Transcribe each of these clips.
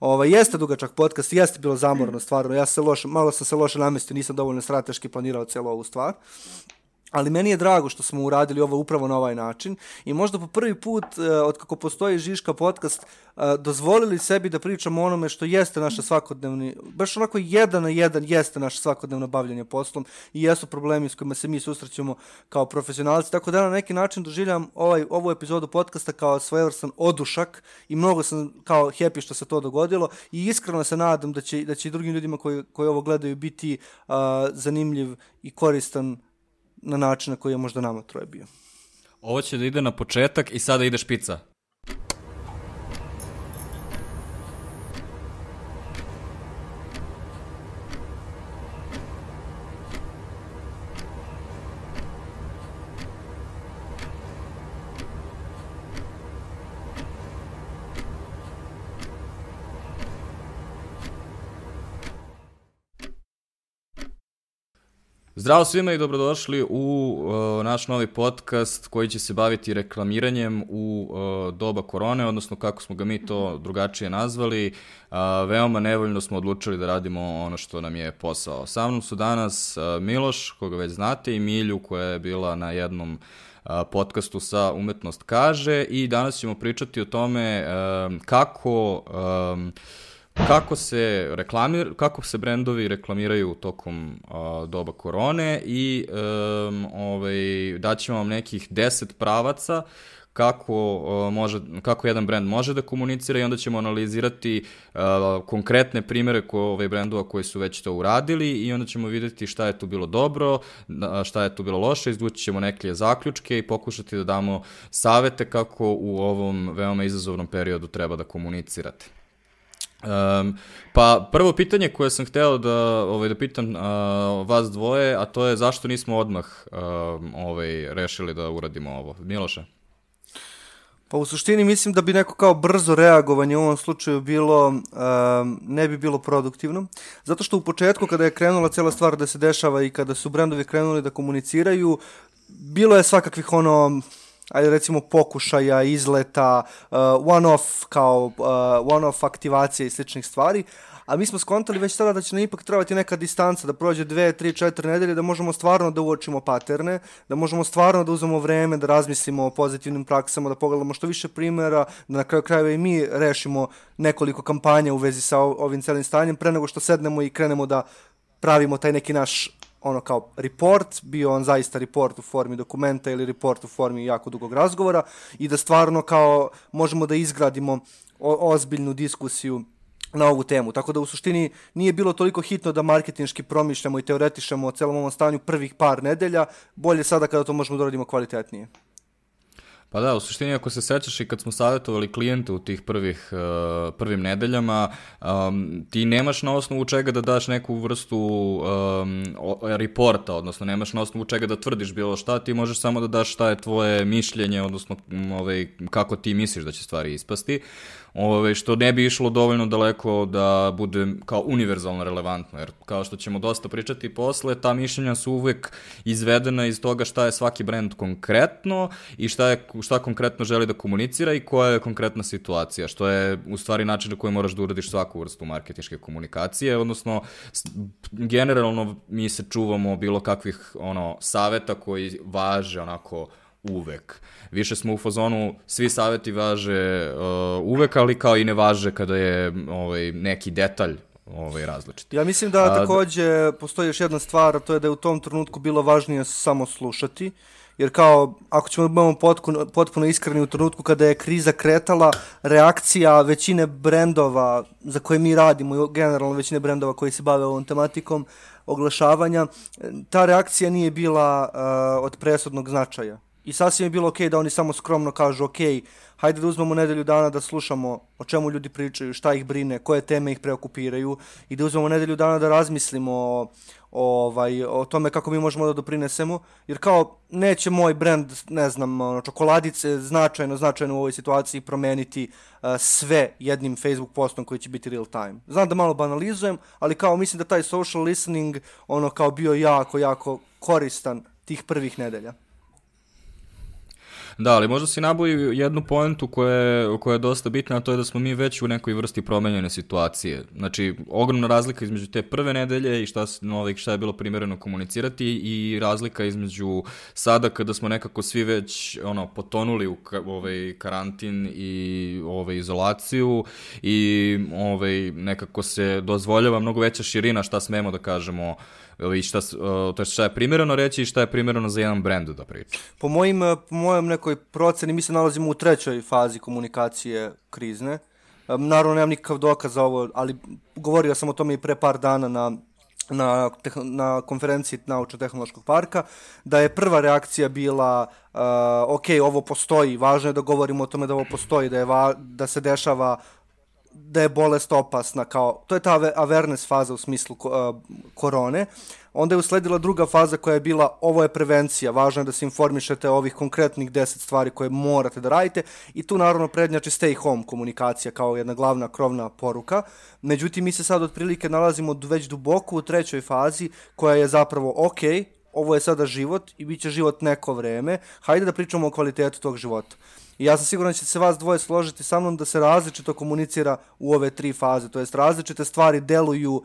Ovaj, jeste dugačak podcast, jeste bilo zamorno stvarno, ja se loše, malo sam se loše namestio, nisam dovoljno strateški planirao cijelu ovu stvar ali meni je drago što smo uradili ovo upravo na ovaj način i možda po prvi put uh, od kako postoji Žiška podcast uh, dozvolili sebi da pričamo onome što jeste naša svakodnevni, baš onako jedan na jedan jeste naše svakodnevno bavljanje poslom i jesu problemi s kojima se mi susrećemo kao profesionalci, tako da na neki način doživljam ovaj, ovu epizodu podcasta kao svojevrstan odušak i mnogo sam kao happy što se to dogodilo i iskreno se nadam da će, da će i drugim ljudima koji, koji ovo gledaju biti uh, zanimljiv i koristan na način na koji je možda nama troje bio. Ovo će da ide na početak i sada ide špica. Zdravo svima i dobrodošli u uh, naš novi podcast koji će se baviti reklamiranjem u uh, doba korone, odnosno kako smo ga mi to drugačije nazvali. Uh, veoma nevoljno smo odlučili da radimo ono što nam je posao. Sa mnom su danas uh, Miloš, koga već znate, i Milju koja je bila na jednom uh, podcastu sa Umetnost kaže i danas ćemo pričati o tome uh, kako... Uh, kako se reklamir, kako se brendovi reklamiraju tokom uh, doba korone i um, ovaj, daćemo vam nekih 10 pravaca kako, uh, može, kako jedan brend može da komunicira i onda ćemo analizirati uh, konkretne primere ko, ovaj, brendova koji su već to uradili i onda ćemo videti šta je tu bilo dobro, šta je tu bilo loše, izvući ćemo neke zaključke i pokušati da damo savete kako u ovom veoma izazovnom periodu treba da komunicirate. Um, pa prvo pitanje koje sam hteo da ovaj da pitam uh, vas dvoje, a to je zašto nismo odmah uh, ovaj rešili da uradimo ovo. Miloše. Pa u suštini mislim da bi neko kao brzo reagovanje u ovom slučaju bilo, um, ne bi bilo produktivno. Zato što u početku kada je krenula cela stvar da se dešava i kada su brendovi krenuli da komuniciraju, bilo je svakakvih ono ajde recimo pokušaja, izleta, uh, one-off kao uh, one-off aktivacije i sličnih stvari, a mi smo skontali već sada da će nam ipak trebati neka distanca, da prođe dve, tri, četiri nedelje, da možemo stvarno da uočimo paterne, da možemo stvarno da uzmemo vreme, da razmislimo o pozitivnim praksama, da pogledamo što više primjera, da na kraju krajeva i mi rešimo nekoliko kampanja u vezi sa ovim celim stanjem, pre nego što sednemo i krenemo da pravimo taj neki naš ono kao report, bio on zaista report u formi dokumenta ili report u formi jako dugog razgovora i da stvarno kao možemo da izgradimo o, ozbiljnu diskusiju na ovu temu. Tako da u suštini nije bilo toliko hitno da marketinški promišljamo i teoretišemo o celom ovom stanju prvih par nedelja, bolje sada kada to možemo da radimo kvalitetnije. Pa da, u suštini ako se sećaš i kad smo savjetovali klijente u tih prvih, uh, prvim nedeljama, um, ti nemaš na osnovu čega da daš neku vrstu um, reporta, odnosno nemaš na osnovu čega da tvrdiš bilo šta, ti možeš samo da daš šta je tvoje mišljenje, odnosno ovaj, kako ti misliš da će stvari ispasti. Ove, što ne bi išlo dovoljno daleko da bude kao univerzalno relevantno, jer kao što ćemo dosta pričati posle, ta mišljenja su uvek izvedena iz toga šta je svaki brend konkretno i šta, je, šta konkretno želi da komunicira i koja je konkretna situacija, što je u stvari način na koji moraš da uradiš svaku vrstu marketičke komunikacije, odnosno generalno mi se čuvamo bilo kakvih ono saveta koji važe onako uvek. Više smo u fazonu, svi saveti važe uh, uvek, ali kao i ne važe kada je ovaj, neki detalj ovaj, različit. Ja mislim da takođe postoji još jedna stvar, a to je da je u tom trenutku bilo važnije samo slušati, jer kao, ako ćemo da budemo potpuno, potpuno iskreni u trenutku kada je kriza kretala, reakcija većine brendova za koje mi radimo i generalno većine brendova koji se bave ovom tematikom oglašavanja, ta reakcija nije bila uh, od presudnog značaja. I sasvim je bilo okej okay da oni samo skromno kažu okej, okay, hajde da uzmemo nedelju dana da slušamo o čemu ljudi pričaju, šta ih brine, koje teme ih preokupiraju i da uzmemo nedelju dana da razmislimo o, ovaj, o tome kako mi možemo da doprinesemo, jer kao neće moj brand, ne znam, ono, čokoladice značajno, značajno u ovoj situaciji promeniti uh, sve jednim Facebook postom koji će biti real time. Znam da malo banalizujem, ali kao mislim da taj social listening ono kao bio jako, jako koristan tih prvih nedelja. Da, ali možda si naboji jednu poentu koja je, koja je dosta bitna, a to je da smo mi već u nekoj vrsti promenjene situacije. Znači, ogromna razlika između te prve nedelje i šta, novih, šta je bilo primjereno komunicirati i razlika između sada kada smo nekako svi već ono, potonuli u ka, ovaj, karantin i ovaj, izolaciju i ovaj, nekako se dozvoljava mnogo veća širina šta smemo da kažemo i šta, to šta je primjereno reći i šta je primjereno za jedan brend da priča. Po, mojim, po mojom nekoj proceni mi se nalazimo u trećoj fazi komunikacije krizne. Naravno, nemam nikakav dokaz za ovo, ali govorio sam o tome i pre par dana na na, na konferenciji Naučno-tehnološkog parka, da je prva reakcija bila uh, ok, ovo postoji, važno je da govorimo o tome da ovo postoji, da, je va, da se dešava da je bolest opasna, kao, to je ta awareness faza u smislu korone. Onda je usledila druga faza koja je bila, ovo je prevencija, važno je da se informišete o ovih konkretnih 10 stvari koje morate da radite i tu naravno prednjači stay home komunikacija kao jedna glavna krovna poruka. Međutim, mi se sad otprilike nalazimo već duboko u trećoj fazi koja je zapravo ok, ovo je sada život i bit će život neko vreme, hajde da pričamo o kvalitetu tog života. I ja sam siguran da će se vas dvoje složiti sa mnom da se različito komunicira u ove tri faze, to jest različite stvari deluju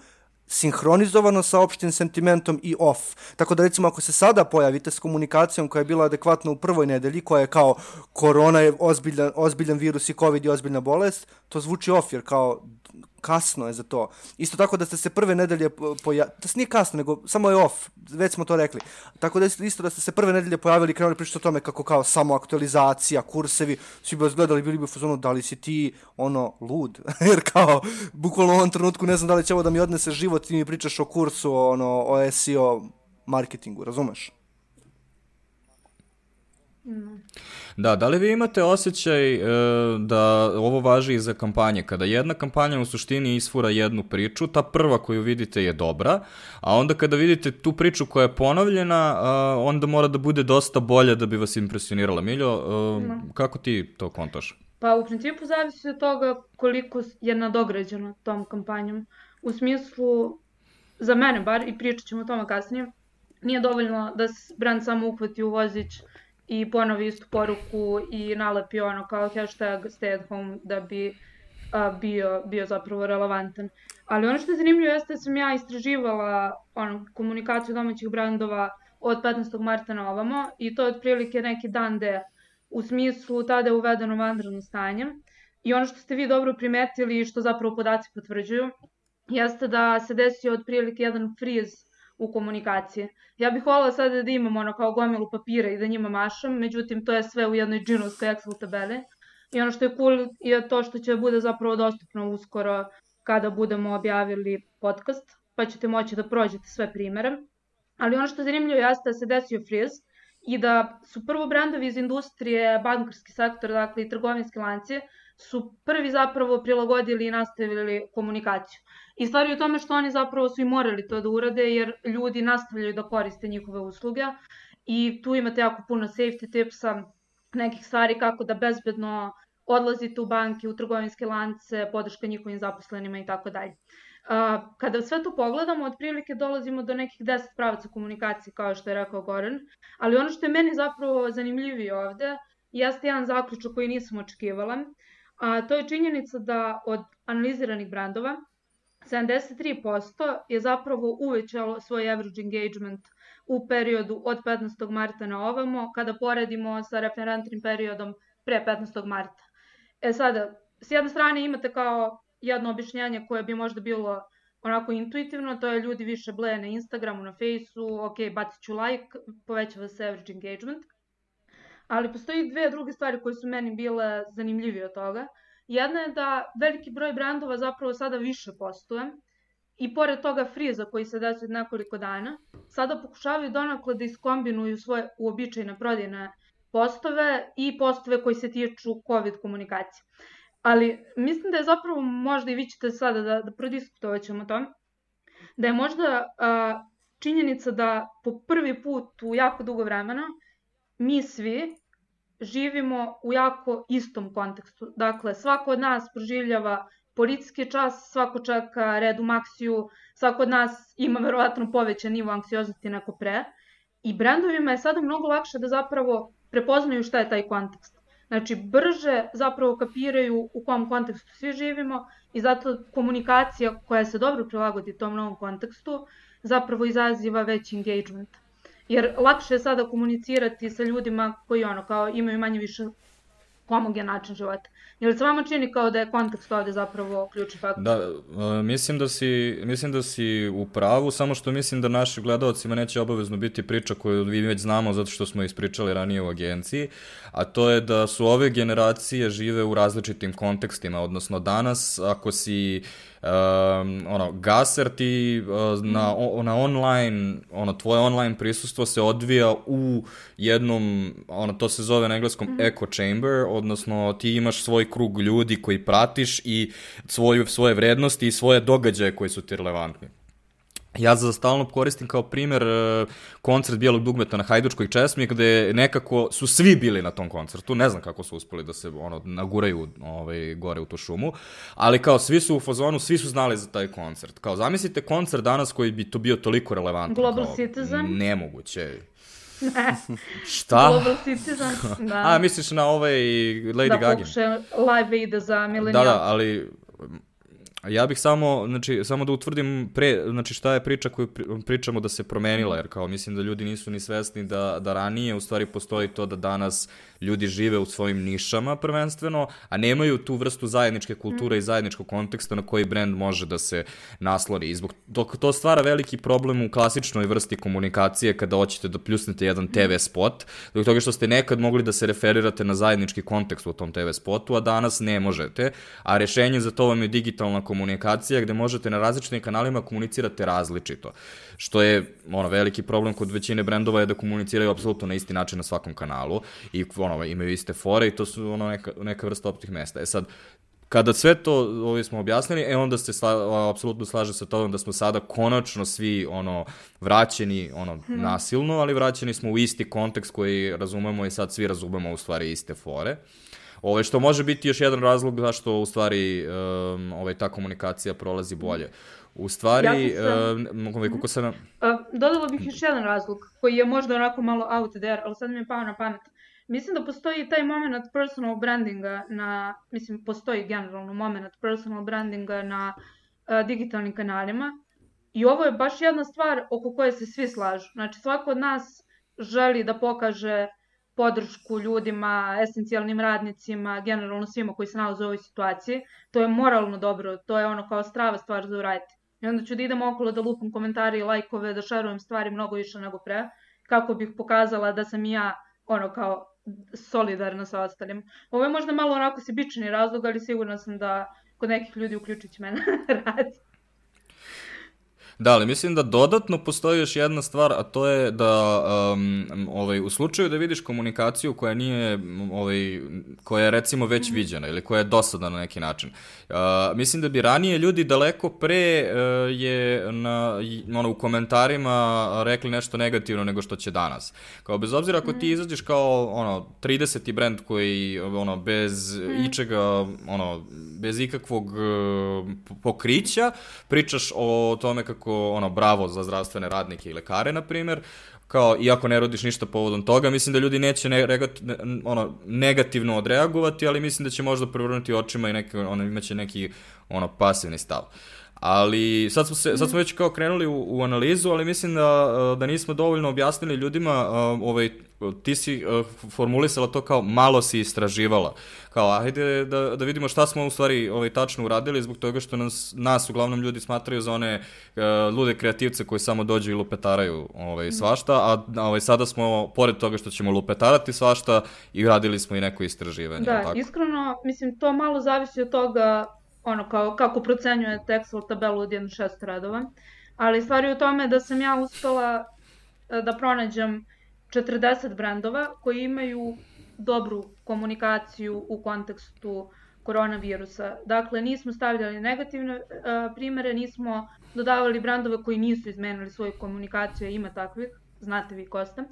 sinhronizovano sa opštim sentimentom i off. Tako da recimo ako se sada pojavite s komunikacijom koja je bila adekvatna u prvoj nedelji, koja je kao korona je ozbiljan, ozbiljan virus i covid je ozbiljna bolest, to zvuči off jer kao kasno je za to. Isto tako da ste se prve nedelje pojavili, da se nije kasno, nego samo je off, već smo to rekli. Tako da isto da ste se prve nedelje pojavili i krenuli pričati o tome kako kao samo aktualizacija, kursevi, svi bi vas gledali, bili bi u fazonu da li si ti ono lud, jer kao bukvalno u ovom trenutku ne znam da li će ovo da mi odnese život i mi pričaš o kursu, ono, o SEO marketingu, razumeš? Da, da li vi imate osjećaj e, da ovo važi i za kampanje? Kada jedna kampanja u suštini isfura jednu priču, ta prva koju vidite je dobra, a onda kada vidite tu priču koja je ponovljena, e, onda mora da bude dosta bolja da bi vas impresionirala. Miljo, e, no. kako ti to kontaš? Pa u principu zavisi od toga koliko je nadograđeno tom kampanjom. U smislu, za mene bar, i pričat ćemo o tome kasnije, nije dovoljno da brand samo uhvati u vozić i ponovi istu poruku i nalepi ono kao hashtag stay at home da bi a, bio, bio zapravo relevantan. Ali ono što je zanimljivo jeste da sam ja istraživala ono, komunikaciju domaćih brandova od 15. marta na ovamo i to je otprilike neki dan de u smislu tada je uvedeno vanredno stanje. I ono što ste vi dobro primetili i što zapravo podaci potvrđuju, jeste da se desio otprilike jedan friz u komunikaciji. Ja bih volila sada da imam ono kao gomilu papira i da njima mašam, međutim to je sve u jednoj džinovskoj Excel tabeli. I ono što je cool je to što će bude zapravo dostupno uskoro kada budemo objavili podcast, pa ćete moći da prođete sve primere. Ali ono što je zanimljivo jeste da se desio friz i da su prvo brandovi iz industrije, bankarski sektor, dakle i trgovinski lanci, su prvi zapravo prilagodili i nastavili komunikaciju. I stvar je u tome što oni zapravo su i morali to da urade jer ljudi nastavljaju da koriste njihove usluge i tu imate jako puno safety tipsa, nekih stvari kako da bezbedno odlazite u banke, u trgovinske lance, podrška njihovim zaposlenima i tako dalje. Kada sve to pogledamo, otprilike dolazimo do nekih 10 pravaca komunikacije, kao što je rekao Goran, ali ono što je meni zapravo zanimljivije ovde, jeste jedan zaključak koji nisam očekivala, a to je činjenica da od analiziranih brandova 73% je zapravo uvećalo svoj average engagement u periodu od 15. marta na ovamo, kada poredimo sa referentnim periodom pre 15. marta. E sada, s jedne strane imate kao jedno objašnjanje koje bi možda bilo onako intuitivno, to je ljudi više bleje na Instagramu, na Faceu, ok, bacit ću like, povećava se average engagement. Ali postoji dve druge stvari koje su meni bile zanimljivije od toga. Jedna je da veliki broj brendova zapravo sada više postuje i pored toga friza koji se desuje nekoliko dana, sada pokušavaju donakle da iskombinuju svoje uobičajne prodajne postove i postove koji se tiču COVID komunikacije. Ali mislim da je zapravo, možda i vi ćete sada da, da prodiskutovat ćemo to, da je možda a, činjenica da po prvi put u jako dugo vremena mi svi živimo u jako istom kontekstu. Dakle, svako od nas proživljava policijski čas, svako čeka red u maksiju, svako od nas ima verovatno povećan nivo anksioznosti neko pre. I brendovima je sada mnogo lakše da zapravo prepoznaju šta je taj kontekst. Znači, brže zapravo kapiraju u kom kontekstu svi živimo i zato komunikacija koja se dobro prilagodi tom novom kontekstu zapravo izaziva veći engagement. Jer lakše je sada komunicirati sa ljudima koji ono kao imaju manje više homogen način života. Jel se vama čini kao da je kontekst ovde zapravo ključni faktor? Da, uh, mislim da si, mislim da si u pravu, samo što mislim da naši gledalcima neće obavezno biti priča koju vi već znamo zato što smo ispričali ranije u agenciji, a to je da su ove generacije žive u različitim kontekstima, odnosno danas ako si um, ono, gaser ti uh, na, o, na online, ono, tvoje online prisustvo se odvija u jednom, ono, to se zove na engleskom mm echo chamber, odnosno ti imaš svoj krug ljudi koji pratiš i svoju, svoje vrednosti i svoje događaje koji su ti relevantni. Ja za stalno koristim kao primer e, koncert Bijelog dugmeta na Hajdučkoj česmi, gde nekako su svi bili na tom koncertu, ne znam kako su uspeli da se ono, naguraju ovaj, gore u tu šumu, ali kao svi su u fazonu, svi su znali za taj koncert. Kao zamislite koncert danas koji bi to bio toliko relevantan. Global kao, Citizen? Nemoguće. Šta? Global Citizen, da. A, misliš na ovaj Lady da, Gaga? Da live ide za milenijal. Da, da, ali Ja bih samo, znači, samo da utvrdim pre, znači šta je priča koju pričamo da se promenila, jer kao mislim da ljudi nisu ni svesni da, da ranije u stvari postoji to da danas ljudi žive u svojim nišama prvenstveno, a nemaju tu vrstu zajedničke kulture mm. i zajedničkog konteksta na koji brend može da se nasloni. I zbog to, to stvara veliki problem u klasičnoj vrsti komunikacije kada hoćete da pljusnete jedan TV spot, zbog toga što ste nekad mogli da se referirate na zajednički kontekst u tom TV spotu, a danas ne možete, a rešenje za to vam je digitalna komunikacija gde možete na različitim kanalima komunicirate različito. Što je ono, veliki problem kod većine brendova je da komuniciraju apsolutno na isti način na svakom kanalu i ono, imaju iste fore i to su ono, neka, neka vrsta optih mesta. E sad, kada sve to ovi smo objasnili, e onda se sla, apsolutno slaže sa tobom da smo sada konačno svi ono vraćeni ono hmm. nasilno, ali vraćeni smo u isti kontekst koji razumemo i sad svi razumemo u stvari iste fore. Ove, što može biti još jedan razlog zašto u stvari um, ovaj, ta komunikacija prolazi bolje. U stvari, ja sam... um, ovaj, kako sam... Uh, dodala bih još jedan razlog, koji je možda onako malo out there, ali sad mi je pao na pamet. Mislim da postoji taj moment personal brandinga na, mislim, postoji generalno moment personal brandinga na uh, digitalnim kanalima. I ovo je baš jedna stvar oko koje se svi slažu. Znači, svako od nas želi da pokaže podršku ljudima, esencijalnim radnicima, generalno svima koji se nalaze u ovoj situaciji. To je moralno dobro, to je ono kao strava stvar za uraditi. I onda ću da idem okolo da lupam komentari i lajkove, da šerujem stvari mnogo više nego pre, kako bih pokazala da sam ja ono kao solidarna sa ostalim. Ovo je možda malo onako sebični razlog, ali sigurna sam da kod nekih ljudi uključujući mene radi. Da, ali mislim da dodatno postoji još jedna stvar, a to je da um, ovaj, u slučaju da vidiš komunikaciju koja nije, ovaj, koja je recimo već mhm. viđena ili koja je dosadna na neki način. Uh, mislim da bi ranije ljudi daleko pre uh, je na, ono, u komentarima rekli nešto negativno nego što će danas. Kao bez obzira ako ti mhm. izađeš kao ono 30. brend koji ono bez mhm. ičega ono bez ikakvog uh, pokrića pričaš o tome kako onako ono bravo za zdravstvene radnike i lekare na primer. Kao iako ne rodiš ništa povodom toga mislim da ljudi neće ne, regat, ne, ono negativno odreagovati ali mislim da će možda prevrnuti očima i neki ono imaće neki ono pasivni stav. Ali sad smo, se, sad smo već kao krenuli u, u analizu, ali mislim da, da nismo dovoljno objasnili ljudima, ovaj, ti si formulisala to kao malo si istraživala. Kao, ajde da, da vidimo šta smo u stvari ovaj, tačno uradili, zbog toga što nas, nas uglavnom ljudi smatraju za one uh, lude kreativce koji samo dođu i lupetaraju ovaj, mhm. svašta, a ovaj, sada smo, pored toga što ćemo lupetarati svašta, i radili smo i neko istraživanje. Da, tako? iskreno, mislim, to malo zavisi od toga ono kao kako procenjujete Excel tabelu od 1 6 radova. Ali stvari u tome da sam ja uspela e, da pronađem 40 brendova koji imaju dobru komunikaciju u kontekstu koronavirusa. Dakle, nismo stavljali negativne uh, primere, nismo dodavali brendove koji nisu izmenili svoju komunikaciju, ima takvih, znate vi ko ste,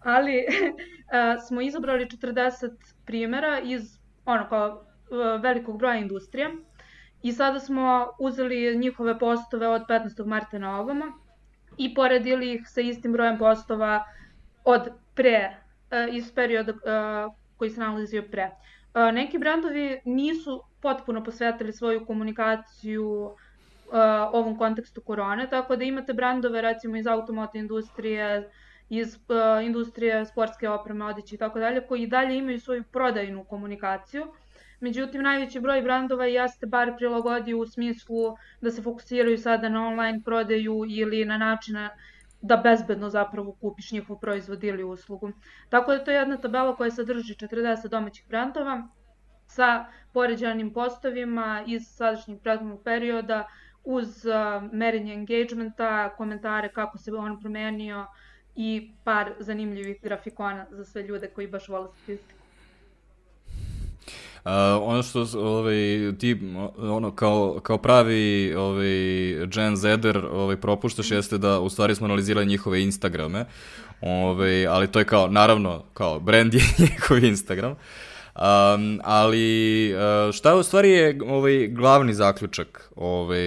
ali uh, smo izabrali 40 primera iz ono kao uh, velikog broja industrija I sada smo uzeli njihove postove od 15. marta na ovamo i poredili ih sa istim brojem postova od pre iz perioda koji se nalazio pre. Neki brandovi nisu potpuno posvetili svoju komunikaciju ovom kontekstu korone, tako da imate brandove recimo iz automoto industrije, iz uh, industrije sportske opreme, odeće i tako dalje, koji i dalje imaju svoju prodajnu komunikaciju. Međutim, najveći broj brandova jeste bar prilagodio u smislu da se fokusiraju sada na online prodaju ili na načine da bezbedno zapravo kupiš njihov proizvod ili uslugu. Tako da to je jedna tabela koja sadrži 40 domaćih brandova sa poređanim postovima iz sadašnjeg prethodnog perioda uz merenje engagementa, komentare kako se on promenio, i par zanimljivih grafikona za sve ljude koji baš vole statistiku. Uh, ono što ovaj, ti ono, kao, kao pravi ovaj, Gen Zeder ovaj, propuštaš jeste da u stvari smo analizirali njihove Instagrame, ovaj, ali to je kao, naravno, kao brand je njihov Instagram. Um, ali uh, šta je u stvari je ovaj, glavni zaključak ovaj,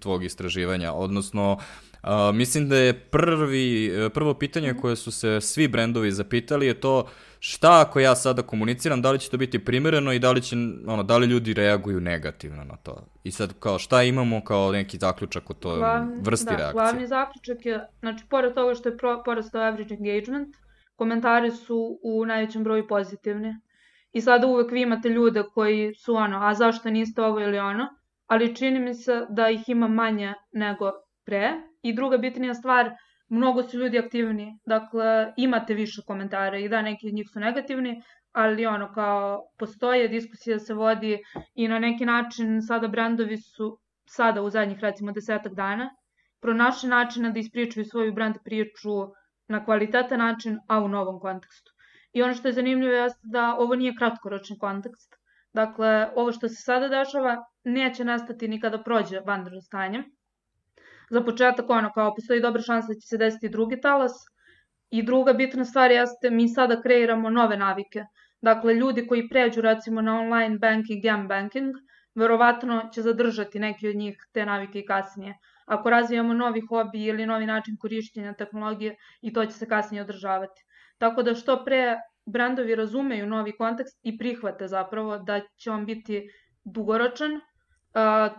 tvog istraživanja, odnosno Uh, mislim da je prvi, prvo pitanje koje su se svi brendovi zapitali je to šta ako ja sada komuniciram, da li će to biti primereno i da li, će, ono, da li ljudi reaguju negativno na to. I sad kao šta imamo kao neki zaključak o toj glavni, vrsti da, reakcije? Glavni zaključak je, znači pored toga što je pro, porastao average engagement, komentari su u najvećem broju pozitivni. I sada uvek vi imate ljude koji su ono, a zašto niste ovo ili ono, ali čini mi se da ih ima manje nego pre. I druga bitnija stvar, mnogo su ljudi aktivni, dakle imate više komentara i da neki od njih su negativni, ali ono kao postoje, diskusija se vodi i na neki način sada brandovi su sada u zadnjih recimo desetak dana pronašli načina da ispričaju svoju brand priču na kvalitetan način, a u novom kontekstu. I ono što je zanimljivo je da ovo nije kratkoročni kontekst. Dakle, ovo što se sada dešava neće nastati ni kada prođe vanredno stanje, za početak ono kao postoji dobra šansa da će se desiti drugi talas i druga bitna stvar jeste mi sada kreiramo nove navike. Dakle, ljudi koji pređu recimo na online banking, jam banking, verovatno će zadržati neki od njih te navike i kasnije. Ako razvijamo novi hobi ili novi način korišćenja tehnologije i to će se kasnije održavati. Tako da što pre brandovi razumeju novi kontekst i prihvate zapravo da će on biti dugoročan,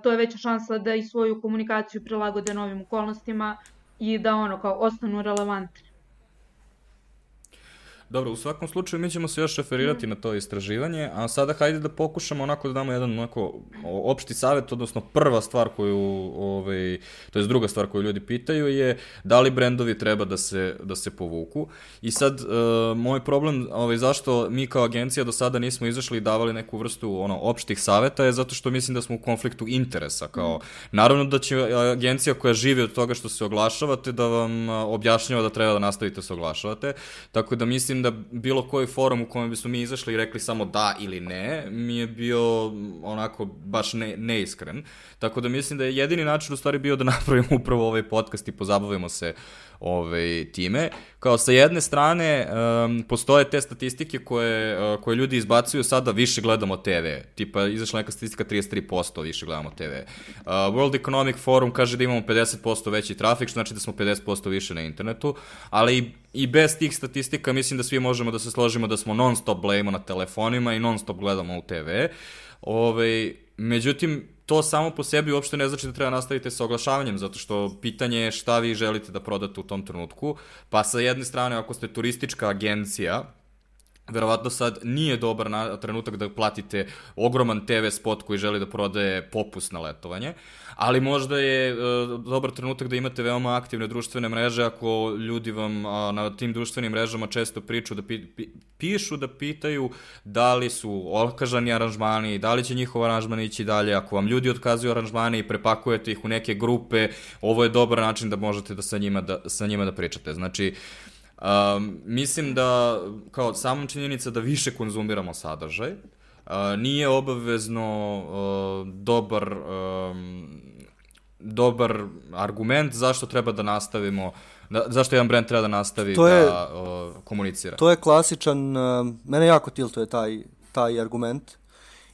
to je veća šansa da i svoju komunikaciju prilagode novim okolnostima i da ono kao ostanu relevantni. Dobro, u svakom slučaju mi ćemo se još referirati mm. na to istraživanje, a sada hajde da pokušamo onako da damo jedan onako opšti savjet, odnosno prva stvar koju, ovaj, to je druga stvar koju ljudi pitaju je da li brendovi treba da se, da se povuku. I sad, uh, moj problem, ovaj, zašto mi kao agencija do sada nismo izašli i davali neku vrstu ono, opštih saveta je zato što mislim da smo u konfliktu interesa. Kao, mm. Naravno da će agencija koja živi od toga što se oglašavate da vam objašnjava da treba da nastavite da se oglašavate, tako da mislim da bilo koji forum u kojem bismo mi izašli i rekli samo da ili ne, mi je bio onako baš ne, neiskren. Tako da mislim da je jedini način u stvari bio da napravimo upravo ovaj podcast i pozabavimo se ovaj, time. Kao sa jedne strane, um, postoje te statistike koje, uh, koje ljudi izbacuju sada više gledamo TV. Tipa, izašla neka statistika 33% više gledamo TV. Uh, World Economic Forum kaže da imamo 50% veći trafik, što znači da smo 50% više na internetu, ali i bez tih statistika mislim da svi možemo da se složimo da smo non stop blejimo na telefonima i non stop gledamo u TV. Ove, ovaj, međutim, to samo po sebi uopšte ne znači da treba nastaviti sa oglašavanjem, zato što pitanje je šta vi želite da prodate u tom trenutku. Pa sa jedne strane, ako ste turistička agencija, verovatno sad nije dobar na, trenutak da platite ogroman TV spot koji želi da prodaje popust na letovanje, ali možda je e, dobar trenutak da imate veoma aktivne društvene mreže ako ljudi vam a, na tim društvenim mrežama često priču da pi, pi, pišu da pitaju da li su okažani aranžmani, da li će njihov aranžman ići dalje, ako vam ljudi otkazuju aranžmane i prepakujete ih u neke grupe, ovo je dobar način da možete da sa njima da, sa njima da pričate. Znači, Um, mislim da, kao samom činjenica da više konzumiramo sadržaj, uh, nije obavezno uh, dobar, um, dobar argument zašto treba da nastavimo Da, zašto jedan brand treba da nastavi to je, da uh, komunicira? To je klasičan, uh, mene jako tiltuje taj, taj argument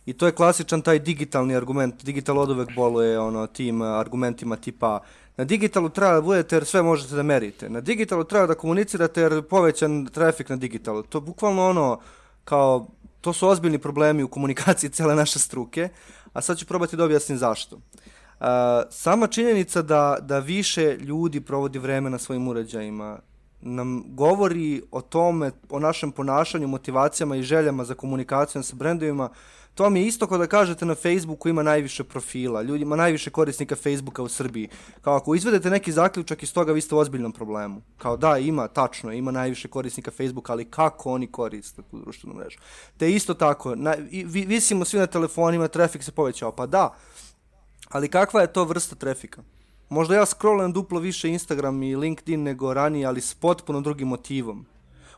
I to je klasičan taj digitalni argument. Digital od uvek boluje ono, tim argumentima tipa na digitalu treba da budete jer sve možete da merite. Na digitalu treba da komunicirate jer povećan trafik na digitalu. To je bukvalno ono kao, to su ozbiljni problemi u komunikaciji cele naše struke, a sad ću probati da objasnim zašto. Uh, sama činjenica da, da više ljudi provodi vreme na svojim uređajima nam govori o tome, o našem ponašanju, motivacijama i željama za komunikacijom sa brendovima, to vam je isto kao da kažete na Facebooku ima najviše profila, ljudi ima najviše korisnika Facebooka u Srbiji. Kao ako izvedete neki zaključak iz toga, vi ste u ozbiljnom problemu. Kao da, ima, tačno, ima najviše korisnika Facebooka, ali kako oni koriste tu društvenu mrežu? Te isto tako, na, vi, visimo svi na telefonima, trafik se povećao, pa da, ali kakva je to vrsta trafika? Možda ja scrollujem duplo više Instagram i LinkedIn nego ranije, ali s potpuno drugim motivom.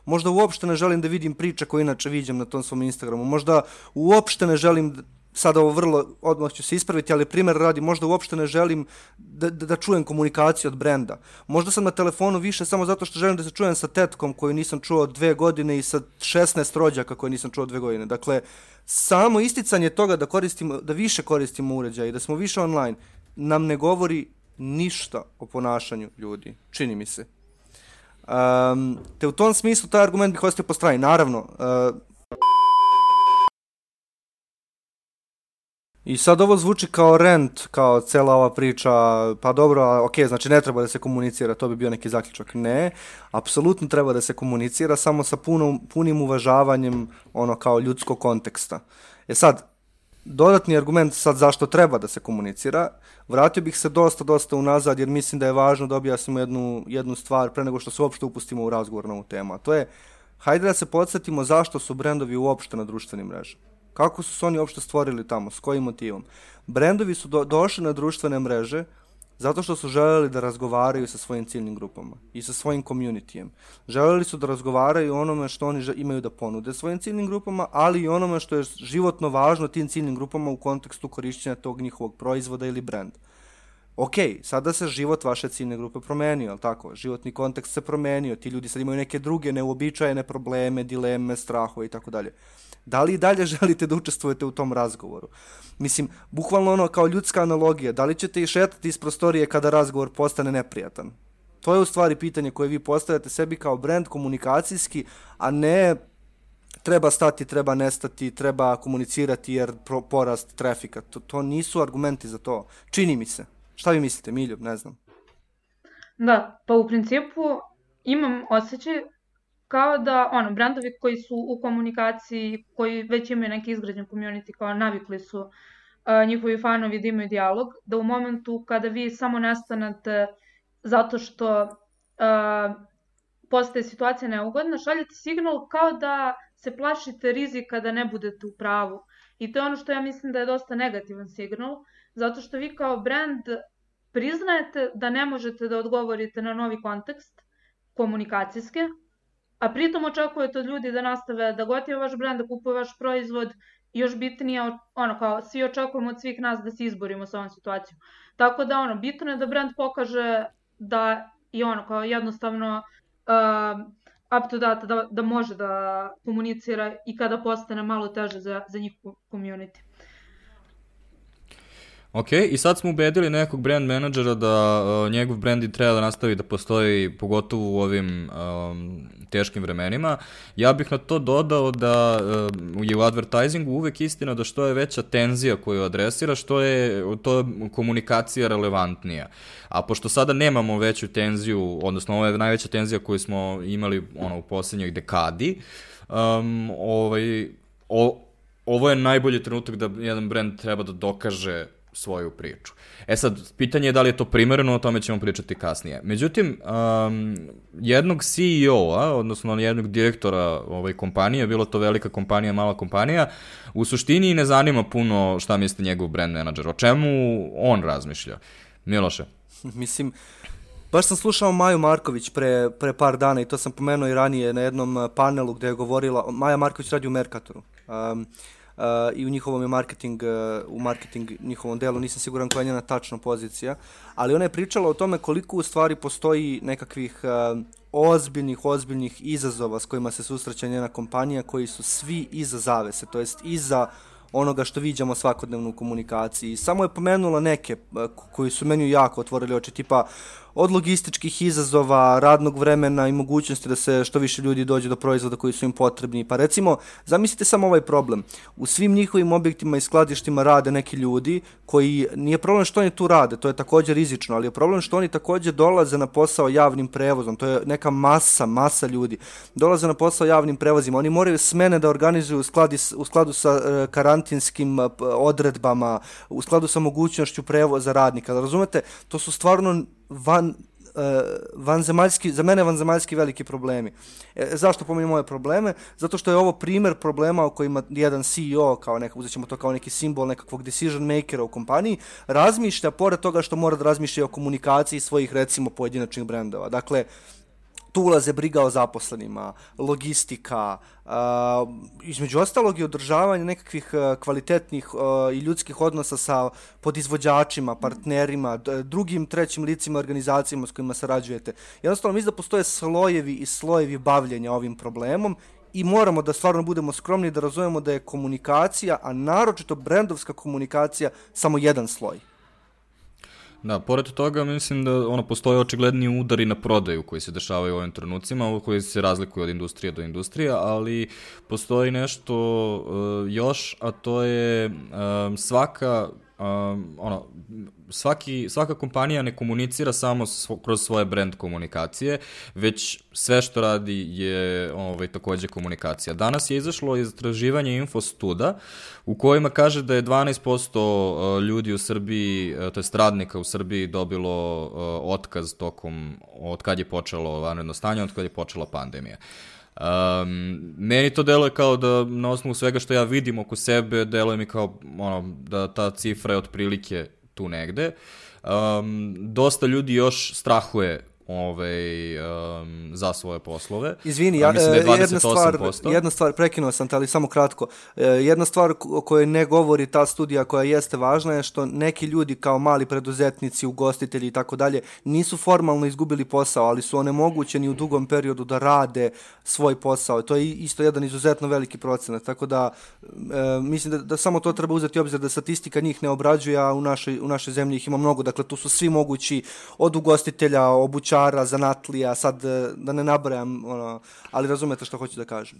Možda uopšte ne želim da vidim priče koje inače viđam na tom svom Instagramu. Možda uopšte ne želim sad ovo vrlo, odmah ću se ispraviti, ali primer radi, možda uopšte ne želim da, da, da čujem komunikaciju od brenda. Možda sam na telefonu više samo zato što želim da se čujem sa tetkom koju nisam čuo dve godine i sa 16 rođaka koje nisam čuo dve godine. Dakle, samo isticanje toga da koristimo, da više koristimo uređaj i da smo više online, nam ne govori ništa o ponašanju ljudi, čini mi se. Um, te u tom smislu taj argument bih ostavio po strani. Naravno, uh, I sad ovo zvuči kao rent, kao cela ova priča, pa dobro, ok, znači ne treba da se komunicira, to bi bio neki zaključak. Ne, apsolutno treba da se komunicira, samo sa punom, punim uvažavanjem ono kao ljudskog konteksta. E sad, dodatni argument sad zašto treba da se komunicira, vratio bih se dosta, dosta unazad, jer mislim da je važno da objasnimo jednu, jednu stvar pre nego što se uopšte upustimo u razgovor na ovu temu. A to je, hajde da se podsjetimo zašto su brendovi uopšte na društvenim mrežama. Kako su se oni uopšte stvorili tamo, s kojim motivom? Brendovi su do, došli na društvene mreže zato što su želeli da razgovaraju sa svojim ciljnim grupama i sa svojim komunitijem. Želeli su da razgovaraju onome što oni imaju da ponude svojim ciljnim grupama, ali i onome što je životno važno tim ciljnim grupama u kontekstu korišćenja tog njihovog proizvoda ili brenda. Ok, sada se život vaše ciljne grupe promenio, ali tako? Životni kontekst se promenio, ti ljudi sad imaju neke druge neuobičajene probleme, dileme, strahove i tako dalje. Da li i dalje želite da učestvujete u tom razgovoru? Mislim, bukvalno ono kao ljudska analogija, da li ćete i šetati iz prostorije kada razgovor postane neprijatan? To je u stvari pitanje koje vi postavljate sebi kao brand komunikacijski, a ne treba stati, treba nestati, treba komunicirati jer porast trafika. To, to nisu argumenti za to. Čini mi se. Šta vi mislite, Miljub, ne znam. Da, pa u principu imam osjećaj kao da, ono, brandovi koji su u komunikaciji, koji već imaju neki izgrađen community, kao navikli su uh, njihovi fanovi da imaju dijalog, da u momentu kada vi samo nestanete zato što uh, postaje situacija neugodna, šaljete signal kao da se plašite rizika da ne budete u pravu. I to je ono što ja mislim da je dosta negativan signal, zato što vi kao brand priznajete da ne možete da odgovorite na novi kontekst komunikacijske, a pritom očekujete od ljudi da nastave da gotive vaš brand, da kupuju vaš proizvod još bitnije, ono kao, svi očekujemo od svih nas da se izborimo sa ovom situacijom. Tako da, ono, bitno je da brand pokaže da i ono, kao jednostavno uh, up to date, da, da može da komunicira i kada postane malo teže za, za njihov community. Ok, i sad smo ubedili nekog brand menadžera da uh, njegov brand treba da nastavi da postoji, pogotovo u ovim um, teškim vremenima. Ja bih na to dodao da uh, je u advertisingu uvek istina da što je veća tenzija koju adresira, što je to komunikacija relevantnija. A pošto sada nemamo veću tenziju, odnosno ovo je najveća tenzija koju smo imali ono, u poslednjoj dekadi, um, ovaj, o, ovo je najbolji trenutak da jedan brand treba da dokaže svoju priču. E sad, pitanje je da li je to primereno, o tome ćemo pričati kasnije. Međutim, um, jednog CEO-a, odnosno jednog direktora ovaj kompanije, bilo to velika kompanija, mala kompanija, u suštini ne zanima puno šta misli njegov brand manager. O čemu on razmišlja? Miloše? Mislim, Baš sam slušao Maju Marković pre, pre par dana i to sam pomenuo i ranije na jednom panelu gde je govorila, Maja Marković radi u Merkatoru. Um, uh, i u njihovom je marketing, uh, u marketing njihovom delu, nisam siguran koja je njena tačna pozicija, ali ona je pričala o tome koliko u stvari postoji nekakvih uh, ozbiljnih, ozbiljnih izazova s kojima se susreće njena kompanija, koji su svi iza zavese, to jest iza onoga što viđamo svakodnevno u komunikaciji. Samo je pomenula neke koji su meni jako otvorili oči, tipa od logističkih izazova, radnog vremena i mogućnosti da se što više ljudi dođe do proizvoda koji su im potrebni. Pa recimo, zamislite samo ovaj problem. U svim njihovim objektima i skladištima rade neki ljudi koji, nije problem što oni tu rade, to je takođe rizično, ali je problem što oni takođe dolaze na posao javnim prevozom, to je neka masa, masa ljudi. Dolaze na posao javnim prevozima, oni moraju smene da organizuju u, skladi, u skladu sa uh, karantinskim uh, odredbama, u skladu sa mogućnošću prevoza radnika. Razumete, to su stvarno van uh, vanzemaljski, za mene vanzemaljski veliki problemi. E, zašto pominjem moje probleme? Zato što je ovo primer problema o kojima jedan CEO, kao neka, uzet ćemo to kao neki simbol nekakvog decision makera u kompaniji, razmišlja, pored toga što mora da razmišlja o komunikaciji svojih, recimo, pojedinačnih brendova. Dakle, tu ulaze briga o zaposlenima, logistika, između ostalog i održavanje nekakvih kvalitetnih i ljudskih odnosa sa podizvođačima, partnerima, drugim trećim licima, organizacijama s kojima sarađujete. Jednostavno, mislim da postoje slojevi i slojevi bavljenja ovim problemom i moramo da stvarno budemo skromni da razumemo da je komunikacija, a naročito brendovska komunikacija, samo jedan sloj. Da, pored toga mislim da ono postoje očigledni udari na prodaju koji se dešavaju u ovim trenucima, koji se razlikuju od industrije do industrije, ali postoji nešto uh, još, a to je uh, svaka um, ono, svaki, svaka kompanija ne komunicira samo svo, kroz svoje brand komunikacije, već sve što radi je ovaj, takođe komunikacija. Danas je izašlo istraživanje Infostuda u kojima kaže da je 12% uh, ljudi u Srbiji, to je radnika u Srbiji dobilo uh, otkaz tokom, od kad je počelo vanredno stanje, od kad je počela pandemija. Um, meni to deluje kao da na osnovu svega što ja vidim oko sebe, deluje mi kao ono, da ta cifra je otprilike tu negde. Um, dosta ljudi još strahuje ovaj, um, za svoje poslove. Izvini, ja, da je jedna, stvar, jedna stvar, prekinuo sam te, ali samo kratko. E, jedna stvar o kojoj ne govori ta studija koja jeste važna je što neki ljudi kao mali preduzetnici, ugostitelji i tako dalje nisu formalno izgubili posao, ali su onemogućeni u dugom periodu da rade svoj posao. To je isto jedan izuzetno veliki procenat, tako da e, mislim da, da samo to treba uzeti obzir da statistika njih ne obrađuje, a u našoj, u našoj zemlji ih ima mnogo. Dakle, tu su svi mogući od ugostitelja, obućara, stočara, zanatlija, sad e, da ne nabrajam, ono, ali razumete što hoću da kažem.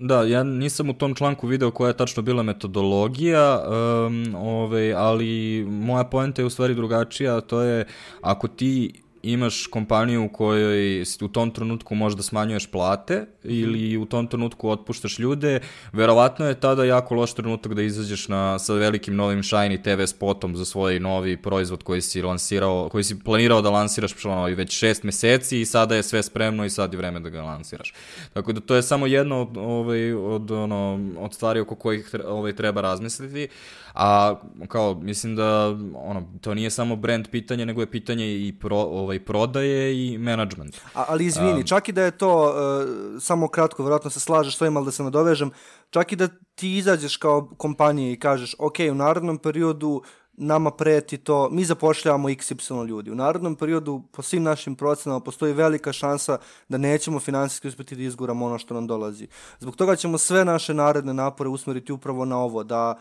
Da, ja nisam u tom članku video koja je tačno bila metodologija, um, ovaj, ali moja poenta je u stvari drugačija, to je ako ti imaš kompaniju u kojoj u tom trenutku možda smanjuješ plate ili u tom trenutku otpuštaš ljude, verovatno je tada jako loš trenutak da izađeš na, sa velikim novim shiny TV spotom za svoj novi proizvod koji si lansirao, koji si planirao da lansiraš ono, već šest meseci i sada je sve spremno i sad je vreme da ga lansiraš. Tako da to je samo jedno od, ovaj, od, ono, od stvari oko kojih ovaj, treba razmisliti. A kao, mislim da ono, to nije samo brand pitanje, nego je pitanje i pro, ovaj, prodaje i management. A, ali izvini, um, čak i da je to, uh, samo kratko, verovatno se slažeš s ovim, ali da se nadovežem, čak i da ti izađeš kao kompanija i kažeš, ok, u narodnom periodu nama preti to, mi zapošljavamo XY ljudi. U narodnom periodu, po svim našim procenama, postoji velika šansa da nećemo finansijski uspeti da izguramo ono što nam dolazi. Zbog toga ćemo sve naše naredne napore usmeriti upravo na ovo, da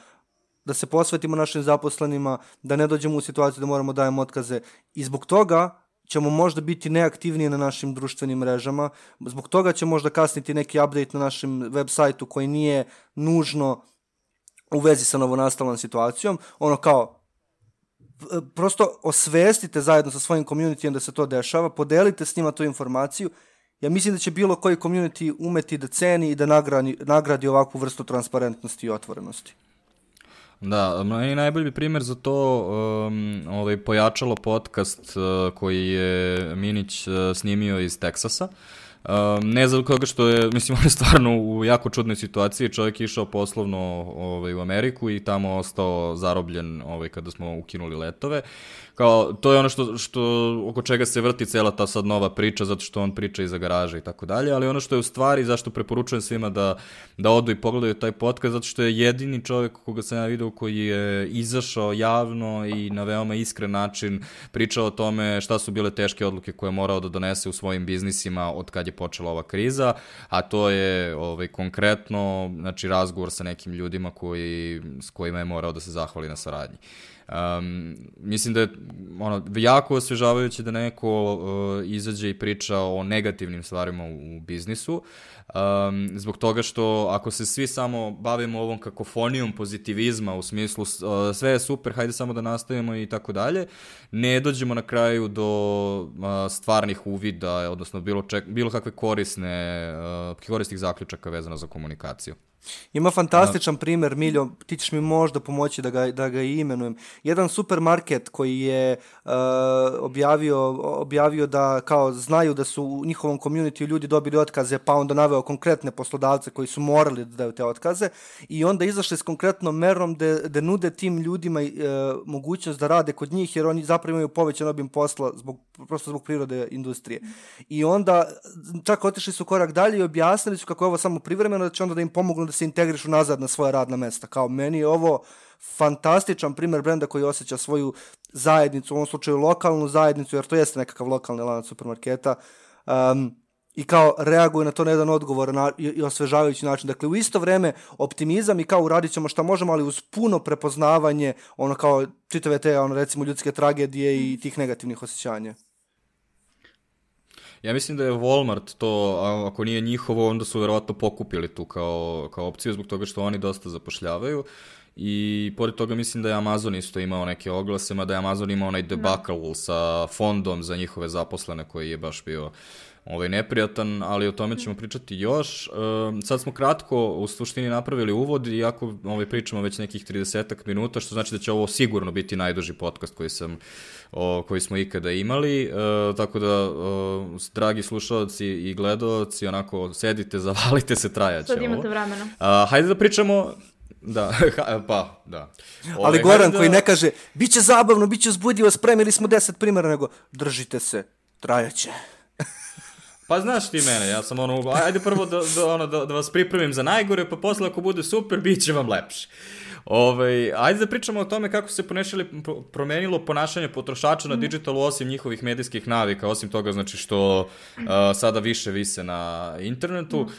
da se posvetimo našim zaposlenima, da ne dođemo u situaciju da moramo da dajemo otkaze i zbog toga ćemo možda biti neaktivniji na našim društvenim mrežama, zbog toga će možda kasniti neki update na našem web sajtu koji nije nužno u vezi sa novonastalom situacijom, ono kao prosto osvestite zajedno sa svojim communityjem da se to dešava, podelite s njima tu informaciju, ja mislim da će bilo koji community umeti da ceni i da nagradi, nagradi ovakvu vrstu transparentnosti i otvorenosti. Da, meni najbolji primjer za to um, ovaj, pojačalo podcast uh, koji je Minić uh, snimio iz Teksasa. Um, ne za koga što je, mislim, on je stvarno u jako čudnoj situaciji, čovjek je išao poslovno ovaj, u Ameriku i tamo ostao zarobljen ovaj, kada smo ukinuli letove. Kao, to je ono što, što, oko čega se vrti cela ta sad nova priča, zato što on priča iza garaže i tako dalje, ali ono što je u stvari, zašto preporučujem svima da, da odu i pogledaju taj podcast, zato što je jedini čovjek koga sam ja vidio koji je izašao javno i na veoma iskren način pričao o tome šta su bile teške odluke koje je morao da donese u svojim biznisima od kad je počela ova kriza, a to je ovaj, konkretno znači, razgovor sa nekim ljudima koji, s kojima je morao da se zahvali na saradnji. Um, mislim da je ono, jako osvežavajuće da neko uh, izađe i priča o negativnim stvarima u, u biznisu, um, zbog toga što ako se svi samo bavimo ovom kakofonijom pozitivizma u smislu uh, sve je super, hajde samo da nastavimo i tako dalje, ne dođemo na kraju do uh, stvarnih uvida, odnosno bilo, ček, bilo kakve korisne, uh, korisnih zaključaka vezano za komunikaciju. Ima fantastičan primer, Miljo, ti ćeš mi možda pomoći da ga, da ga imenujem. Jedan supermarket koji je uh, objavio, objavio da kao znaju da su u njihovom community ljudi dobili otkaze, pa onda naveo konkretne poslodavce koji su morali da daju te otkaze i onda izašli s konkretnom merom da, da nude tim ljudima uh, mogućnost da rade kod njih jer oni zapravo imaju povećan obim posla zbog, prosto zbog prirode industrije. I onda čak otišli su korak dalje i objasnili su kako je ovo samo privremeno, da će onda da im pomognu da se integrišu nazad na svoja radna mesta. Kao meni je ovo fantastičan primer brenda koji osjeća svoju zajednicu, u ovom slučaju lokalnu zajednicu, jer to jeste nekakav lokalni lanac supermarketa, um, i kao reaguje na to na jedan odgovor na, i, i osvežavajući način. Dakle, u isto vreme optimizam i kao uradit ćemo šta možemo, ali uz puno prepoznavanje, ono kao čitave te, ono, recimo, ljudske tragedije i tih negativnih osjećanja. Ja mislim da je Walmart to, ako nije njihovo, onda su verovatno pokupili tu kao, kao opciju, zbog toga što oni dosta zapošljavaju. I pored toga mislim da je Amazon isto imao neke oglase, mada je Amazon imao onaj debakl da. sa fondom za njihove zaposlene koji je baš bio ovaj, neprijatan, ali o tome ćemo pričati još. Um, sad smo kratko u suštini napravili uvod, iako ovaj, pričamo već nekih 30 minuta, što znači da će ovo sigurno biti najduži podcast koji sam o, koji smo ikada imali, e, tako da, o, dragi slušalci i gledalci, onako, sedite, zavalite se, trajaće Sad imate vremena. A, hajde da pričamo Da, pa, da. Ove, Ali Goran da... koji ne kaže, bit će zabavno, bit će zbudljivo, spremili smo deset primjera, nego držite se, trajaće. Pa znaš ti mene, ja sam ono, ajde prvo da, da, ono, da, da vas pripremim za najgore, pa posle ako bude super, bit će vam lepše. Ovaj, ajde da pričamo o tome kako se ponešali, promenilo ponašanje potrošača na digitalu osim njihovih medijskih navika, osim toga znači što uh, sada više vise na internetu. Uh,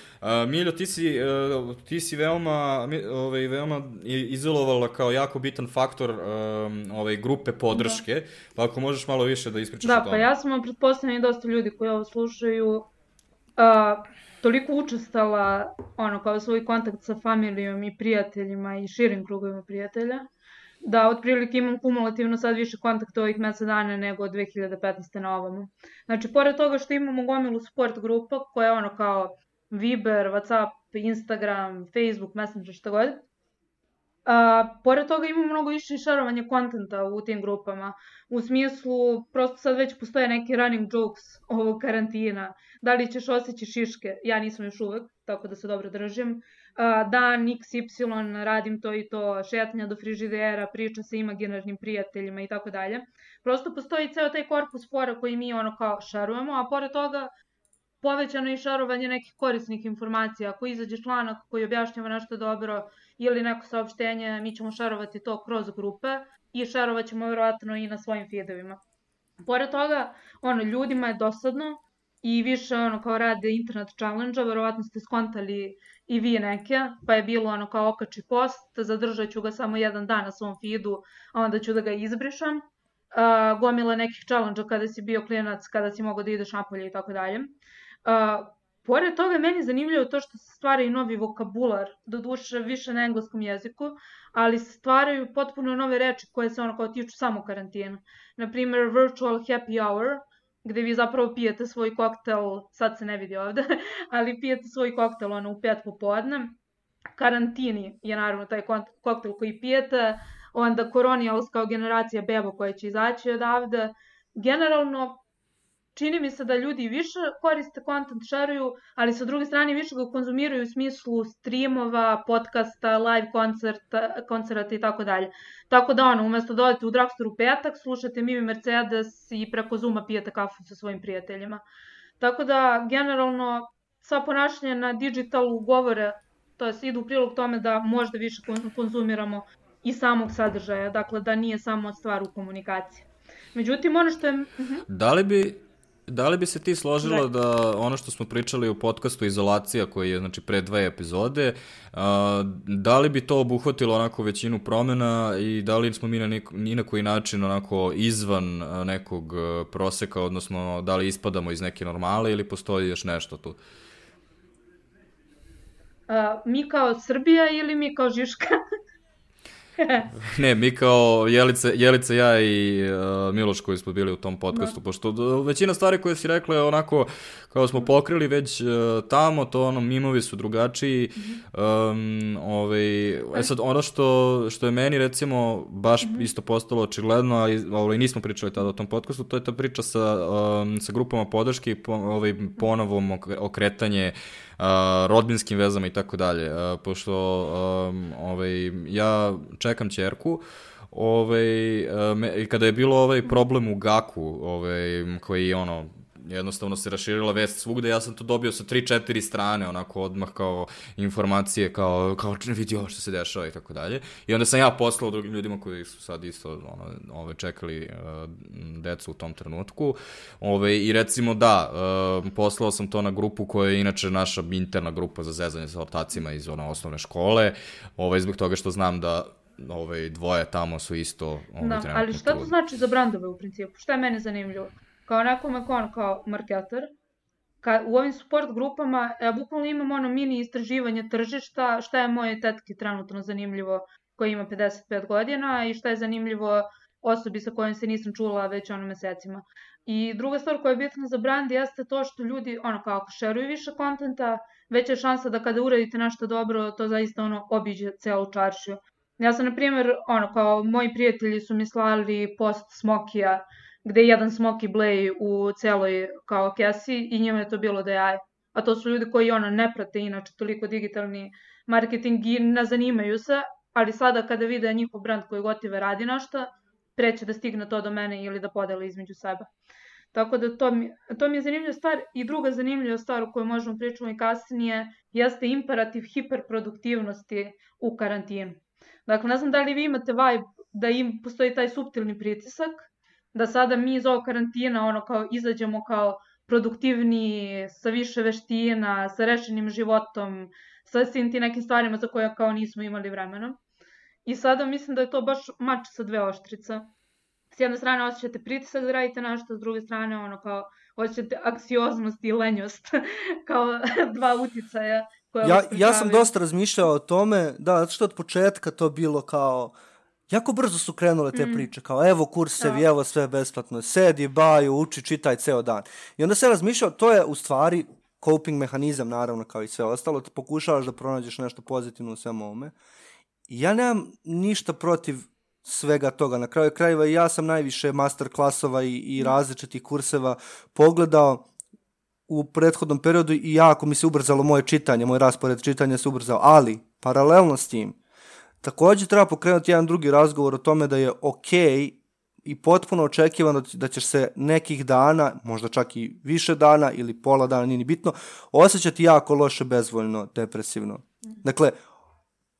Miljo, ti si, uh, ti si veoma, ovaj, veoma izolovala kao jako bitan faktor um, ovaj, grupe podrške, da. pa ako možeš malo više da ispričaš da, o tome. Da, pa ja sam pretpostavljena i dosta ljudi koji ovo slušaju uh, toliko učestala ono kao svoj kontakt sa familijom i prijateljima i širim krugovima prijatelja da otprilike imam kumulativno sad više kontakta ovih mesec dana nego od 2015. na ovamo. Znači, pored toga što imamo gomilu sport grupa koja je ono kao Viber, Whatsapp, Instagram, Facebook, Messenger, šta god, A, pored toga ima mnogo više šarovanja kontenta u tim grupama. U smislu, prosto sad već postoje neki running jokes ovog karantina. Da li ćeš osjeći šiške? Ja nisam još uvek, tako da se dobro držim. A, dan XY, radim to i to, šetanja do frižidera, priča sa imaginarnim prijateljima i tako dalje. Prosto postoji ceo taj korpus spora koji mi ono kao šarujemo, a pored toga povećano i šarovanje nekih korisnih informacija. Ako izađe članak koji objašnjava nešto dobro ili neko saopštenje, mi ćemo šarovati to kroz grupe i šarovat ćemo verovatno i na svojim feedovima. Pored toga, ono, ljudima je dosadno i više ono kao rade internet challenge-a, verovatno ste skontali i vi neke, pa je bilo ono kao okači post, zadržat ću ga samo jedan dan na svom feedu, a onda ću da ga izbrišam. Uh, gomila nekih challenge-a kada si bio klinac, kada si mogao da ideš napolje i tako dalje. Pored toga, meni je zanimljivo to što se stvara i novi vokabular, do duše više na engleskom jeziku, ali se stvaraju potpuno nove reči koje se ono kao tiču samo karantina. Naprimer, virtual happy hour, gde vi zapravo pijete svoj koktel, sad se ne vidi ovde, ali pijete svoj koktel ono u pet popodne. Karantini je naravno taj koktel koji pijete, onda koronijals kao generacija beba koja će izaći odavde. Generalno, čini mi se da ljudi više koriste content, šeruju, ali sa druge strane više ga konzumiraju u smislu streamova, podcasta, live koncerta, koncerta i tako dalje. Tako da ono, umesto da odete u drugstore u petak, slušate Mimi Mercedes i preko Zuma pijete kafu sa svojim prijateljima. Tako da, generalno, sva ponašanja na digitalu govore, to je idu u prilog tome da možda više konzumiramo i samog sadržaja, dakle da nije samo stvar u komunikaciji. Međutim, ono što je... Uh -huh. Da li bi da li bi se ti složila da, da ono što smo pričali u podcastu Izolacija, koji je znači pre dve epizode, uh, da li bi to obuhvatilo onako većinu promena i da li smo mi na nik, ni na koji način onako izvan nekog proseka, odnosno da li ispadamo iz neke normale ili postoji još nešto tu? Uh, mi kao Srbija ili mi kao Žiška? ne, mi kao Jelica, Jelica ja i uh, Miloš koji smo bili u tom podcastu, no. pošto većina stvari koje si rekla je onako, kao smo pokrili već uh, tamo, to ono, mimovi su drugačiji. Mm -hmm. um, ovaj, e sad, ono što, što je meni recimo baš mm -hmm. isto postalo očigledno, a ovaj, nismo pričali tada o tom podcastu, to je ta priča sa, um, sa grupama podrške i po, ovaj, ponovom okretanje uh, rodbinskim vezama i tako dalje. Pošto um, ovaj, ja čekam ćerku, ovaj, um, kada je bilo ovaj problem u Gaku, ovaj, koji je ono, jednostavno se raširila vest svugde, ja sam to dobio sa 3-4 strane, onako odmah kao informacije, kao, kao vidi ovo što se dešava i tako dalje. I onda sam ja poslao drugim ljudima koji su sad isto ono, ove, čekali uh, decu u tom trenutku. Ove, I recimo da, uh, poslao sam to na grupu koja je inače naša interna grupa za zezanje sa ortacima iz ono, osnovne škole, ove, zbog toga što znam da ove, dvoje tamo su isto ove, da, ali šta to znači za brandove u principu? Šta je mene zanimljivo? Kao nekome ko ono kao marketer, ka, u ovim support grupama ja bukvalno imam ono mini istraživanje tržišta, šta je moje tetki trenutno zanimljivo koja ima 55 godina i šta je zanimljivo osobi sa kojom se nisam čula već ono mesecima. I druga stvar koja je bitna za brand jeste to što ljudi, ono kao ako šeruju više kontenta, veća je šansa da kada uradite nešto dobro, to zaista ono obiđe celu čaršiju. Ja sam, na primjer, ono, kao moji prijatelji su mi slali post Smokija, gde je jedan Smoky Blay u celoj kao kesi i njima je to bilo da je A to su ljudi koji ono ne prate inače toliko digitalni marketing i ne zanimaju se, ali sada kada vide njihov brand koji gotive radi nešto, preće da stigne to do mene ili da podele između sebe. Tako da to mi, to mi je zanimljiva stvar i druga zanimljiva stvar o kojoj možemo pričati i kasnije jeste imperativ hiperproduktivnosti u karantinu. Dakle, ne znam da li vi imate vibe da im postoji taj subtilni pritisak, da sada mi iz ovog karantina ono kao izađemo kao produktivni, sa više veština, sa rešenim životom, sa svim ti nekim stvarima za koje kao nismo imali vremena. I sada mislim da je to baš mač sa dve oštrice. S jedne strane osjećate pritisak da radite nešto, s druge strane ono kao osjećate aksioznost i lenjost kao dva uticaja. Koja ja, ja sam dosta razmišljao o tome, da, zato što od početka to bilo kao jako brzo su krenule te mm. priče, kao evo kursevi, da. evo sve besplatno, sedi, baju, uči, čitaj ceo dan. I onda se razmišljao, to je u stvari coping mehanizam, naravno, kao i sve ostalo, ti pokušavaš da pronađeš nešto pozitivno u svemu ovome. I ja nemam ništa protiv svega toga. Na kraju krajeva ja sam najviše master klasova i, i mm. različitih kurseva pogledao u prethodnom periodu i jako mi se ubrzalo moje čitanje, moj raspored čitanja se ubrzao, ali paralelno s tim, Takođe treba pokrenuti jedan drugi razgovor o tome da je okej okay i potpuno očekivano da ćeš se nekih dana, možda čak i više dana ili pola dana, nije ni bitno, osjećati jako loše, bezvoljno, depresivno. Dakle,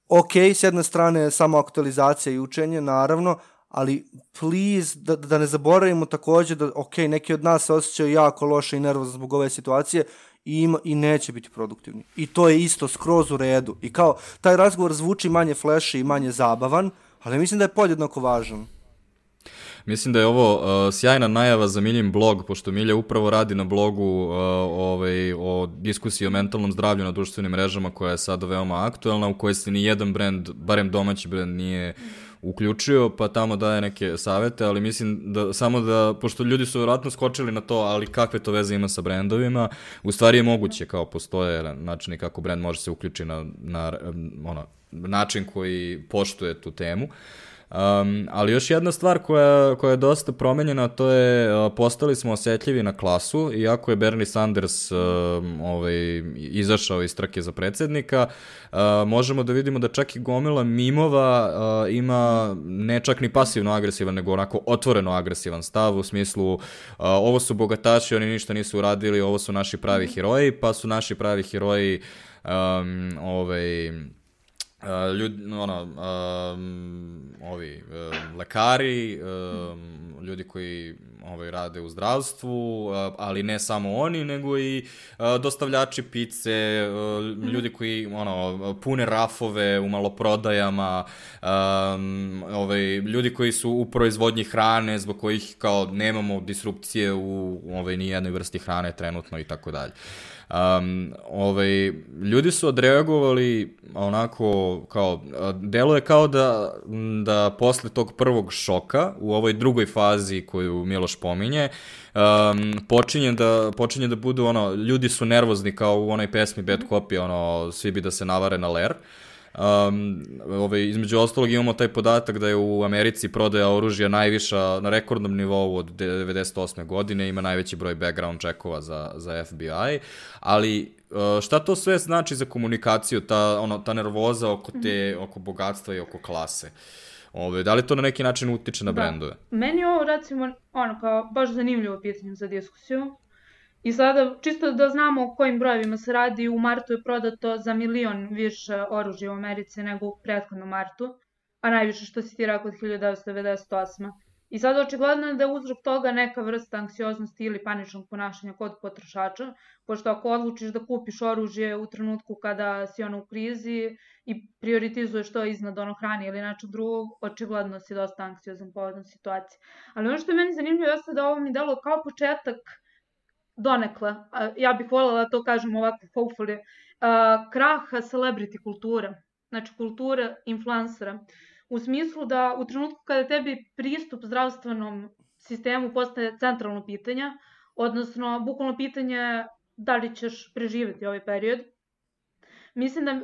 ok, s jedne strane samo aktualizacija i učenje, naravno, ali please, da, da ne zaboravimo takođe da, ok, neki od nas se osjećaju jako loše i nervozno zbog ove situacije i, ima, i neće biti produktivni. I to je isto skroz u redu. I kao, taj razgovor zvuči manje flashy i manje zabavan, ali mislim da je podjednako važan. Mislim da je ovo uh, sjajna najava za Miljin blog, pošto Milja upravo radi na blogu uh, ovaj, o diskusiji o mentalnom zdravlju na društvenim mrežama koja je sada veoma aktuelna, u kojoj se ni jedan brend, barem domaći brend, nije mm uključio, pa tamo daje neke savete, ali mislim da samo da, pošto ljudi su vjerojatno skočili na to, ali kakve to veze ima sa brendovima, u stvari je moguće kao postoje načini kako brend može se uključi na, na ono, način koji poštuje tu temu. Uh, Um, ali još jedna stvar koja, koja je dosta promenjena, to je uh, postali smo osetljivi na klasu, iako je Bernie Sanders uh, ovaj, izašao iz trke za predsednika, uh, možemo da vidimo da čak i gomila mimova uh, ima ne čak ni pasivno agresivan, nego onako otvoreno agresivan stav u smislu uh, ovo su bogataši, oni ništa nisu uradili, ovo su naši pravi heroji, pa su naši pravi heroji um, ovaj, Uh, ljudi, ono, um, ovi, um, lekari, um, ljudi koji ovaj, rade u zdravstvu, ali ne samo oni, nego i dostavljači pice, mhm. ljudi koji ono, pune rafove u maloprodajama, um, ovaj, ljudi koji su u proizvodnji hrane, zbog kojih kao nemamo disrupcije u ovaj, nijednoj vrsti hrane trenutno i tako dalje. Um, ovaj, ljudi su odreagovali onako kao, delo je kao da, da posle tog prvog šoka u ovoj drugoj fazi koju Miloš pominje, um, počinje, da, počinje da budu ono, ljudi su nervozni kao u onoj pesmi Bad Copy, ono, svi bi da se navare na ler. Uh, Um, ovaj, između ostalog imamo taj podatak da je u Americi prodaja oružja najviša na rekordnom nivou od 98. godine, ima najveći broj background checkova za, za FBI, ali uh, šta to sve znači za komunikaciju, ta, ono, ta nervoza oko, te, mhm. oko bogatstva i oko klase? Ove, da li to na neki način utiče na da. brendove? Meni ovo, recimo, ono, kao, baš zanimljivo pitanje za diskusiju. I sada, čisto da znamo o kojim brojevima se radi, u martu je prodato za milion više oružja u Americi nego u prethodnom martu, a najviše što si ti rekao od 1998. I sada očigledno je da je uzrok toga neka vrsta anksioznosti ili paničnog ponašanja kod potrošača, pošto ako odlučiš da kupiš oružje u trenutku kada si ono u krizi i prioritizuješ to iznad ono hrane ili nečeg drugog, očigledno si dosta anksiozan povodom situacije. Ali ono što je meni zanimljivo jeste da ovo mi delo kao početak donekle, ja bih voljela da to kažem ovako hopefully, kraha celebrity kulture, znači kulture influencera, u smislu da u trenutku kada tebi pristup zdravstvenom sistemu postaje centralno pitanje, odnosno bukvalno pitanje da li ćeš preživeti ovaj period, mislim da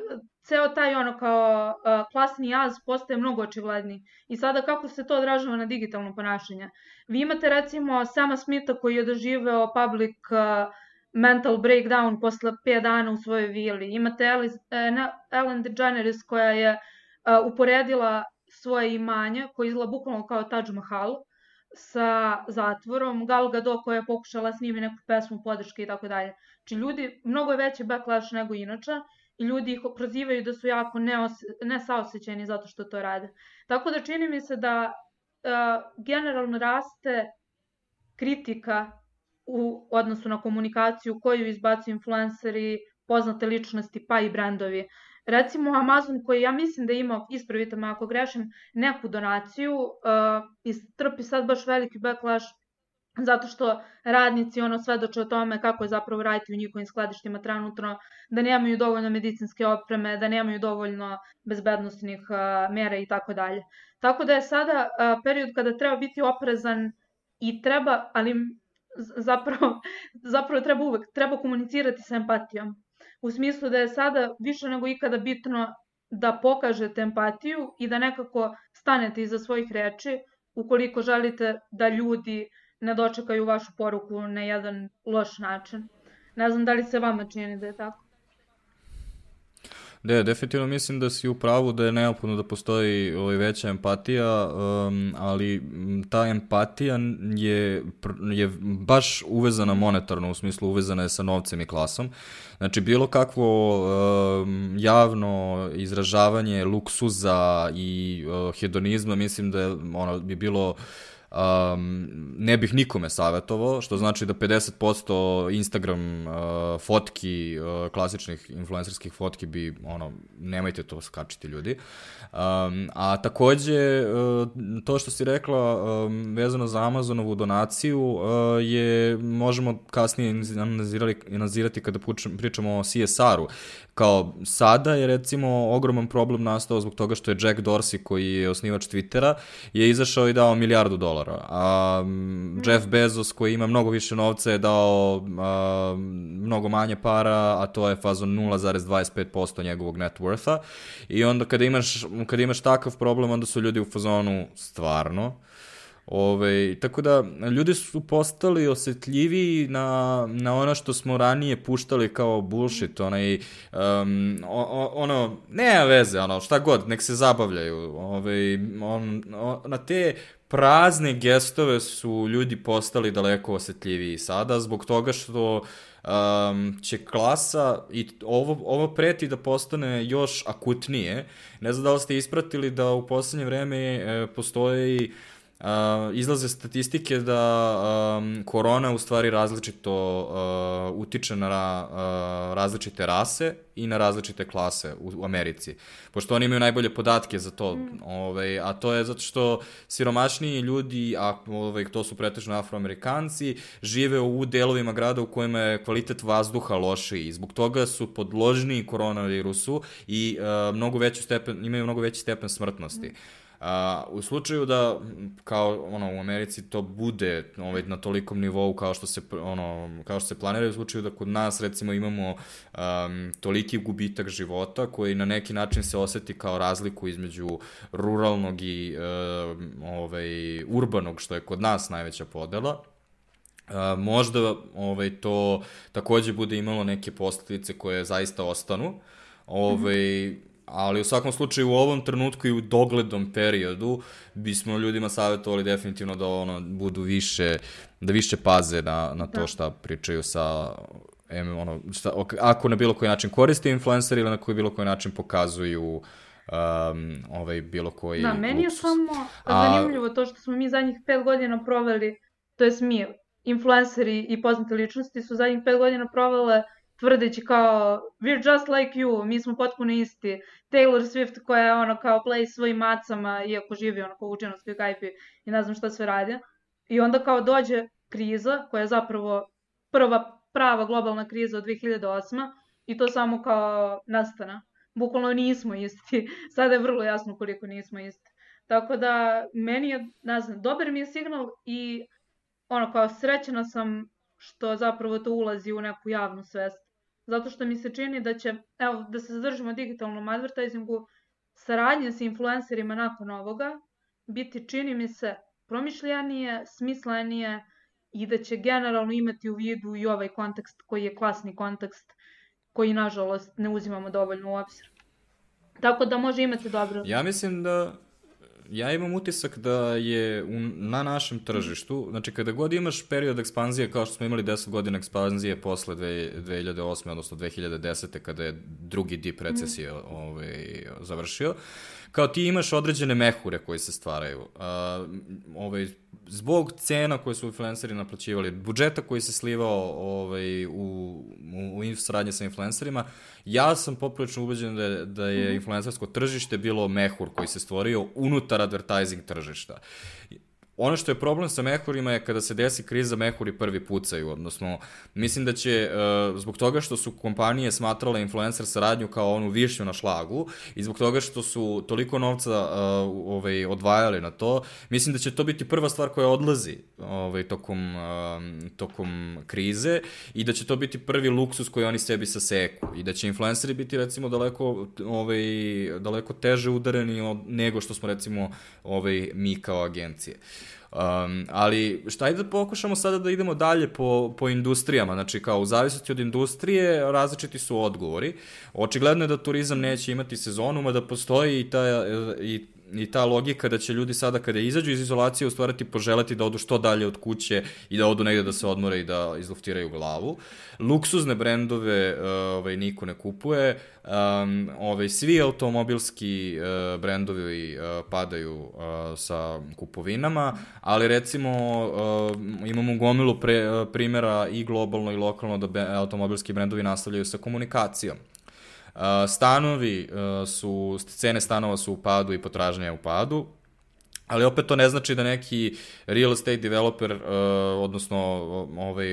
ceo taj ono kao uh, klasni jaz postaje mnogo očigledniji. I sada kako se to odražava na digitalno ponašanje? Vi imate recimo Sama Smitha koji je doživeo public uh, mental breakdown posle 5 dana u svojoj vili. Imate Ellen DeGeneres koja je uporedila svoje imanje, koje izgleda bukvalno kao Taj Mahal, sa zatvorom, Gal Gadot koja je pokušala snimi neku pesmu podrške i tako dalje. Znači ljudi, mnogo je veći backlash nego inače i ljudi ih prozivaju da su jako nesaosećeni zato što to rade. Tako da čini mi se da uh, generalno raste kritika u odnosu na komunikaciju koju izbacuju influenceri, poznate ličnosti pa i brendovi. Recimo Amazon koji ja mislim da ima, ispravite me ako grešim, neku donaciju uh, i trpi sad baš veliki backlash zato što radnici ono svedoče o tome kako je zapravo raditi u njihovim skladištima trenutno, da nemaju dovoljno medicinske opreme, da nemaju dovoljno bezbednostnih uh, mera i tako dalje. Tako da je sada uh, period kada treba biti oprezan i treba, ali zapravo, zapravo treba uvek, treba komunicirati sa empatijom. U smislu da je sada više nego ikada bitno da pokažete empatiju i da nekako stanete iza svojih reči ukoliko želite da ljudi ne dočekaju vašu poruku na jedan loš način. Ne znam da li se vama čini da je tako. Da, definitivno mislim da si u pravu da je neophodno da postoji ovaj veća empatija, um, ali ta empatija je, je baš uvezana monetarno, u smislu uvezana je sa novcem i klasom. Znači, bilo kakvo um, javno izražavanje luksuza i uh, hedonizma, mislim da je, ono, bi bilo uh, um, ne bih nikome savjetovao, što znači da 50% Instagram uh, fotki, uh, klasičnih influencerskih fotki bi, ono, nemojte to skačiti ljudi. Um, a takođe, uh, to što si rekla um, vezano za Amazonovu donaciju uh, je, možemo kasnije analizirati kada pričamo o CSR-u. Kao sada je recimo ogroman problem nastao zbog toga što je Jack Dorsey koji je osnivač Twittera je izašao i dao milijardu dolara. A mm. Jeff Bezos koji ima mnogo više novca je dao a, mnogo manje para, a to je fazon 0,25% njegovog net wortha. I onda kada imaš, kada imaš takav problem, onda su ljudi u fazonu stvarno Ove, tako da, ljudi su postali osetljiviji na, na ono što smo ranije puštali kao bullshit, onaj, um, o, ono, nema veze, ono, šta god, nek se zabavljaju, ove, on, on, na te prazne gestove su ljudi postali daleko osetljiviji sada, zbog toga što um, će klasa, i ovo, ovo preti da postane još akutnije, ne znam da li ste ispratili da u poslednje vreme e, postoji uh, izlaze statistike da um, korona u stvari različito uh, utiče na uh, različite rase i na različite klase u, u Americi. Pošto oni imaju najbolje podatke za to, mm. ovaj, a to je zato što siromašniji ljudi, a ovaj, to su pretežno afroamerikanci, žive u delovima grada u kojima je kvalitet vazduha lošiji. Zbog toga su podložniji koronavirusu i uh, mnogo veći stepen, imaju mnogo veći stepen smrtnosti. Mm. A, u slučaju da kao ono u Americi to bude ovaj na tolikom nivou kao što se ono kao što se planira u slučaju da kod nas recimo imamo um, toliki gubitak života koji na neki način se oseti kao razliku između ruralnog i um, ovaj urbanog što je kod nas najveća podela Uh, možda ovaj, to takođe bude imalo neke posledice koje zaista ostanu. Ovaj, mm -hmm ali u svakom slučaju u ovom trenutku i u dogledom periodu bismo ljudima savjetovali definitivno da ono budu više da više paze na na to da. šta pričaju sa em, ono šta, ako na bilo koji način koriste influencer ili na koji bilo koji način pokazuju um, ovaj bilo koji Da, meni je samo zanimljivo to što smo mi zadnjih pet godina proveli, to jest mi, influenceri i poznate ličnosti su zadnjih pet godina provele tvrdeći kao we're just like you, mi smo potpuno isti. Taylor Swift koja je ono kao play svojim macama, iako živi ono kao u učenovskoj gajpi i ne znam šta sve radi. I onda kao dođe kriza koja je zapravo prva prava globalna kriza od 2008. I to samo kao nastana. Bukvalno nismo isti. Sada je vrlo jasno koliko nismo isti. Tako da, meni je, ne znam, dobar mi je signal i ono kao srećena sam što zapravo to ulazi u neku javnu svest zato što mi se čini da će, evo, da se zadržimo digitalnom advertisingu, saradnje sa influencerima nakon ovoga biti, čini mi se, promišljanije, smislenije i da će generalno imati u vidu i ovaj kontekst koji je klasni kontekst koji, nažalost, ne uzimamo dovoljno u obzir. Tako da može imati dobro. Ja mislim da ja imam utisak da je u, na našem tržištu, znači kada god imaš period ekspanzije kao što smo imali 10 godina ekspanzije posle 2008. odnosno 2010. kada je drugi dip recesije mm. ovaj, završio, kao ti imaš određene mehure koji se stvaraju. Uh, ovaj, zbog cena koje su influenceri naplaćivali, budžeta koji se slivao ovaj, u, u, u sradnje sa influencerima, ja sam poprilično ubeđen da da je mhm. influencersko tržište bilo mehur koji se stvorio unutar advertising tržišta. Ono što je problem sa mehurima je kada se desi kriza, mehuri prvi pucaju, odnosno mislim da će, uh, zbog toga što su kompanije smatrale influencer saradnju kao onu višnju na šlagu i zbog toga što su toliko novca uh, ovaj, odvajali na to, mislim da će to biti prva stvar koja odlazi ovaj, tokom, uh, tokom krize i da će to biti prvi luksus koji oni sebi saseku i da će influenceri biti recimo daleko, ovaj, daleko teže udareni od, nego što smo recimo ovaj, mi kao agencije. Um, ali šta je da pokušamo sada da idemo dalje po, po industrijama, znači kao u zavisnosti od industrije različiti su odgovori. Očigledno je da turizam neće imati sezonu, mada postoji i ta, i i ta logika da će ljudi sada kada izađu iz izolacije ustvarati poželeti da odu što dalje od kuće i da odu negde da se odmore i da izluftiraju glavu. Luksuzne brendove uh, ovaj, niko ne kupuje, um, ovaj, svi automobilski uh, brendovi uh, padaju uh, sa kupovinama, ali recimo uh, imamo gomilu pre, uh, primera i globalno i lokalno da automobilski brendovi nastavljaju sa komunikacijom. Stanovi su, cene stanova su u padu i potražnja je u padu, ali opet to ne znači da neki real estate developer, odnosno ovaj,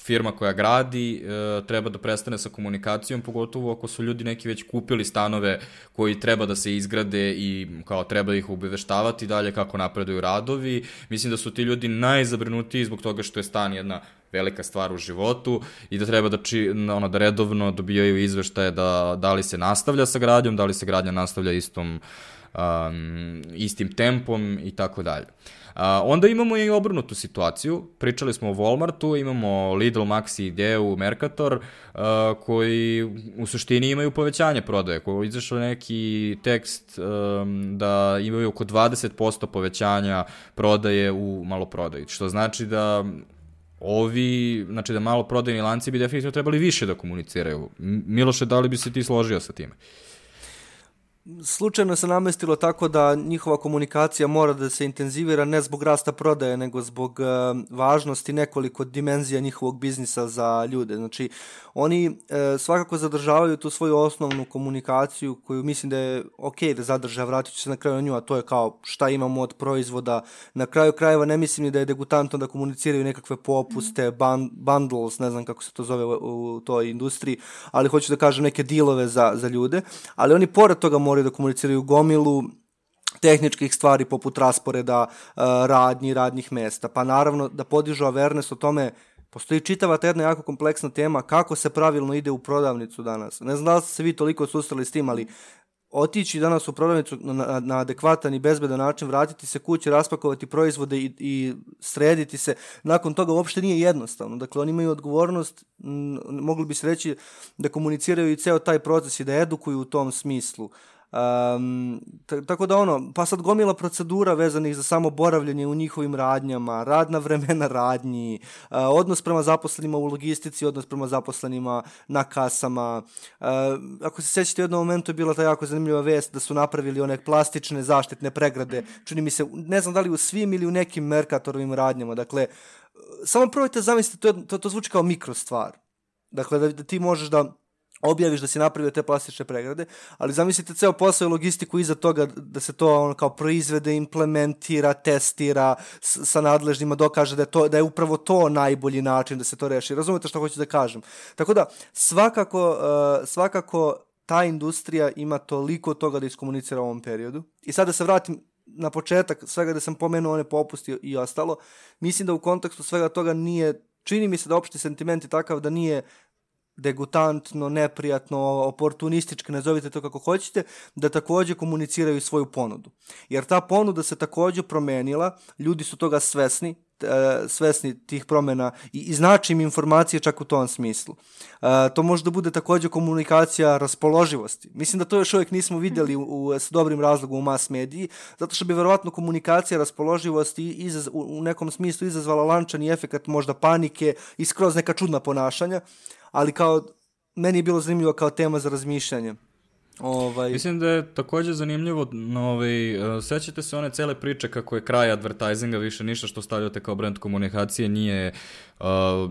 firma koja gradi, treba da prestane sa komunikacijom, pogotovo ako su ljudi neki već kupili stanove koji treba da se izgrade i kao treba ih ubeveštavati dalje kako napreduju radovi. Mislim da su ti ljudi najzabrinutiji zbog toga što je stan jedna velika stvar u životu i da treba da, či, ono, da redovno dobijaju izveštaje da, da li se nastavlja sa gradnjom, da li se gradnja nastavlja istom, um, istim tempom i tako dalje. Onda imamo i obrnutu situaciju, pričali smo o Walmartu, imamo Lidl, Maxi, Ideu, Mercator, uh, koji u suštini imaju povećanje prodaje, koji je izašao neki tekst da imaju oko 20% povećanja prodaje u maloprodaji, što znači da ovi, znači da malo prodajni lanci bi definitivno trebali više da komuniciraju. Miloše, da li bi se ti složio sa time? Slučajno se namestilo tako da njihova komunikacija mora da se intenzivira ne zbog rasta prodaje, nego zbog uh, važnosti nekoliko dimenzija njihovog biznisa za ljude. Znači, oni uh, svakako zadržavaju tu svoju osnovnu komunikaciju koju mislim da je ok da zadrža, vratit ću se na kraju na nju, a to je kao šta imamo od proizvoda. Na kraju krajeva ne mislim ni da je degutantno da komuniciraju nekakve popuste, ban, bundles, ne znam kako se to zove u, u toj industriji, ali hoću da kažem neke dilove za, za ljude, ali oni pored toga moraju da komuniciraju gomilu tehničkih stvari poput rasporeda uh, radnji, radnih mesta. Pa naravno da podižu awareness o tome Postoji čitava ta jedna jako kompleksna tema kako se pravilno ide u prodavnicu danas. Ne znam da li ste se vi toliko susreli s tim, ali otići danas u prodavnicu na, na adekvatan i bezbedan način, vratiti se kući, raspakovati proizvode i, i srediti se, nakon toga uopšte nije jednostavno. Dakle, oni imaju odgovornost, m, mogli bi se reći, da komuniciraju i ceo taj proces i da edukuju u tom smislu. Uh, Um, tako da ono, pa sad gomila procedura vezanih za samo boravljanje u njihovim radnjama, radna vremena radnji, uh, odnos prema zaposlenima u logistici, odnos prema zaposlenima na kasama. Uh, ako se sećate, u jednom momentu je bila ta jako zanimljiva vest da su napravili one plastične zaštitne pregrade, čini mi se, ne znam da li u svim ili u nekim Merkatorovim radnjama, dakle, samo probajte zamisliti, to, to, to zvuči kao mikro stvar. Dakle, da, da ti možeš da objaviš da si napravio te plastične pregrade, ali zamislite ceo posao i logistiku iza toga da se to ono kao proizvede, implementira, testira, sa nadležnjima dokaže da je, to, da je upravo to najbolji način da se to reši. Razumete što hoću da kažem? Tako da, svakako, uh, svakako ta industrija ima toliko toga da iskomunicira u ovom periodu. I sad da se vratim na početak svega da sam pomenuo one popusti i ostalo, mislim da u kontekstu svega toga nije, čini mi se da opšti sentiment je takav da nije degutantno, neprijatno, oportunistički, nazovite to kako hoćete, da takođe komuniciraju svoju ponudu. Jer ta ponuda se takođe promenila, ljudi su toga svesni, e, svesni tih promena i, i znači im informacije čak u tom smislu. E, to može da bude takođe komunikacija raspoloživosti. Mislim da to još uvijek nismo videli u, u, s dobrim razlogom u mas mediji, zato što bi verovatno komunikacija raspoloživosti izaz, u, u nekom smislu izazvala lančani efekat možda panike i skroz neka čudna ponašanja, ali kao, meni je bilo zanimljivo kao tema za razmišljanje. Ovaj... Mislim da je takođe zanimljivo, ovaj, uh, sećate se one cele priče kako je kraj advertisinga više ništa što stavljate kao brand komunikacije nije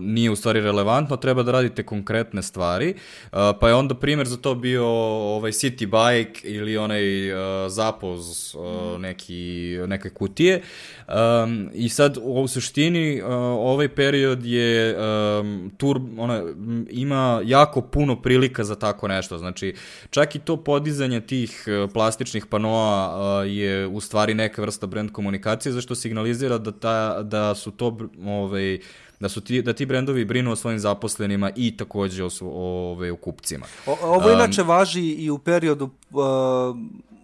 nije u stvari relevantno, treba da radite konkretne stvari, uh, pa je onda primer za to bio ovaj City Bike ili onaj uh, zapoz uh, neki, neke kutije. Um, i sad u suštini uh, ovaj period je um, tur, ona, ima jako puno prilika za tako nešto, znači čak i to podizanje tih plastičnih panoa uh, je u stvari neka vrsta brand komunikacije, zašto signalizira da, ta, da su to ovaj, da su ti, da ti brendovi brinu o svojim zaposlenima i takođe o, o, ove, o kupcima. O, ovo inače um, važi i u periodu, uh,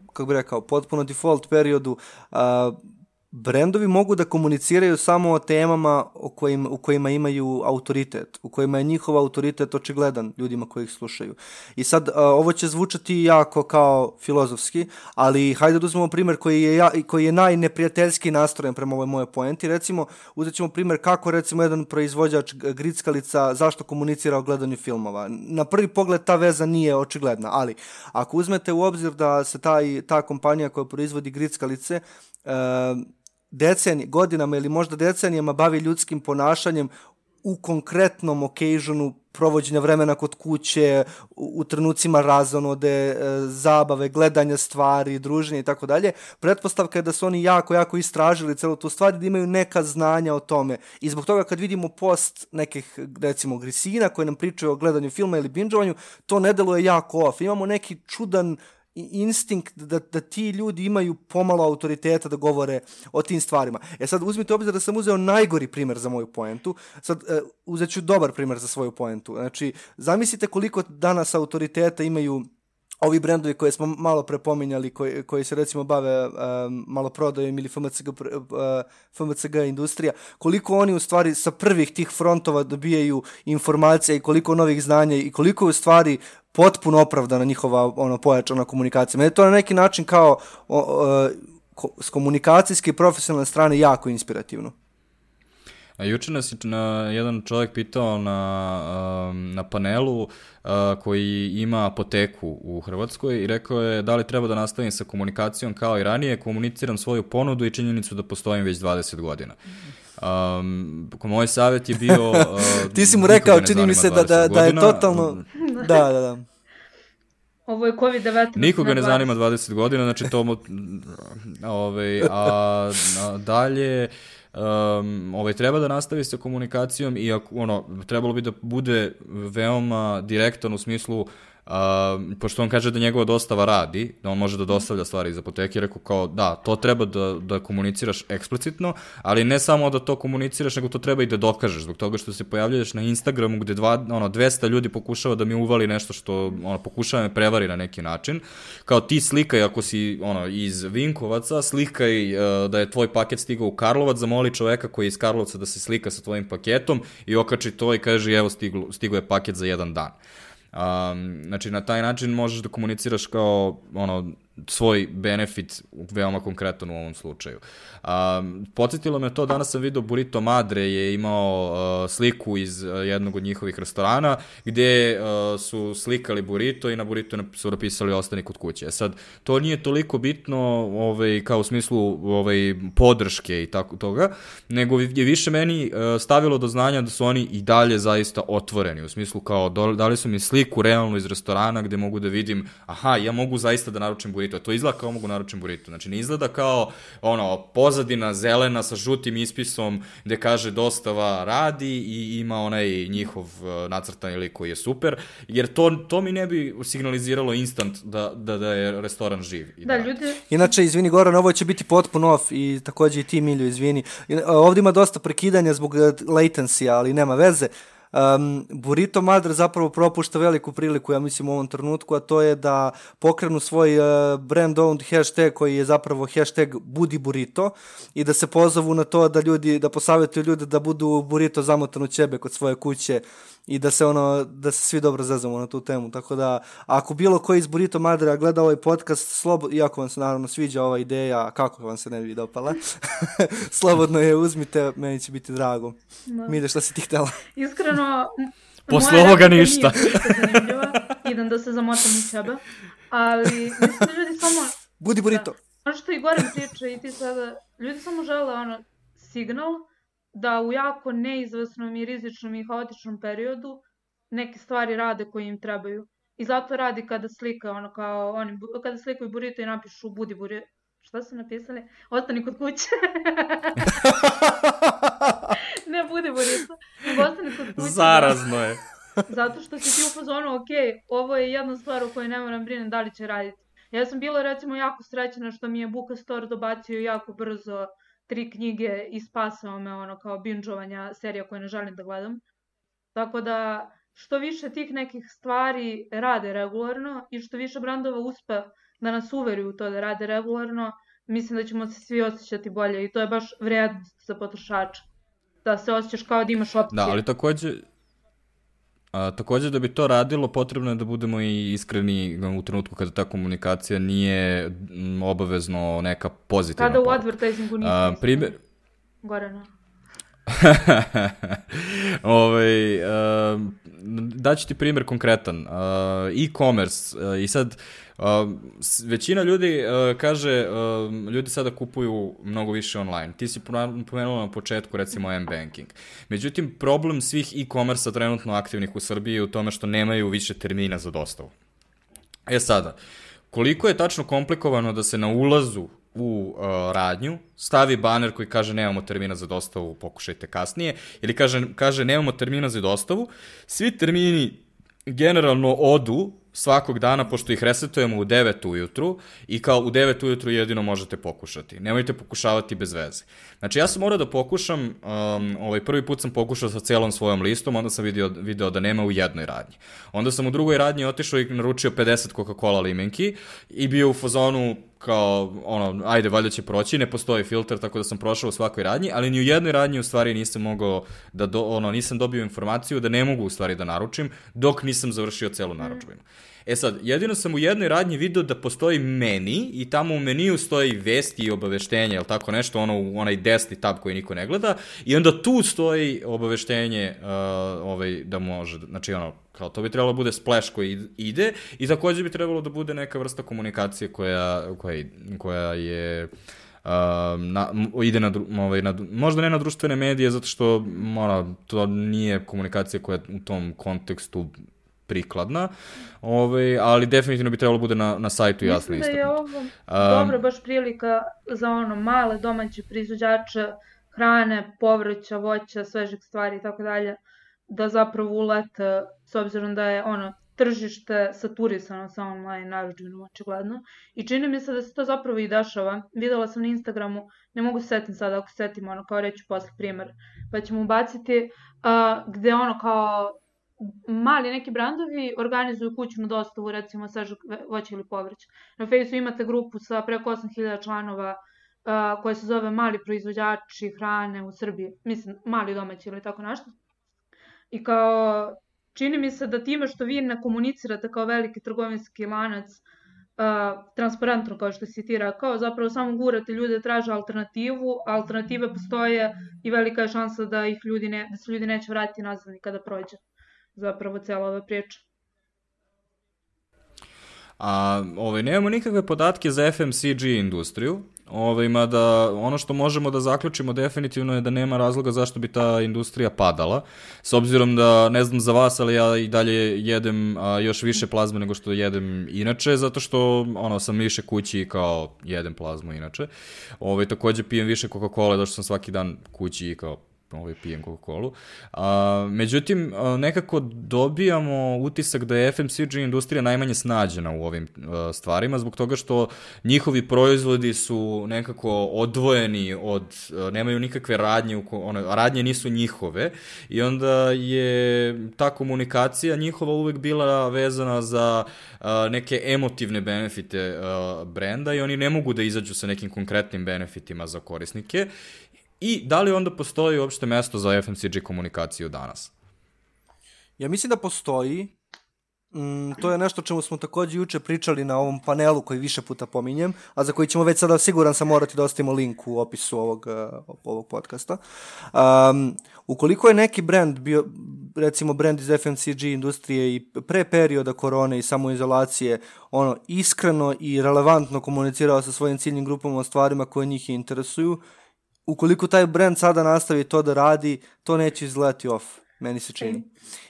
kako bih rekao, potpuno default periodu uh, brendovi mogu da komuniciraju samo o temama o kojim, u kojima imaju autoritet, u kojima je njihov autoritet očigledan ljudima koji ih slušaju. I sad, ovo će zvučati jako kao filozofski, ali hajde da uzmemo primer koji je, ja, koji je najneprijateljski nastrojen prema ovoj moje poenti. Recimo, uzet ćemo primer kako recimo jedan proizvođač grickalica zašto komunicira o gledanju filmova. Na prvi pogled ta veza nije očigledna, ali ako uzmete u obzir da se taj, ta kompanija koja proizvodi grickalice uh, decenij, godinama ili možda decenijama bavi ljudskim ponašanjem u konkretnom occasionu provođenja vremena kod kuće, u, trenucima razonode, e, zabave, gledanja stvari, druženja i tako dalje. Pretpostavka je da su oni jako, jako istražili celu tu stvar da imaju neka znanja o tome. I zbog toga kad vidimo post nekih, recimo, grisina koji nam pričaju o gledanju filma ili binđovanju, to ne deluje jako off. Imamo neki čudan instinkt da, da ti ljudi imaju pomalo autoriteta da govore o tim stvarima. E sad uzmite obzir da sam uzeo najgori primer za moju poentu, sad uh, uzet ću dobar primer za svoju poentu. Znači, zamislite koliko danas autoriteta imaju ovi brendovi koje smo malo prepominjali, koji, koji se recimo bave um, malo prodajom ili FMCG, uh, FMCG industrija, koliko oni u stvari sa prvih tih frontova dobijaju informacije i koliko novih znanja i koliko u stvari potpuno opravdana njihova ono pojačana komunikacija. Mene to na neki način kao o, o, ko, s komunikacijske i profesionalne strane jako inspirativno. A juče nas je na, jedan čovjek pitao na, um, na panelu uh, koji ima apoteku u Hrvatskoj i rekao je da li treba da nastavim sa komunikacijom kao i ranije, komuniciram svoju ponudu i činjenicu da postojim već 20 godina. Um, moj savjet je bio... Uh, Ti si mu rekao, čini mi se da, da, da je totalno... da, da, da. Ovo je COVID-19. Nikoga ne zanima 20 godina, znači to... Ove, ovaj, a, a dalje um, ovaj, treba da nastavi sa komunikacijom i ako, ono, trebalo bi da bude veoma direktan u smislu Uh, pošto on kaže da njegova dostava radi, da on može da dostavlja stvari iz apoteke, rekao kao da, to treba da, da komuniciraš eksplicitno, ali ne samo da to komuniciraš, nego to treba i da dokažeš, zbog toga što se pojavljaš na Instagramu gde dva, ono, 200 ljudi pokušava da mi uvali nešto što ono, pokušava me prevari na neki način, kao ti slikaj ako si ono, iz Vinkovaca, slikaj uh, da je tvoj paket stigao u Karlovac, zamoli čoveka koji je iz Karlovca da se slika sa tvojim paketom i okači to i kaže evo stiglo, stigo je paket za jedan dan. Um, znači, na taj način možeš da komuniciraš kao, ono, svoj benefit veoma konkretan u ovom slučaju. Um, podsjetilo me to, danas sam vidio Burrito Madre je imao uh, sliku iz uh, jednog od njihovih restorana gde uh, su slikali burrito i na burrito su napisali ostani kod kuće. Sad, to nije toliko bitno ovaj, kao u smislu ovaj, podrške i tako toga, nego je više meni uh, stavilo do znanja da su oni i dalje zaista otvoreni, u smislu kao dali su mi sliku realno iz restorana gde mogu da vidim, aha, ja mogu zaista da naručim burrito. To izgleda kao mogu naručim burrito. Znači, ne izgleda kao ono, pozadina zelena sa žutim ispisom gde kaže dostava radi i ima onaj njihov uh, nacrtani lik koji je super, jer to, to mi ne bi signaliziralo instant da, da, da je restoran živ. I da, da, ljudi... Inače, izvini Goran, ovo će biti potpuno off i takođe i ti Milju, izvini. Ovde ima dosta prekidanja zbog latencija, ali nema veze. Um, Burrito Madre zapravo propušta veliku priliku, ja mislim, u ovom trenutku, a to je da pokrenu svoj uh, brand owned hashtag koji je zapravo hashtag Budi Burrito i da se pozovu na to da ljudi, da posavetuju ljude da budu burrito zamotan u ćebe kod svoje kuće i da se ono da se svi dobro zezamo na tu temu. Tako da ako bilo ko iz Burrito Madre gleda ovaj podcast, slobo, iako vam se naravno sviđa ova ideja, kako vam se ne bi dopala, slobodno je uzmite, meni će biti drago. Da. Mide, šta si ti htela? Iskreno, Posle ovoga ništa. Idem da se zamotam u sebe. Ali, mislim da ljudi samo... Budi burrito. Da, ono što i Goran priča i ti sada, ljudi samo žele ono, signal, da u jako neizvesnom i rizičnom i haotičnom periodu neke stvari rade koje im trebaju. I zato radi kada slika, ono kao oni, kada slikaju burrito i napišu budi burrito. Šta su napisali? Ostani kod kuće. ne budi burrito, nego ostani kod kuće. Zarazno je. Zato što si ti u fazonu, ok, ovo je jedna stvar o kojoj ne moram brinem da li će raditi. Ja sam bila recimo jako srećena što mi je Buka Store dobacio jako brzo tri knjige i spasao me ono kao binđovanja serija koje ne želim da gledam. Tako da što više tih nekih stvari rade regularno i što više brandova uspe da nas uveri u to da rade regularno, mislim da ćemo se svi osjećati bolje i to je baš vrednost za potrošača. Da se osjećaš kao da imaš opcije. Da, ali takođe, A, takođe da bi to radilo, potrebno je da budemo i iskreni u trenutku kada ta komunikacija nije obavezno neka pozitivna Kada u advertisingu nije. A, primer... Gorana. ovaj, uh, daću ti primjer konkretan. Uh, e-commerce uh, i sad uh, većina ljudi uh, kaže uh, ljudi sada kupuju mnogo više online. Ti si pomenula na početku recimo M-banking. Međutim, problem svih e-commerce trenutno aktivnih u Srbiji je u tome što nemaju više termina za dostavu. E sada, koliko je tačno komplikovano da se na ulazu u uh, radnju, stavi baner koji kaže nemamo termina za dostavu, pokušajte kasnije, ili kaže, kaže nemamo termina za dostavu, svi termini generalno odu svakog dana, pošto ih resetujemo u 9 ujutru i kao u 9 ujutru jedino možete pokušati. Nemojte pokušavati bez veze. Znači ja sam morao da pokušam, um, ovaj prvi put sam pokušao sa celom svojom listom, onda sam vidio, video da nema u jednoj radnji. Onda sam u drugoj radnji otišao i naručio 50 Coca-Cola limenki i bio u fazonu kao, ono, ajde, valjda će proći, ne postoji filter, tako da sam prošao u svakoj radnji, ali ni u jednoj radnji u stvari nisam mogao da, do, ono, nisam dobio informaciju da ne mogu u stvari da naručim, dok nisam završio celu naručbinu. Mm. E sad, jedino sam u jednoj radnji video da postoji meni i tamo u meniju stoji vesti i obaveštenje, ili tako nešto, ono, onaj desni tab koji niko ne gleda, i onda tu stoji obaveštenje uh, ovaj, da može, znači ono, kao to bi trebalo da bude splash koji ide i takođe bi trebalo da bude neka vrsta komunikacije koja, koja, koja je Uh, na, ide na, ovaj, na, možda ne na društvene medije, zato što ono, to nije komunikacija koja u tom kontekstu prikladna, ovaj, ali definitivno bi trebalo bude na, na sajtu jasno istaknuti. Mislim da je ovo um, dobro baš prilika za ono male domaće proizvođače hrane, povrća, voća, svežih stvari i tako dalje, da zapravo ulete, s obzirom da je ono tržište saturisano sa online naručbinom, očigledno. I čini mi se da se to zapravo i dešava. Videla sam na Instagramu, ne mogu se setim sada, ako se setim, ono, kao reću posle primer, pa ćemo ubaciti, uh, gde ono kao mali neki brandovi organizuju kućnu dostavu, recimo svežeg voća ili povrća. Na Facebooku imate grupu sa preko 8000 članova uh, koja se zove Mali proizvođači hrane u Srbiji. Mislim, mali domaći ili tako nešto. I kao, čini mi se da time što vi ne komunicirate kao veliki trgovinski lanac uh, transparentno kao što si ti rekao, zapravo samo gurate ljude traže alternativu, alternative postoje i velika je šansa da ih ljudi ne, da se ljudi neće vratiti nazad nikada prođe zapravo cela ova priča. A, ovaj, nemamo nikakve podatke za FMCG industriju, ovaj, mada ono što možemo da zaključimo definitivno je da nema razloga zašto bi ta industrija padala, s obzirom da, ne znam za vas, ali ja i dalje jedem a, još više plazme nego što jedem inače, zato što ono, sam više kući kao jedem plazmu inače. Ovaj, takođe pijem više Coca-Cola, zato što sam svaki dan kući kao ovaj, pijem Coca-Cola. međutim, nekako dobijamo utisak da je FMCG industrija najmanje snađena u ovim a, stvarima, zbog toga što njihovi proizvodi su nekako odvojeni od, a, nemaju nikakve radnje, ono, radnje nisu njihove i onda je ta komunikacija njihova uvek bila vezana za a, neke emotivne benefite a, brenda i oni ne mogu da izađu sa nekim konkretnim benefitima za korisnike I da li onda postoji uopšte mesto za FMCG komunikaciju danas? Ja mislim da postoji. Mm, to je nešto čemu smo takođe juče pričali na ovom panelu koji više puta pominjem, a za koji ćemo već sada siguran sam morati da ostavimo link u opisu ovog, uh, ovog podcasta. Um, ukoliko je neki brand bio, recimo brand iz FMCG industrije i pre perioda korone i samoizolacije, ono, iskreno i relevantno komunicirao sa svojim ciljnim grupama o stvarima koje njih interesuju, ukoliko taj brand sada nastavi to da radi, to neće izgledati off, meni se čini.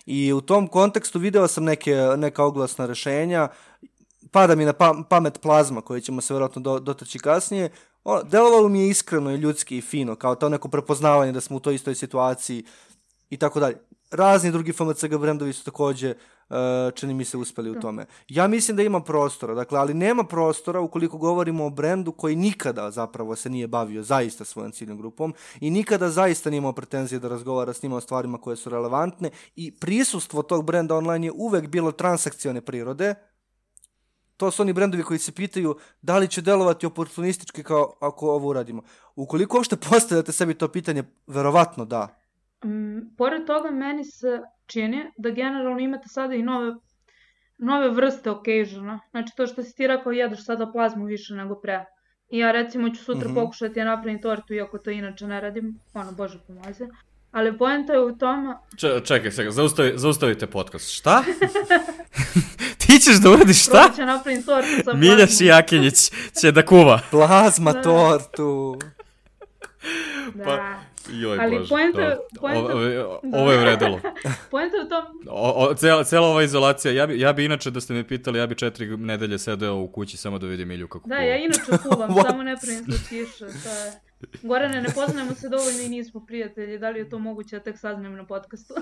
I u tom kontekstu video sam neke, neka oglasna rešenja, pada mi na pamet plazma koje ćemo se verovatno do, dotaći kasnije, o, delovalo mi je iskreno i ljudski i fino, kao to neko prepoznavanje da smo u toj istoj situaciji i tako dalje. Razni drugi FMCG brendovi su takođe E, čini mi se uspeli u da. tome. Ja mislim da ima prostora, dakle, ali nema prostora ukoliko govorimo o brendu koji nikada zapravo se nije bavio zaista svojom ciljnom grupom i nikada zaista nije imao pretenzije da razgovara s njima o stvarima koje su relevantne i prisustvo tog brenda online je uvek bilo transakcione prirode, to su oni brendovi koji se pitaju da li će delovati oportunistički kao ako ovo uradimo. Ukoliko uopšte postavljate sebi to pitanje, verovatno da. Mm, pored toga, meni se čini da generalno imate sada i nove, nove vrste occasiona. Znači to što si ti rekao, jedeš sada plazmu više nego pre. I ja recimo ću sutra mm -hmm. pokušati da napravim tortu, iako to inače ne radim. Ono, bože pomoze. Ali poenta je u tome... Če, čekaj, čekaj, zaustavi, zaustavite podcast. Šta? Ti ćeš da uradiš šta? Probat će napravim tortu sa plazmom. Milja Šijakinjić će da kuva. Plazma da. tortu. Da. Pa, Joj, Ali bože, poenta... poenta... Ovo, ovo je vredilo. poenta u tom... O, o, cela, cela ova izolacija, ja bi, ja bi inače da ste me pitali, ja bi četiri nedelje sedeo u kući samo da vidim Ilju kako Da, kuva. ja inače kuvam, samo ne pravim tiše. je... Gorane, ne poznajemo se dovoljno i nismo prijatelji, da li je to moguće, ja tek saznajem na podcastu.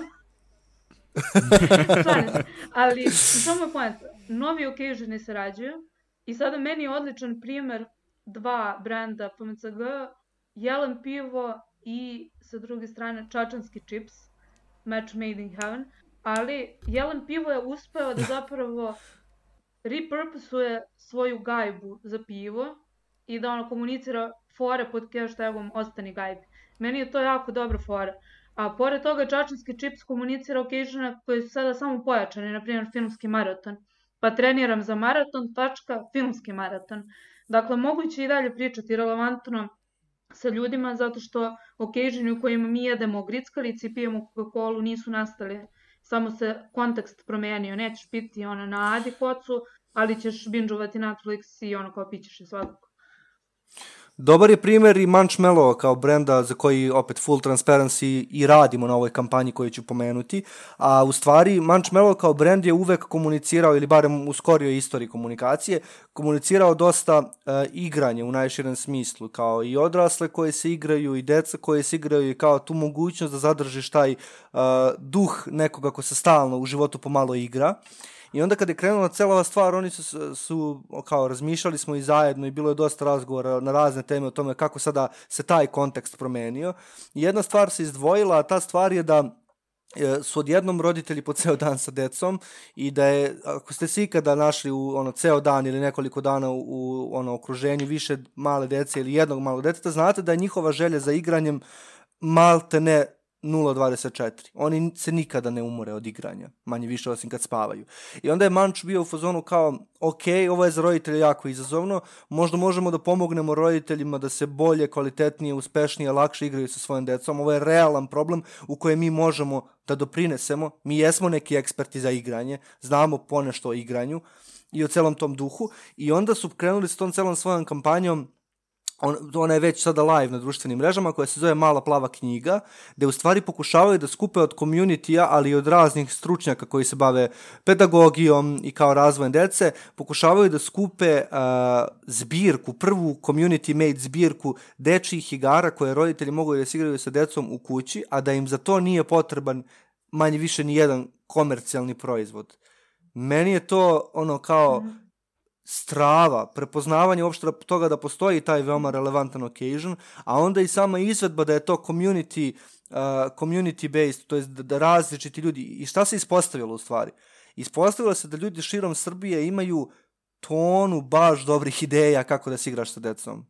se. Ali, samo je poenta, novi se rađuju i sada meni je odličan primer dva brenda PMCG, Jelen pivo i sa druge strane čačanski čips, match made in heaven, ali Jelen Pivo je uspeo da zapravo repurposuje svoju gajbu za pivo i da ono komunicira fore pod hashtagom ostani gajbi. Meni je to jako dobra fora. A pored toga Čačanski čips komunicira occasional koji su sada samo pojačani, na primjer filmski maraton, pa treniram za maraton, tačka, filmski maraton. Dakle, moguće i dalje pričati relevantno sa ljudima zato što okejženi u kojima mi jedemo grickalici i pijemo Coca-Cola nisu nastali, samo se kontekst promenio, nećeš piti ono na Adi kocu, ali ćeš binđovati Netflix i ono kao pićeš i svakako. Dobar je primer i Munchmello kao brenda za koji opet full transparency i radimo na ovoj kampanji koju ću pomenuti, a u stvari Munchmello kao brend je uvek komunicirao ili barem u skorijoj istoriji komunikacije, komunicirao dosta uh, igranje u najširem smislu, kao i odrasle koje se igraju i deca koje se igraju i kao tu mogućnost da zadržiš taj uh, duh nekoga ko se stalno u životu pomalo igra. Uh, I onda kad je krenula cela stvar, oni su, su kao razmišljali smo i zajedno i bilo je dosta razgovora na razne teme o tome kako sada se taj kontekst promenio. I jedna stvar se izdvojila, a ta stvar je da e, su odjednom roditelji po ceo dan sa decom i da je, ako ste se ikada našli u ono ceo dan ili nekoliko dana u, u ono okruženju više male dece ili jednog malog deteta, znate da je njihova želja za igranjem malte ne 0.24. Oni se nikada ne umore od igranja, manje više osim kad spavaju. I onda je Manč bio u fazonu kao, ok, ovo je za roditelje jako izazovno, možda možemo da pomognemo roditeljima da se bolje, kvalitetnije, uspešnije, lakše igraju sa svojim decom. Ovo je realan problem u kojem mi možemo da doprinesemo. Mi jesmo neki eksperti za igranje, znamo ponešto o igranju i o celom tom duhu. I onda su krenuli s tom celom svojom kampanjom on, ona je već sada live na društvenim mrežama koja se zove Mala plava knjiga, gde u stvari pokušavaju da skupe od community ali i od raznih stručnjaka koji se bave pedagogijom i kao razvojem dece, pokušavaju da skupe uh, zbirku, prvu community made zbirku dečjih igara koje roditelji mogu da se igraju sa decom u kući, a da im za to nije potreban manje više ni jedan komercijalni proizvod. Meni je to ono kao mm strava, prepoznavanje uopšte toga da postoji taj veoma relevantan occasion, a onda i sama izvedba da je to community, uh, community based, to je da, da različiti ljudi, i šta se ispostavilo u stvari? Ispostavilo se da ljudi širom Srbije imaju tonu baš dobrih ideja kako da se igraš sa decom.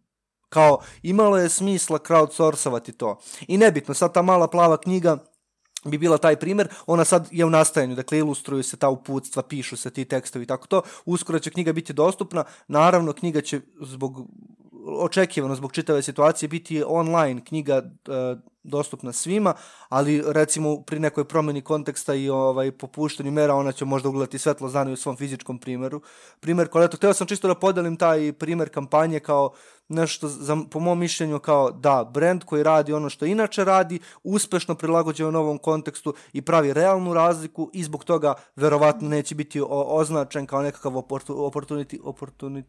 Kao, imalo je smisla crowdsourcovati to. I nebitno, sad ta mala plava knjiga, bi bila taj primer, ona sad je u nastajanju, dakle ilustruju se ta uputstva, pišu se ti tekstovi i tako to, uskoro će knjiga biti dostupna, naravno knjiga će zbog očekivano zbog čitave situacije biti online knjiga e, dostupna svima, ali recimo pri nekoj promeni konteksta i ovaj popuštanju mera ona će možda ugledati svetlo znani u svom fizičkom primeru. Primer koleto, hteo sam čisto da podelim taj primer kampanje kao nešto, za, po mom mišljenju, kao da, brend koji radi ono što inače radi, uspešno prilagođe u novom kontekstu i pravi realnu razliku i zbog toga verovatno neće biti o, označen kao nekakav opportunity, opportunity,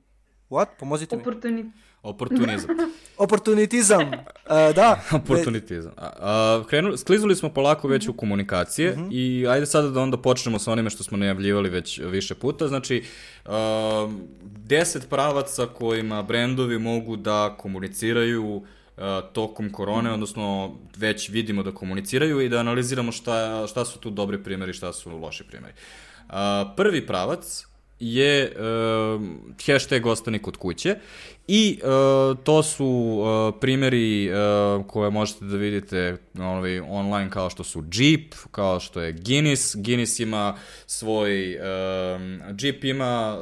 what? Pomozite mi. Opportunity. Oportunizam. Oportunitizam, uh, da. Oportunitizam. A, krenuli, sklizuli smo polako već u mhm. komunikacije mm -hmm. i ajde sada da onda počnemo sa onime što smo najavljivali već više puta. Znači, uh, deset pravaca kojima brendovi mogu da komuniciraju uh, tokom korone, mm. odnosno već vidimo da komuniciraju i da analiziramo šta, šta su tu dobri primjeri, šta su loši primjeri. Uh, prvi pravac je uh, hashtag ostani kod kuće i uh, to su uh, primjeri uh, koje možete da vidite ovaj, online kao što su Jeep, kao što je Guinness. Guinness ima svoj, uh, Jeep ima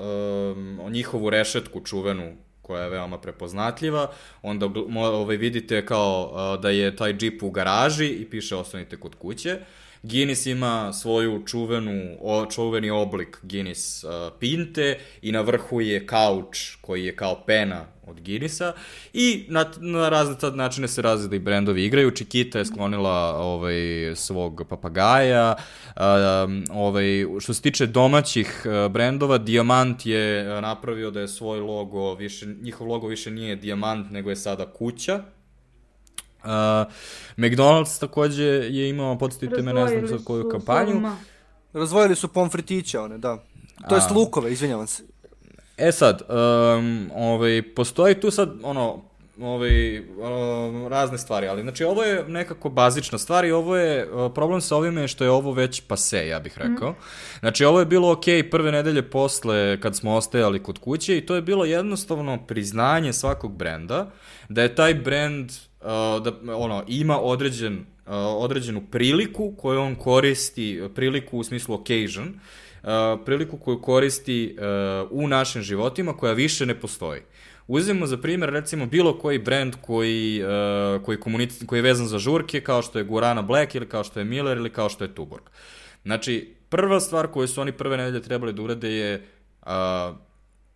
uh, njihovu rešetku čuvenu koja je veoma prepoznatljiva, onda ovaj, vidite kao uh, da je taj Jeep u garaži i piše ostanite kod kuće. Uh, Guinness ima svoju čuvenu, o, čuveni oblik Guinness uh, pinte i na vrhu je kauč koji je kao pena od Guinnessa i na, na razne tad načine se razli brendovi igraju. Chiquita je sklonila ovaj, svog papagaja. Um, ovaj, što se tiče domaćih uh, brendova, Diamant je napravio da je svoj logo, više, njihov logo više nije Diamant, nego je sada kuća, Uh, McDonald's takođe je imao, podsjetite me, ne znam za koju kampanju. Forma. Razvojili su pomfritiće one, da. To je lukove, izvinjavam se. E sad, um, ovaj, postoji tu sad, ono, ovaj, um, razne stvari, ali znači ovo je nekako bazična stvar i ovo je, uh, problem sa ovime je što je ovo već pase, ja bih rekao. Mm. Znači ovo je bilo ok prve nedelje posle kad smo ostajali kod kuće i to je bilo jednostavno priznanje svakog brenda, da je taj brend da ono ima određen uh, određenu priliku koju on koristi, priliku u smislu occasion, priliku koju koristi uh, u našim životima koja više ne postoji. Uzmemo za primjer recimo bilo koji brend koji, uh, koji, komunic... koji je vezan za žurke kao što je Gurana Black ili kao što je Miller ili kao što je Tuborg. Znači, prva stvar koju su oni prve nedelje trebali da urade je uh,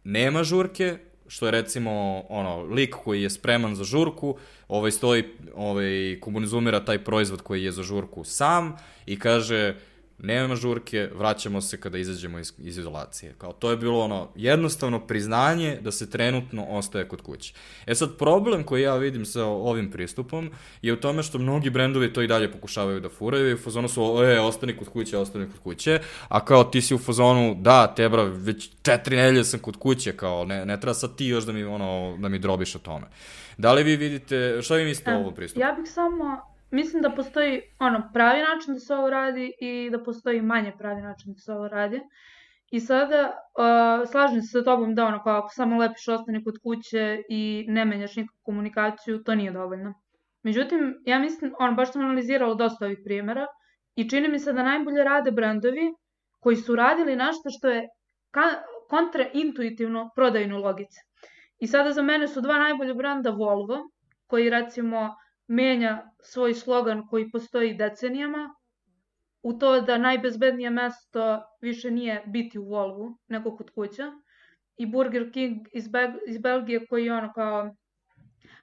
nema žurke, što je recimo ono lik koji je spreman za žurku, ovaj stoji, ovaj konzumira taj proizvod koji je za žurku sam i kaže nema žurke, vraćamo se kada izađemo iz, iz izolacije. Kao to je bilo ono jednostavno priznanje da se trenutno ostaje kod kuće. E sad problem koji ja vidim sa ovim pristupom je u tome što mnogi brendovi to i dalje pokušavaju da furaju i u fazonu su e, ostani kod kuće, ostani kod kuće, a kao ti si u fazonu da, tebra, već četiri nedelje sam kod kuće, kao ne, ne treba sad ti još da mi, ono, da mi drobiš o tome. Da li vi vidite, šta vi mislite o ovom pristupu? Ja bih samo mislim da postoji ono pravi način da se ovo radi i da postoji manje pravi način da se ovo radi. I sada uh, slažem se sa tobom da ono kao ako samo lepiš ostane kod kuće i ne menjaš nikakvu komunikaciju, to nije dovoljno. Međutim, ja mislim, ono, baš sam analizirala dosta ovih primjera i čini mi se da najbolje rade brendovi koji su radili nešto što je kontraintuitivno prodajno logice. I sada za mene su dva najbolje brenda Volvo, koji recimo menja svoj slogan koji postoji decenijama u to da najbezbednije mesto više nije biti u Volvu, nego kod kuća. I Burger King iz, Be iz Belgije koji je ono kao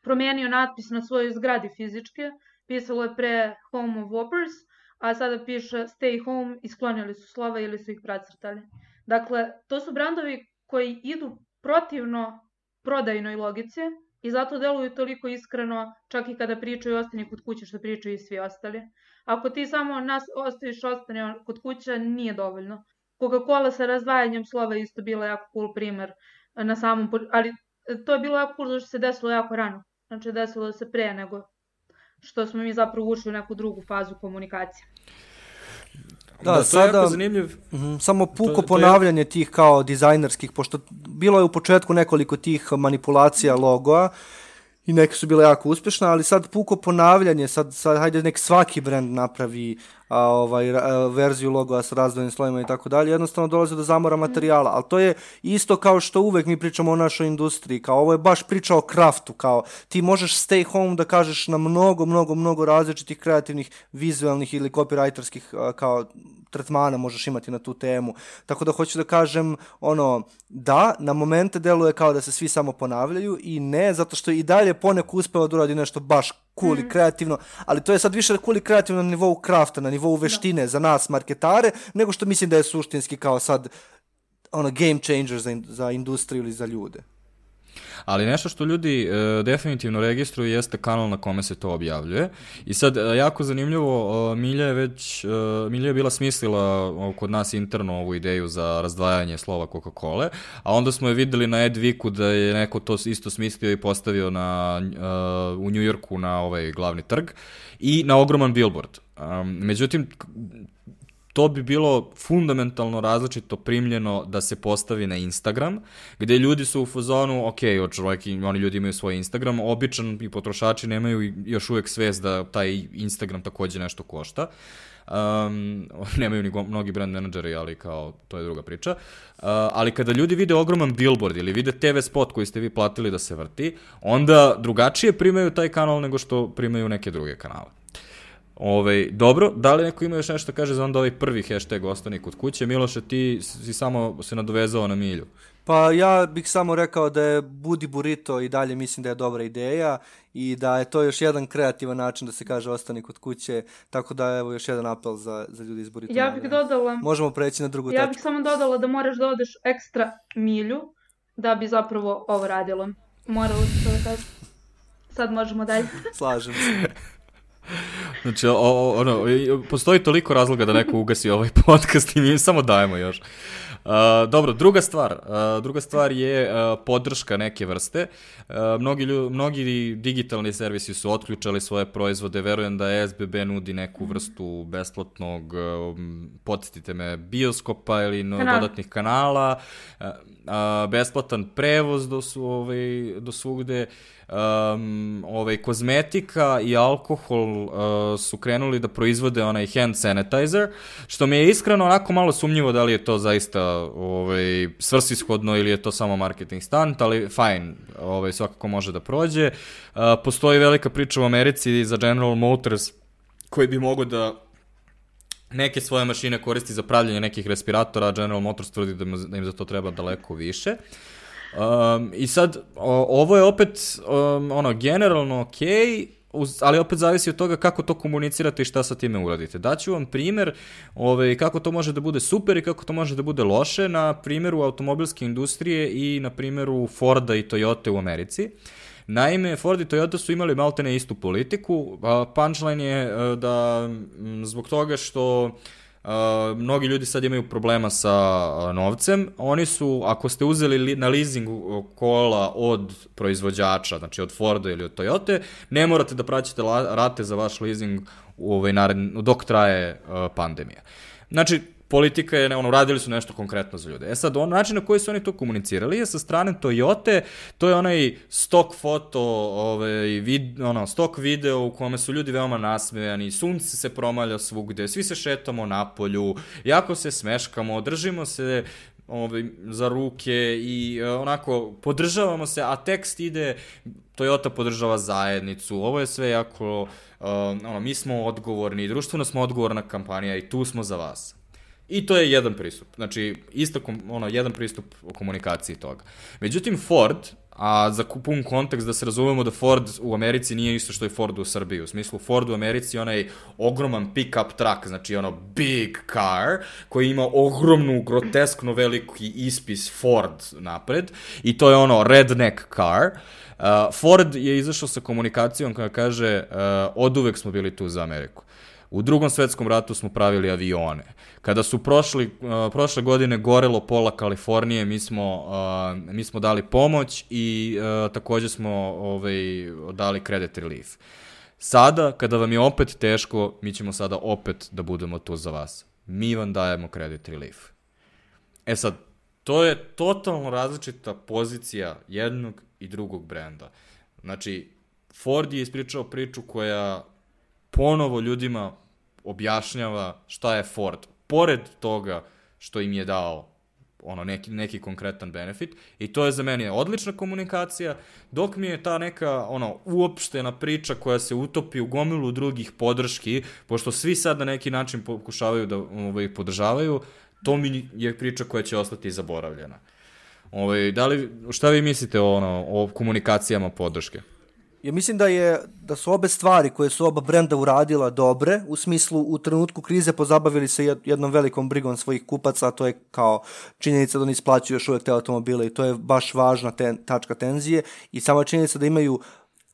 promijenio natpis na svojoj zgradi fizičke, pisalo je pre Home of Whoppers, a sada piše Stay Home i sklonili su slova ili su ih precrtali. Dakle, to su brandovi koji idu protivno prodajnoj logici, i zato deluju toliko iskreno čak i kada pričaju ostani kod kuće što pričaju i svi ostali. Ako ti samo nas ostaviš ostane kod kuće nije dovoljno. Coca-Cola sa razdvajanjem slova isto bila jako cool primer na samom, ali to je bilo jako cool zašto se desilo jako rano. Znači desilo se pre nego što smo mi zapravo ušli u neku drugu fazu komunikacije. Da, da sada, je zanimljiv. Mm, samo puko to, ponavljanje to je... tih kao dizajnerskih, pošto bilo je u početku nekoliko tih manipulacija logoa, i neke su bile jako uspešne, ali sad puko ponavljanje, sad, sad hajde nek svaki brend napravi a, ovaj, a, verziju logoa sa razdvojnim slojima i tako dalje, jednostavno dolaze do zamora materijala, ali to je isto kao što uvek mi pričamo o našoj industriji, kao ovo je baš priča o kraftu, kao ti možeš stay home da kažeš na mnogo, mnogo, mnogo različitih kreativnih, vizualnih ili copywriterskih kao tretmana možeš imati na tu temu. Tako da hoću da kažem, ono, da, na momente deluje kao da se svi samo ponavljaju i ne, zato što i dalje poneko uspeva da uradi nešto baš cool mm. i kreativno, ali to je sad više cool i kreativno na nivou krafta, na nivou veštine da. za nas marketare, nego što mislim da je suštinski kao sad ono game changer za, za industriju ili za ljude. Ali nešto što ljudi e, definitivno registruju jeste kanal na kome se to objavljuje. I sad, e, jako zanimljivo, e, Milja je već, e, Milja je bila smislila kod nas interno ovu ideju za razdvajanje slova Coca-Cola, a onda smo je videli na Edviku da je neko to isto smislio i postavio na, e, u Njujorku na ovaj glavni trg i na ogroman billboard. Um, međutim, to bi bilo fundamentalno različito primljeno da se postavi na Instagram, gde ljudi su u fazonu, ok, čovjek, oni ljudi imaju svoj Instagram, običan i potrošači nemaju još uvek svest da taj Instagram takođe nešto košta. Um, nemaju ni mnogi brand menadžeri, ali kao, to je druga priča. Uh, ali kada ljudi vide ogroman billboard ili vide TV spot koji ste vi platili da se vrti, onda drugačije primaju taj kanal nego što primaju neke druge kanale. Ove, ovaj, dobro, da li neko ima još nešto da kaže za onda ovaj prvi hashtag ostani kod kuće? Miloše, ti si samo se nadovezao na milju. Pa ja bih samo rekao da je Budi Burrito i dalje mislim da je dobra ideja i da je to još jedan kreativan način da se kaže ostani kod kuće, tako da evo još jedan apel za, za ljudi iz Burrito. Ja bih dodala... Možemo preći na drugu ja tačku. Ja bih samo dodala da moraš da odeš ekstra milju da bi zapravo ovo radilo. Moralo se to da kaže. Sad možemo dalje. Slažem se. Znači, o, o, ono, postoji toliko razloga da neko ugasi ovaj podcast i mi samo dajemo još. Uh, dobro, druga stvar. Uh, druga stvar je uh, podrška neke vrste. Uh, mnogi, lju, mnogi digitalni servisi su otključali svoje proizvode. Verujem da SBB nudi neku vrstu besplatnog, uh, podsjetite me, bioskopa ili no, dodatnih kanala. Uh, uh, besplatan prevoz do, su, ovaj, do svugde. Uh, um, ovaj, kozmetika i alkohol uh, uh, su krenuli da proizvode onaj hand sanitizer, što mi je iskreno onako malo sumnjivo da li je to zaista ovaj, svrsishodno ili je to samo marketing stunt, ali fajn, ovaj, svakako može da prođe. Uh, postoji velika priča u Americi za General Motors koji bi mogo da neke svoje mašine koristi za pravljanje nekih respiratora, General Motors tvrdi da, da im za to treba daleko više. Um, I sad, o, ovo je opet um, ono, generalno okay, uz, ali opet zavisi od toga kako to komunicirate i šta sa time uradite. Daću vam primer ovaj, kako to može da bude super i kako to može da bude loše na primjeru automobilske industrije i na primjeru Forda i Toyota u Americi. Naime, Ford i Toyota su imali maltene istu politiku. Punchline je e, da zbog toga što Uh, mnogi ljudi sad imaju problema sa uh, novcem. Oni su, ako ste uzeli li, na leasing kola od proizvođača, znači od Forda ili od Toyota, ne morate da praćate la, rate za vaš leasing u ovaj naredni, dok traje uh, pandemija. Znači, politika je, ono, radili su nešto konkretno za ljude. E sad, on način na koji su oni to komunicirali je sa strane Toyota, to je onaj stok foto, ovaj, vid, ono, stok video u kome su ljudi veoma nasmejani, sunce se promalja svugde, svi se šetamo na polju, jako se smeškamo, držimo se ovaj, za ruke i uh, onako podržavamo se, a tekst ide Toyota podržava zajednicu, ovo je sve jako, uh, ono, mi smo odgovorni, društveno smo odgovorna kampanija i tu smo za vas. I to je jedan pristup. Znači, isto, ono, jedan pristup o komunikaciji toga. Međutim, Ford, a za pun kontekst da se razumemo da Ford u Americi nije isto što je Ford u Srbiji. U smislu, Ford u Americi je onaj ogroman pick-up truck, znači ono big car, koji ima ogromnu, groteskno veliki ispis Ford napred i to je ono redneck car. Uh, Ford je izašao sa komunikacijom koja kaže uh, od uvek smo bili tu za Ameriku. U drugom svetskom ratu smo pravili avione. Kada su prošli, uh, prošle godine gorelo pola Kalifornije, mi smo, uh, mi smo dali pomoć i uh, takođe smo ovaj, dali credit relief. Sada, kada vam je opet teško, mi ćemo sada opet da budemo tu za vas. Mi vam dajemo credit relief. E sad, to je totalno različita pozicija jednog i drugog brenda. Znači, Ford je ispričao priču koja ponovo ljudima objašnjava šta je Ford, pored toga što im je dao ono neki, neki konkretan benefit i to je za mene odlična komunikacija, dok mi je ta neka ono uopštena priča koja se utopi u gomilu drugih podrški, pošto svi sad na neki način pokušavaju da ovaj, podržavaju, to mi je priča koja će ostati zaboravljena. Ovaj, da li, šta vi mislite o, ono, o komunikacijama podrške? Ja mislim da je da su obe stvari koje su oba brenda uradila dobre, u smislu u trenutku krize pozabavili se jednom velikom brigom svojih kupaca, a to je kao činjenica da oni isplaćuju još uvek te automobile i to je baš važna ten, tačka tenzije i sama činjenica da imaju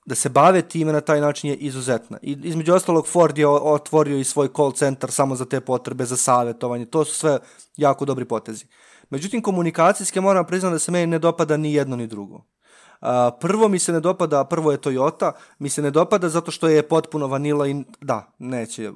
da se bave time na taj način je izuzetna. I između ostalog Ford je otvorio i svoj call center samo za te potrebe, za savjetovanje. To su sve jako dobri potezi. Međutim, komunikacijske moram priznati da se meni ne dopada ni jedno ni drugo. Prvo mi se ne dopada, prvo je Toyota, mi se ne dopada zato što je potpuno vanila i da, neće,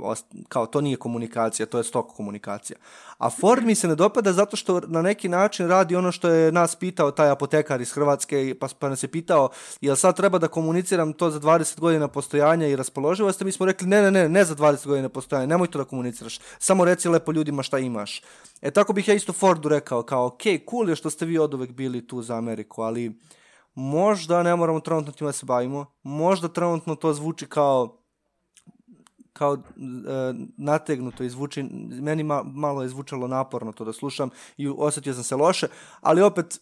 kao to nije komunikacija, to je stok komunikacija. A Ford mi se ne dopada zato što na neki način radi ono što je nas pitao taj apotekar iz Hrvatske, pa, pa nas je pitao jel sad treba da komuniciram to za 20 godina postojanja i raspoloživosti, mi smo rekli ne, ne, ne, ne za 20 godina postojanja, nemoj to da komuniciraš, samo reci lepo ljudima šta imaš. E tako bih ja isto Fordu rekao, kao ok, cool je što ste vi od uvek bili tu za Ameriku, ali možda ne moramo trenutno time da se bavimo, možda trenutno to zvuči kao kao e, nategnuto i zvuči, meni ma, malo je zvučalo naporno to da slušam i osetio sam se loše, ali opet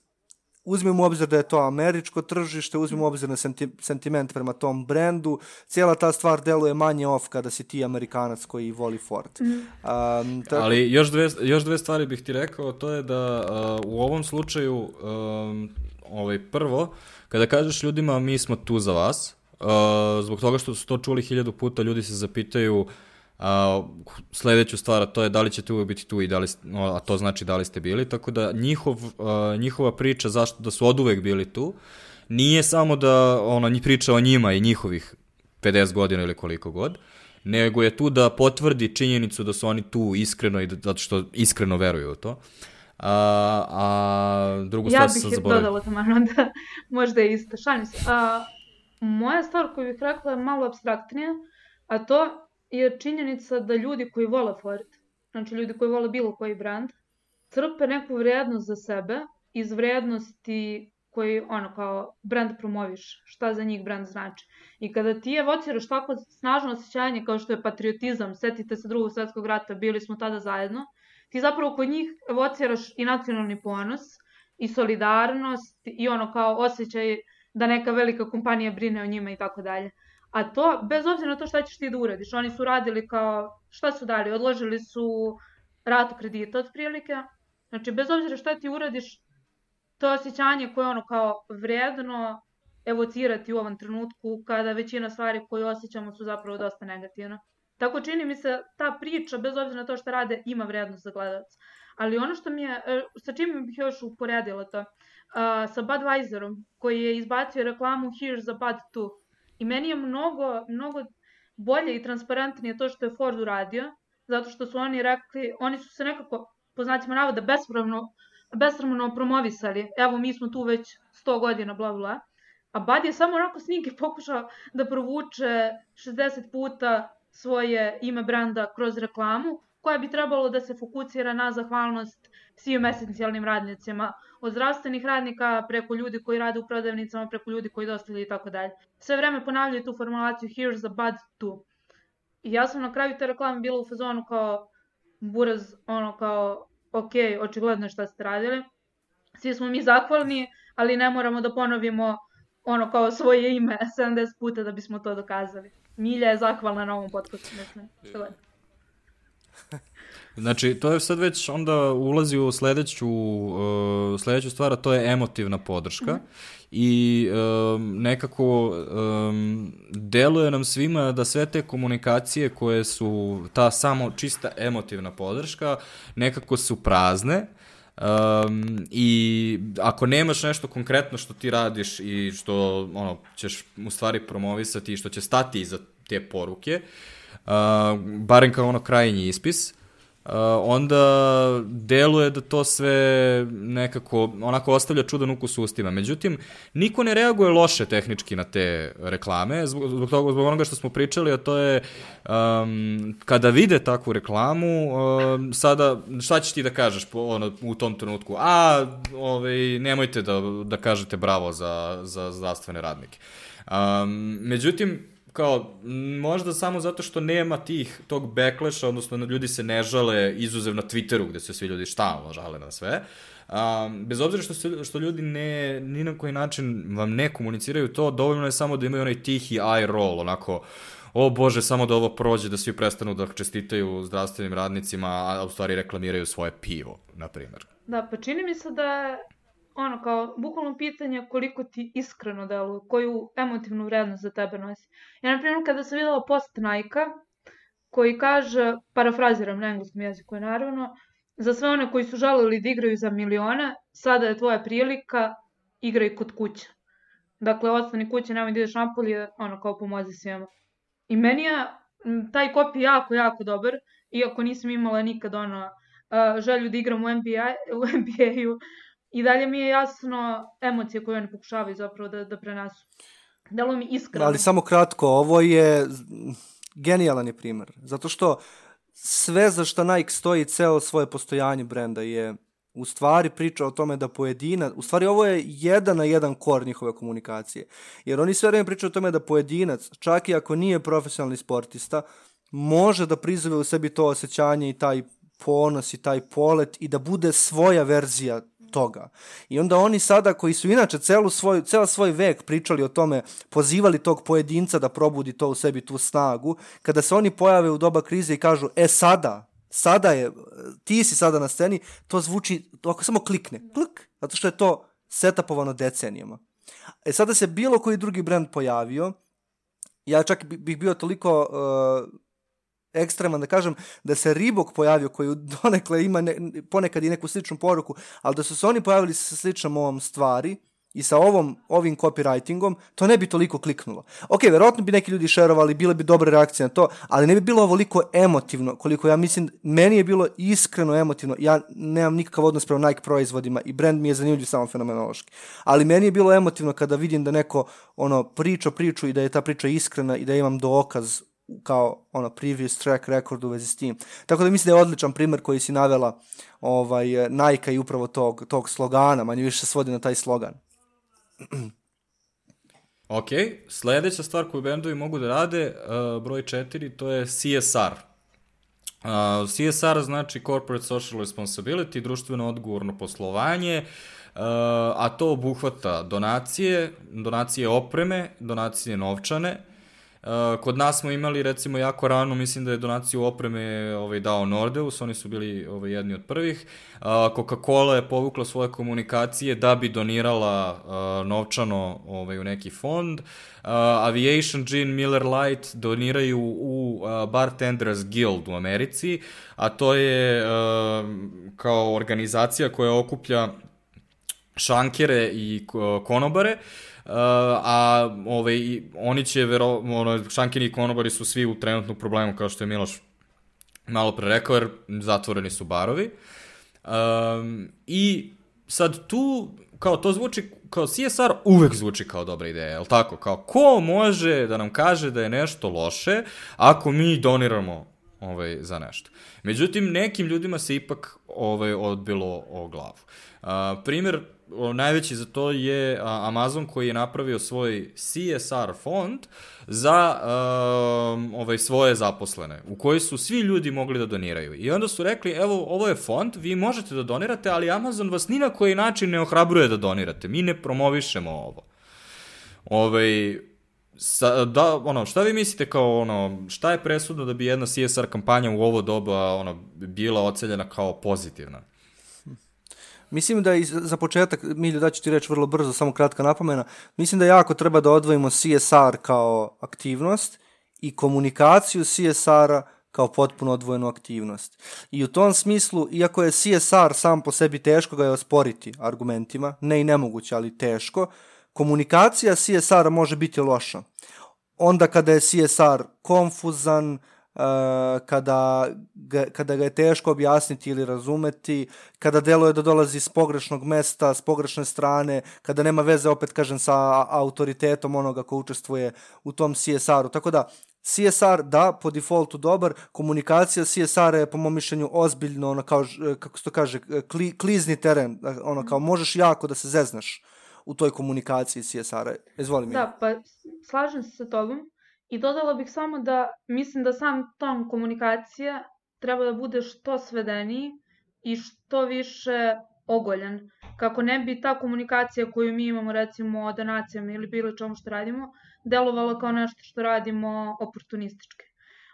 uzmimo u obzir da je to američko tržište, uzmimo u obzir na senti, sentiment prema tom brendu, cijela ta stvar deluje manje off kada si ti amerikanac koji voli Ford. Mm. Um, tako... Ali još dve, još dve stvari bih ti rekao, to je da uh, u ovom slučaju um, ovaj, prvo, kada kažeš ljudima mi smo tu za vas, uh, zbog toga što su to čuli hiljadu puta, ljudi se zapitaju uh, sledeću stvar, a to je da li ćete uvek biti tu i da li, a to znači da li ste bili, tako da njihov, uh, njihova priča zašto da su od uvek bili tu, nije samo da ona priča o njima i njihovih 50 godina ili koliko god, nego je tu da potvrdi činjenicu da su oni tu iskreno i da, zato što iskreno veruju u to. Uh, A, a drugu stvar sam zaboravio. Ja bih dodala tamarno da možda je isto. Šalim se. A, moja stvar koju bih rekla je malo abstraktnija, a to je činjenica da ljudi koji vole Ford, znači ljudi koji vole bilo koji brand, crpe neku vrednost za sebe iz vrednosti koji ono kao brand promoviš, šta za njih brand znači. I kada ti evociraš tako snažno osjećanje kao što je patriotizam, setite se drugog svetskog rata, bili smo tada zajedno, ti zapravo kod njih evociraš i nacionalni ponos, i solidarnost, i ono kao osjećaj da neka velika kompanija brine o njima i tako dalje. A to, bez obzira na to šta ćeš ti da uradiš, oni su radili kao, šta su dali, odložili su ratu kredita otprilike, znači bez obzira šta ti uradiš, to osjećanje koje ono kao vredno evocirati u ovom trenutku kada većina stvari koje osjećamo su zapravo dosta negativne. Tako čini mi se ta priča, bez obzira na to što rade, ima vrednost za gledalac. Ali ono što mi je, e, sa čim bih još uporedila to, sa Budweiserom, koji je izbacio reklamu Here's a Bud too. I meni je mnogo, mnogo bolje i transparentnije to što je Ford uradio, zato što su oni rekli, oni su se nekako, po znacima navoda, bespravno besramno promovisali. Evo, mi smo tu već 100 godina, bla, bla. A Bad je samo onako snige pokušao da provuče 60 puta svoje ime branda kroz reklamu, koja bi trebalo da se fokusira na zahvalnost svim esencijalnim radnicima, od zdravstvenih radnika preko ljudi koji rade u prodavnicama, preko ljudi koji dostavljaju i tako dalje. Sve vreme ponavljaju tu formulaciju here's the bud too. I ja sam na kraju te reklame bila u fazonu kao buraz, ono kao ok, očigledno šta ste radili. Svi smo mi zahvalni, ali ne moramo da ponovimo ono kao svoje ime 70 puta da bismo to dokazali. Milja je zahvalna na ovom podcastu, mislim. Znači, to je sad već onda ulazi u sledeću, uh, sledeću stvar, a to je emotivna podrška. Mm -hmm. I um, nekako um, deluje nam svima da sve te komunikacije koje su ta samo čista emotivna podrška nekako su prazne. Um, I ako nemaš nešto konkretno što ti radiš i što ono, ćeš u stvari promovisati i što će stati iza te poruke, uh, barem kao ono krajnji ispis, Uh, onda deluje da to sve nekako onako ostavlja čudan ukus u ustima. Međutim, niko ne reaguje loše tehnički na te reklame, zbog, zbog, toga, zbog onoga što smo pričali, a to je um, kada vide takvu reklamu, um, sada šta ćeš ti da kažeš po, ono, u tom trenutku? A, ovaj, nemojte da, da kažete bravo za, za zdravstvene radnike. Um, međutim, kao, možda samo zato što nema tih, tog backlasha, odnosno ljudi se ne žale, izuzev na Twitteru, gde se svi ljudi stalno žale na sve, um, bez obzira što, se, što ljudi ne, ni na koji način vam ne komuniciraju to, dovoljno je samo da imaju onaj tihi eye roll, onako, o bože, samo da ovo prođe, da svi prestanu da čestitaju zdravstvenim radnicima, a u stvari reklamiraju svoje pivo, na primjer. Da, pa čini mi se da ono kao, bukvalno pitanje koliko ti iskreno deluje, koju emotivnu vrednost za tebe nosi. Ja, na primjer, kada sam videla post nike koji kaže, parafraziram na engleskom jeziku je naravno, za sve one koji su želeli da igraju za milione, sada je tvoja prilika, igraj kod kuće. Dakle, ostani kuće, nemoj da ideš napolje, ono, kao pomozi svima. I meni je taj kopi jako, jako dobar, iako nisam imala nikad, ono, želju da igram u NBA, u NBA-u, I dalje mi je jasno emocije koje oni pokušavaju zapravo da, da prenesu. Delo mi iskreno. Ali samo kratko, ovo je genijalan je primer. Zato što sve za što Nike stoji ceo svoje postojanje brenda je u stvari priča o tome da pojedina, u stvari ovo je jedan na jedan kor njihove komunikacije. Jer oni sve vreme pričaju o tome da pojedinac, čak i ako nije profesionalni sportista, može da prizove u sebi to osjećanje i taj ponos i taj polet i da bude svoja verzija toga. I onda oni sada koji su inače celu svoj, ceo svoj vek pričali o tome, pozivali tog pojedinca da probudi to u sebi tu snagu, kada se oni pojave u doba krize i kažu, e sada, sada je, ti si sada na sceni, to zvuči, to ako samo klikne, klik, zato što je to setapovano decenijama. E sada se bilo koji drugi brand pojavio, ja čak bih bio toliko uh, ekstreman da kažem da se Ribok pojavio koji donekle ima ne, ponekad i neku sličnu poruku, ali da su se oni pojavili sa sličnom ovom stvari i sa ovom, ovim copywritingom, to ne bi toliko kliknulo. Ok, verovatno bi neki ljudi šerovali, bile bi dobre reakcije na to, ali ne bi bilo ovoliko emotivno, koliko ja mislim, meni je bilo iskreno emotivno. Ja nemam nikakav odnos prema Nike proizvodima i brand mi je zanimljiv samo fenomenološki. Ali meni je bilo emotivno kada vidim da neko ono priča priču i da je ta priča iskrena i da imam dokaz kao ono previous track record u vezi s tim. Tako da mislim da je odličan primer koji si navela ovaj, Nike i upravo tog, tog slogana, manje više svodi na taj slogan. ok, sledeća stvar koju bendovi mogu da rade, uh, broj 4, to je CSR. Uh, CSR znači Corporate Social Responsibility, društveno odgovorno poslovanje, uh, a to obuhvata donacije, donacije opreme, donacije novčane, kod nas smo imali recimo jako rano, mislim da je donaciju opreme ovaj, dao Nordeus, oni su bili ovaj, jedni od prvih. Uh, Coca-Cola je povukla svoje komunikacije da bi donirala uh, novčano ovaj, u neki fond. Aviation Gin Miller Light doniraju u Bartenders Guild u Americi, a to je kao organizacija koja okuplja šankere i konobare. Uh, a ovaj, oni će, vero, ono, Šankini i Konobari su svi u trenutnu problemu, kao što je Miloš malo pre rekao, jer zatvoreni su barovi. Um, I sad tu, kao to zvuči, kao CSR uvek zvuči kao dobra ideja, je tako? Kao ko može da nam kaže da je nešto loše ako mi doniramo ovaj, za nešto. Međutim, nekim ljudima se ipak ovaj, odbilo o glavu. Uh, primer najveći za to je Amazon koji je napravio svoj CSR fond za um, ovaj svoje zaposlene, u koji su svi ljudi mogli da doniraju. I onda su rekli, evo, ovo je fond, vi možete da donirate, ali Amazon vas ni na koji način ne ohrabruje da donirate. Mi ne promovišemo ovo. Ovaj, sa, da, ono, šta vi mislite kao, ono, šta je presudno da bi jedna CSR kampanja u ovo doba, ono, bila oceljena kao pozitivna? Mislim da i za početak, Milju da ću ti reći vrlo brzo, samo kratka napomena, mislim da jako treba da odvojimo CSR kao aktivnost i komunikaciju CSR-a kao potpuno odvojenu aktivnost. I u tom smislu, iako je CSR sam po sebi teško ga je osporiti argumentima, ne i nemoguće, ali teško, komunikacija CSR-a može biti loša. Onda kada je CSR konfuzan, kada, ga, kada ga je teško objasniti ili razumeti, kada deluje da dolazi s pogrešnog mesta, s pogrešne strane, kada nema veze, opet kažem, sa autoritetom onoga ko učestvuje u tom CSR-u. Tako da, CSR, da, po defaultu dobar, komunikacija CSR je po mom mišljenju ozbiljno, ono kao, kako se to kaže, kli, klizni teren, ono kao možeš jako da se zeznaš u toj komunikaciji CSR-a. Izvoli mi. Da, pa slažem se sa tobom. I dodala bih samo da mislim da sam ton komunikacije treba da bude što svedeniji i što više ogoljan. Kako ne bi ta komunikacija koju mi imamo recimo o donacijama ili bilo čemu što radimo, delovala kao nešto što radimo oportunistički.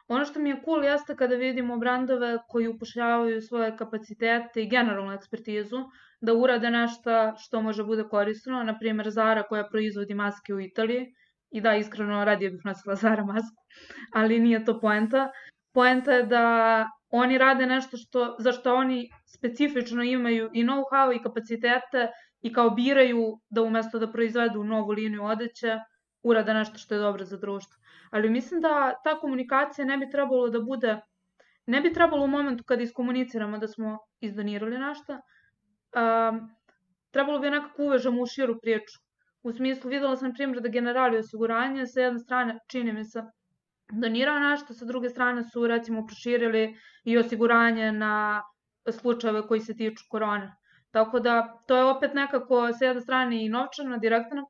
Ono što mi je cool jeste kada vidimo brandove koji upošljavaju svoje kapacitete i generalnu ekspertizu da urade nešto što može bude korisno, na primjer Zara koja proizvodi maske u Italiji, I da, iskreno, radije bih nosila Zara masku, ali nije to poenta. Poenta je da oni rade nešto što, za što oni specifično imaju i know-how i kapacitete i kao biraju da umesto da proizvedu novu liniju odeće, urade nešto što je dobro za društvo. Ali mislim da ta komunikacija ne bi trebalo da bude, ne bi trebalo u momentu kada iskomuniciramo da smo izdonirali nešto, um, trebalo bi nekako uvežemo u širu priču U smislu, videla sam primjer da generali osiguranja sa jedne strane, čini mi se, donirao nešto, sa druge strane su recimo proširili i osiguranje na slučajeve koji se tiču korone. Tako da to je opet nekako sa jedne strane i novčana, direktna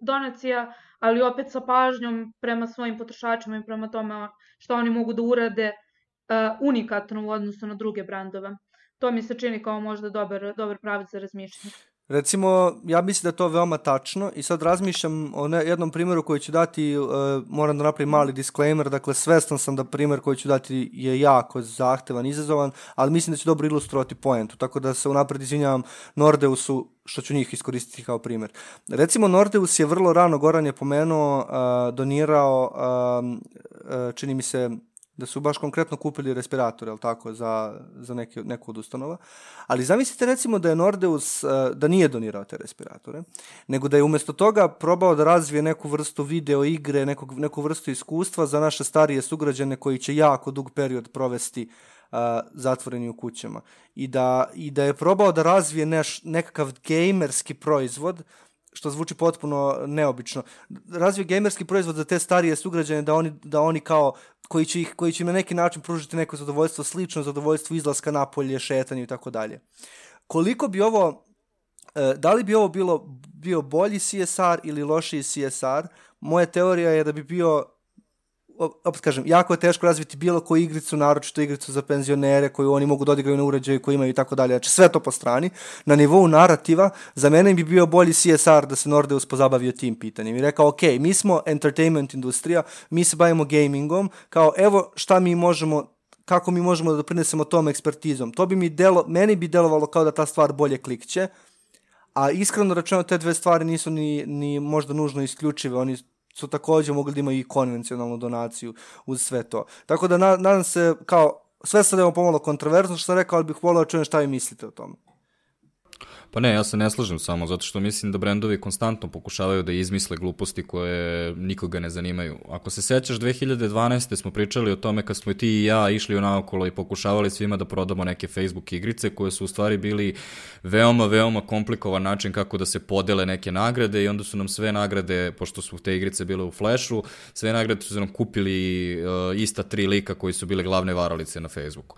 donacija, ali opet sa pažnjom prema svojim potrošačima i prema tome što oni mogu da urade uh, unikatno u odnosu na druge brandove. To mi se čini kao možda dobar, dobar pravac za razmišljanje. Recimo, ja mislim da je to veoma tačno i sad razmišljam o ne, jednom primjeru koji ću dati, uh, moram da napravim mali disclaimer, dakle svestan sam da primjer koji ću dati je jako zahtevan, izazovan, ali mislim da će dobro ilustrovati poentu, tako da se unapred izvinjavam Nordeusu što ću njih iskoristiti kao primjer. Recimo, Nordeus je vrlo rano, Goran je pomenuo, uh, donirao, uh, čini mi se, da su baš konkretno kupili respiratore, al tako, za, za neke, neku od ustanova. Ali zamislite recimo da je Nordeus, e, da nije donirao te respiratore, nego da je umesto toga probao da razvije neku vrstu video igre, nekog, neku vrstu iskustva za naše starije sugrađane koji će jako dug period provesti uh, zatvoreni u kućama. I da, I da je probao da razvije neš, nekakav gamerski proizvod što zvuči potpuno neobično. Razvio gamerski proizvod za te starije sugrađane da oni, da oni kao koji će, ih, koji će im na neki način pružiti neko zadovoljstvo, slično zadovoljstvo izlaska napolje, šetanju i tako dalje. Koliko bi ovo, e, da li bi ovo bilo, bio bolji CSR ili lošiji CSR, moja teorija je da bi bio opet kažem, jako je teško razviti bilo koju igricu, naročito igricu za penzionere koju oni mogu da odigraju na uređaju koji imaju i tako dalje. Znači sve to po strani. Na nivou narativa, za mene bi bio bolji CSR da se Nordeus pozabavio tim pitanjem i rekao, ok, mi smo entertainment industrija, mi se bavimo gamingom, kao evo šta mi možemo kako mi možemo da doprinesemo tom ekspertizom. To bi mi delo, meni bi delovalo kao da ta stvar bolje klikće, a iskreno rečeno te dve stvari nisu ni, ni možda nužno isključive, oni su takođe mogli da imaju i konvencionalnu donaciju uz sve to. Tako da na, nadam se, kao, sve sad je pomalo kontroverzno što sam rekao, ali bih volio da čujem šta vi mislite o tome. Pa ne, ja se ne slažem samo, zato što mislim da brendovi konstantno pokušavaju da izmisle gluposti koje nikoga ne zanimaju. Ako se sećaš, 2012. smo pričali o tome kad smo i ti i ja išli naokolo i pokušavali svima da prodamo neke Facebook igrice koje su u stvari bili veoma, veoma komplikovan način kako da se podele neke nagrade i onda su nam sve nagrade, pošto su te igrice bile u Flashu, sve nagrade su nam kupili uh, ista tri lika koji su bile glavne varalice na Facebooku.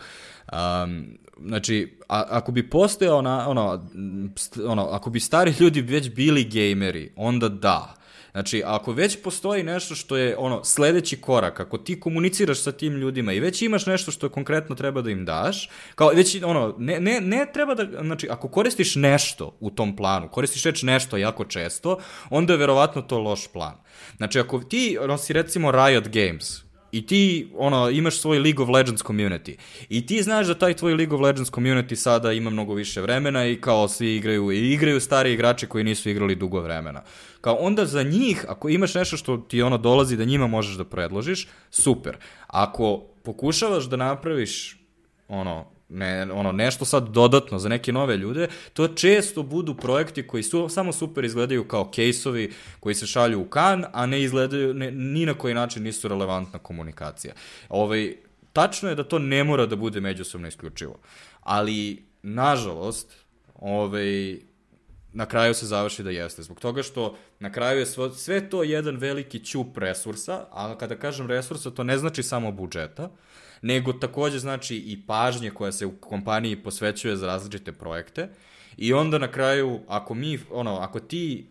Um, znači, a, ako bi postojao na, ono, st, ono, ako bi stari ljudi već bili gejmeri, onda da. Znači, ako već postoji nešto što je ono sledeći korak, ako ti komuniciraš sa tim ljudima i već imaš nešto što konkretno treba da im daš, kao već ono ne ne ne treba da znači ako koristiš nešto u tom planu, koristiš reč nešto jako često, onda je verovatno to loš plan. Znači, ako ti ono si recimo Riot Games, i ti ono imaš svoj League of Legends community i ti znaš da taj tvoj League of Legends community sada ima mnogo više vremena i kao svi igraju i igraju stari igrači koji nisu igrali dugo vremena. Kao onda za njih, ako imaš nešto što ti ono dolazi da njima možeš da predložiš, super. Ako pokušavaš da napraviš ono ne, ono, nešto sad dodatno za neke nove ljude, to često budu projekti koji su, samo super izgledaju kao kejsovi koji se šalju u kan, a ne izgledaju, ne, ni na koji način nisu relevantna komunikacija. Ovaj, tačno je da to ne mora da bude međusobno isključivo, ali, nažalost, ovaj, na kraju se završi da jeste. Zbog toga što na kraju je sve, sve to jedan veliki ćup resursa, a kada kažem resursa, to ne znači samo budžeta, nego takođe znači i pažnje koja se u kompaniji posvećuje za različite projekte. I onda na kraju, ako mi, ono, ako ti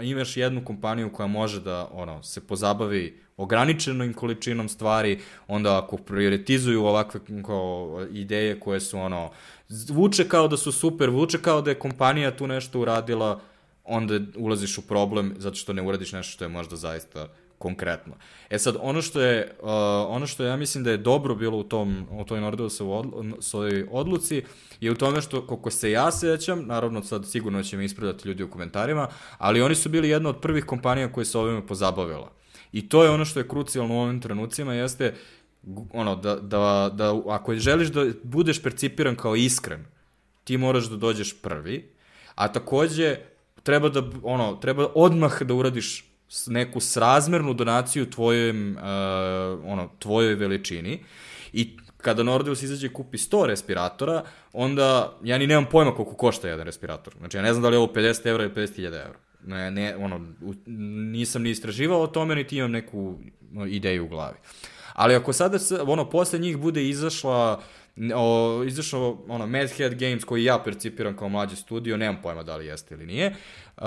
imaš jednu kompaniju koja može da ono se pozabavi ograničenom količinom stvari, onda ako prioritizuju ovakve kao, ideje koje su ono zvuče kao da su super, zvuče kao da je kompanija tu nešto uradila, onda ulaziš u problem zato što ne uradiš nešto što je možda zaista konkretno. E sad, ono što je, uh, ono što ja mislim da je dobro bilo u, tom, u toj Nordeusovoj odlu, odluci je u tome što, koliko se ja sećam, naravno sad sigurno će mi ispredati ljudi u komentarima, ali oni su bili jedna od prvih kompanija koje se ovime pozabavila. I to je ono što je krucijalno u ovim trenucima, jeste ono, da, da, da ako želiš da budeš percipiran kao iskren, ti moraš da dođeš prvi, a takođe treba da, ono, treba odmah da uradiš neku srazmernu donaciju tvojem, uh, ono, tvojoj veličini i kada Nordeus izađe i kupi 100 respiratora, onda ja ni nemam pojma koliko košta jedan respirator. Znači ja ne znam da li je ovo 50 evra ili 50.000 evra. Ne, ne, ono, nisam ni istraživao o tome, niti imam neku ideju u glavi. Ali ako sada, ono, posle njih bude izašla o, izašao ono, Mad Head Games koji ja percipiram kao mlađi studio, nemam pojma da li jeste ili nije. Uh,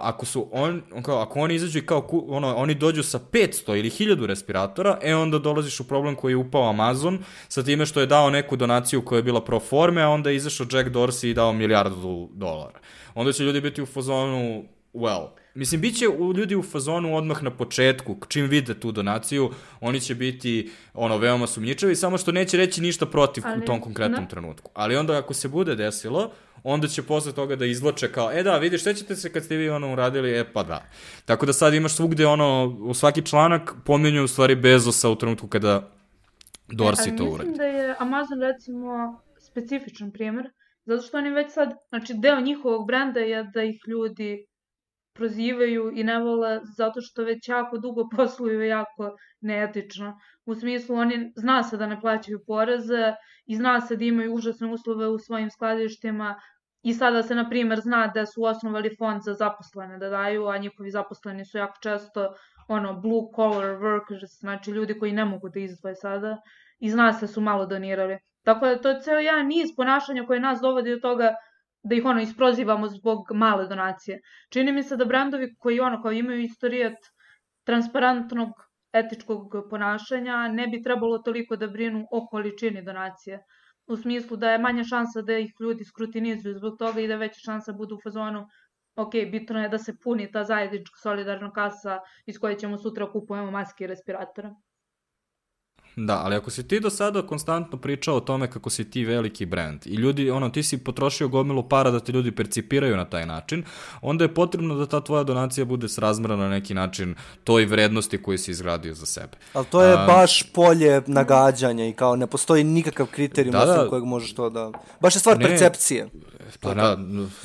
ako su on, kao, ako oni izađu i kao ono, oni dođu sa 500 ili 1000 respiratora, e onda dolaziš u problem koji je upao Amazon sa time što je dao neku donaciju koja je bila pro forme, a onda je izašao Jack Dorsey i dao milijardu dolara. Onda će ljudi biti u fazonu, well, Mislim, bit će ljudi u fazonu odmah na početku, čim vide tu donaciju, oni će biti ono, veoma sumnjičavi, samo što neće reći ništa protiv Ali, u tom konkretnom na... trenutku. Ali onda ako se bude desilo, onda će posle toga da izloče kao, e da, vidiš, ćete se kad ste vi ono uradili, e pa da. Tako da sad imaš svugde ono, u svaki članak pominju u stvari Bezosa u trenutku kada Dorsi e, to uradi. Mislim da je Amazon recimo specifičan primer, zato što oni već sad, znači deo njihovog brenda je da ih ljudi prozivaju i ne vole zato što već jako dugo posluju jako neetično. U smislu, oni zna se da ne plaćaju poreze i zna se da imaju užasne uslove u svojim skladištima, i sada se, na primer, zna da su osnovali fond za zaposlene da daju, a njihovi zaposleni su jako često ono, blue collar workers, znači ljudi koji ne mogu da izdvoje sada i zna se da su malo donirali. Tako da to je ceo jedan niz ponašanja koje nas dovodi do toga da ih ono isprozivamo zbog male donacije. Čini mi se da brandovi koji ono kao imaju istorijat transparentnog etičkog ponašanja ne bi trebalo toliko da brinu o količini donacije. U smislu da je manja šansa da ih ljudi skrutinizuju zbog toga i da veća šansa budu u fazonu ok, bitno je da se puni ta zajednička solidarna kasa iz koje ćemo sutra kupujemo maske i respiratore. Da, ali ako si ti do sada konstantno pričao o tome kako si ti veliki brand i ljudi, ono, ti si potrošio gomilu para da te ljudi percipiraju na taj način, onda je potrebno da ta tvoja donacija bude srazmrana na neki način toj vrednosti koju si izgradio za sebe. Ali to je A, baš polje nagađanja i kao ne postoji nikakav kriterijum da, da, kojeg možeš to da... Baš je stvar ne, percepcije. Pa na,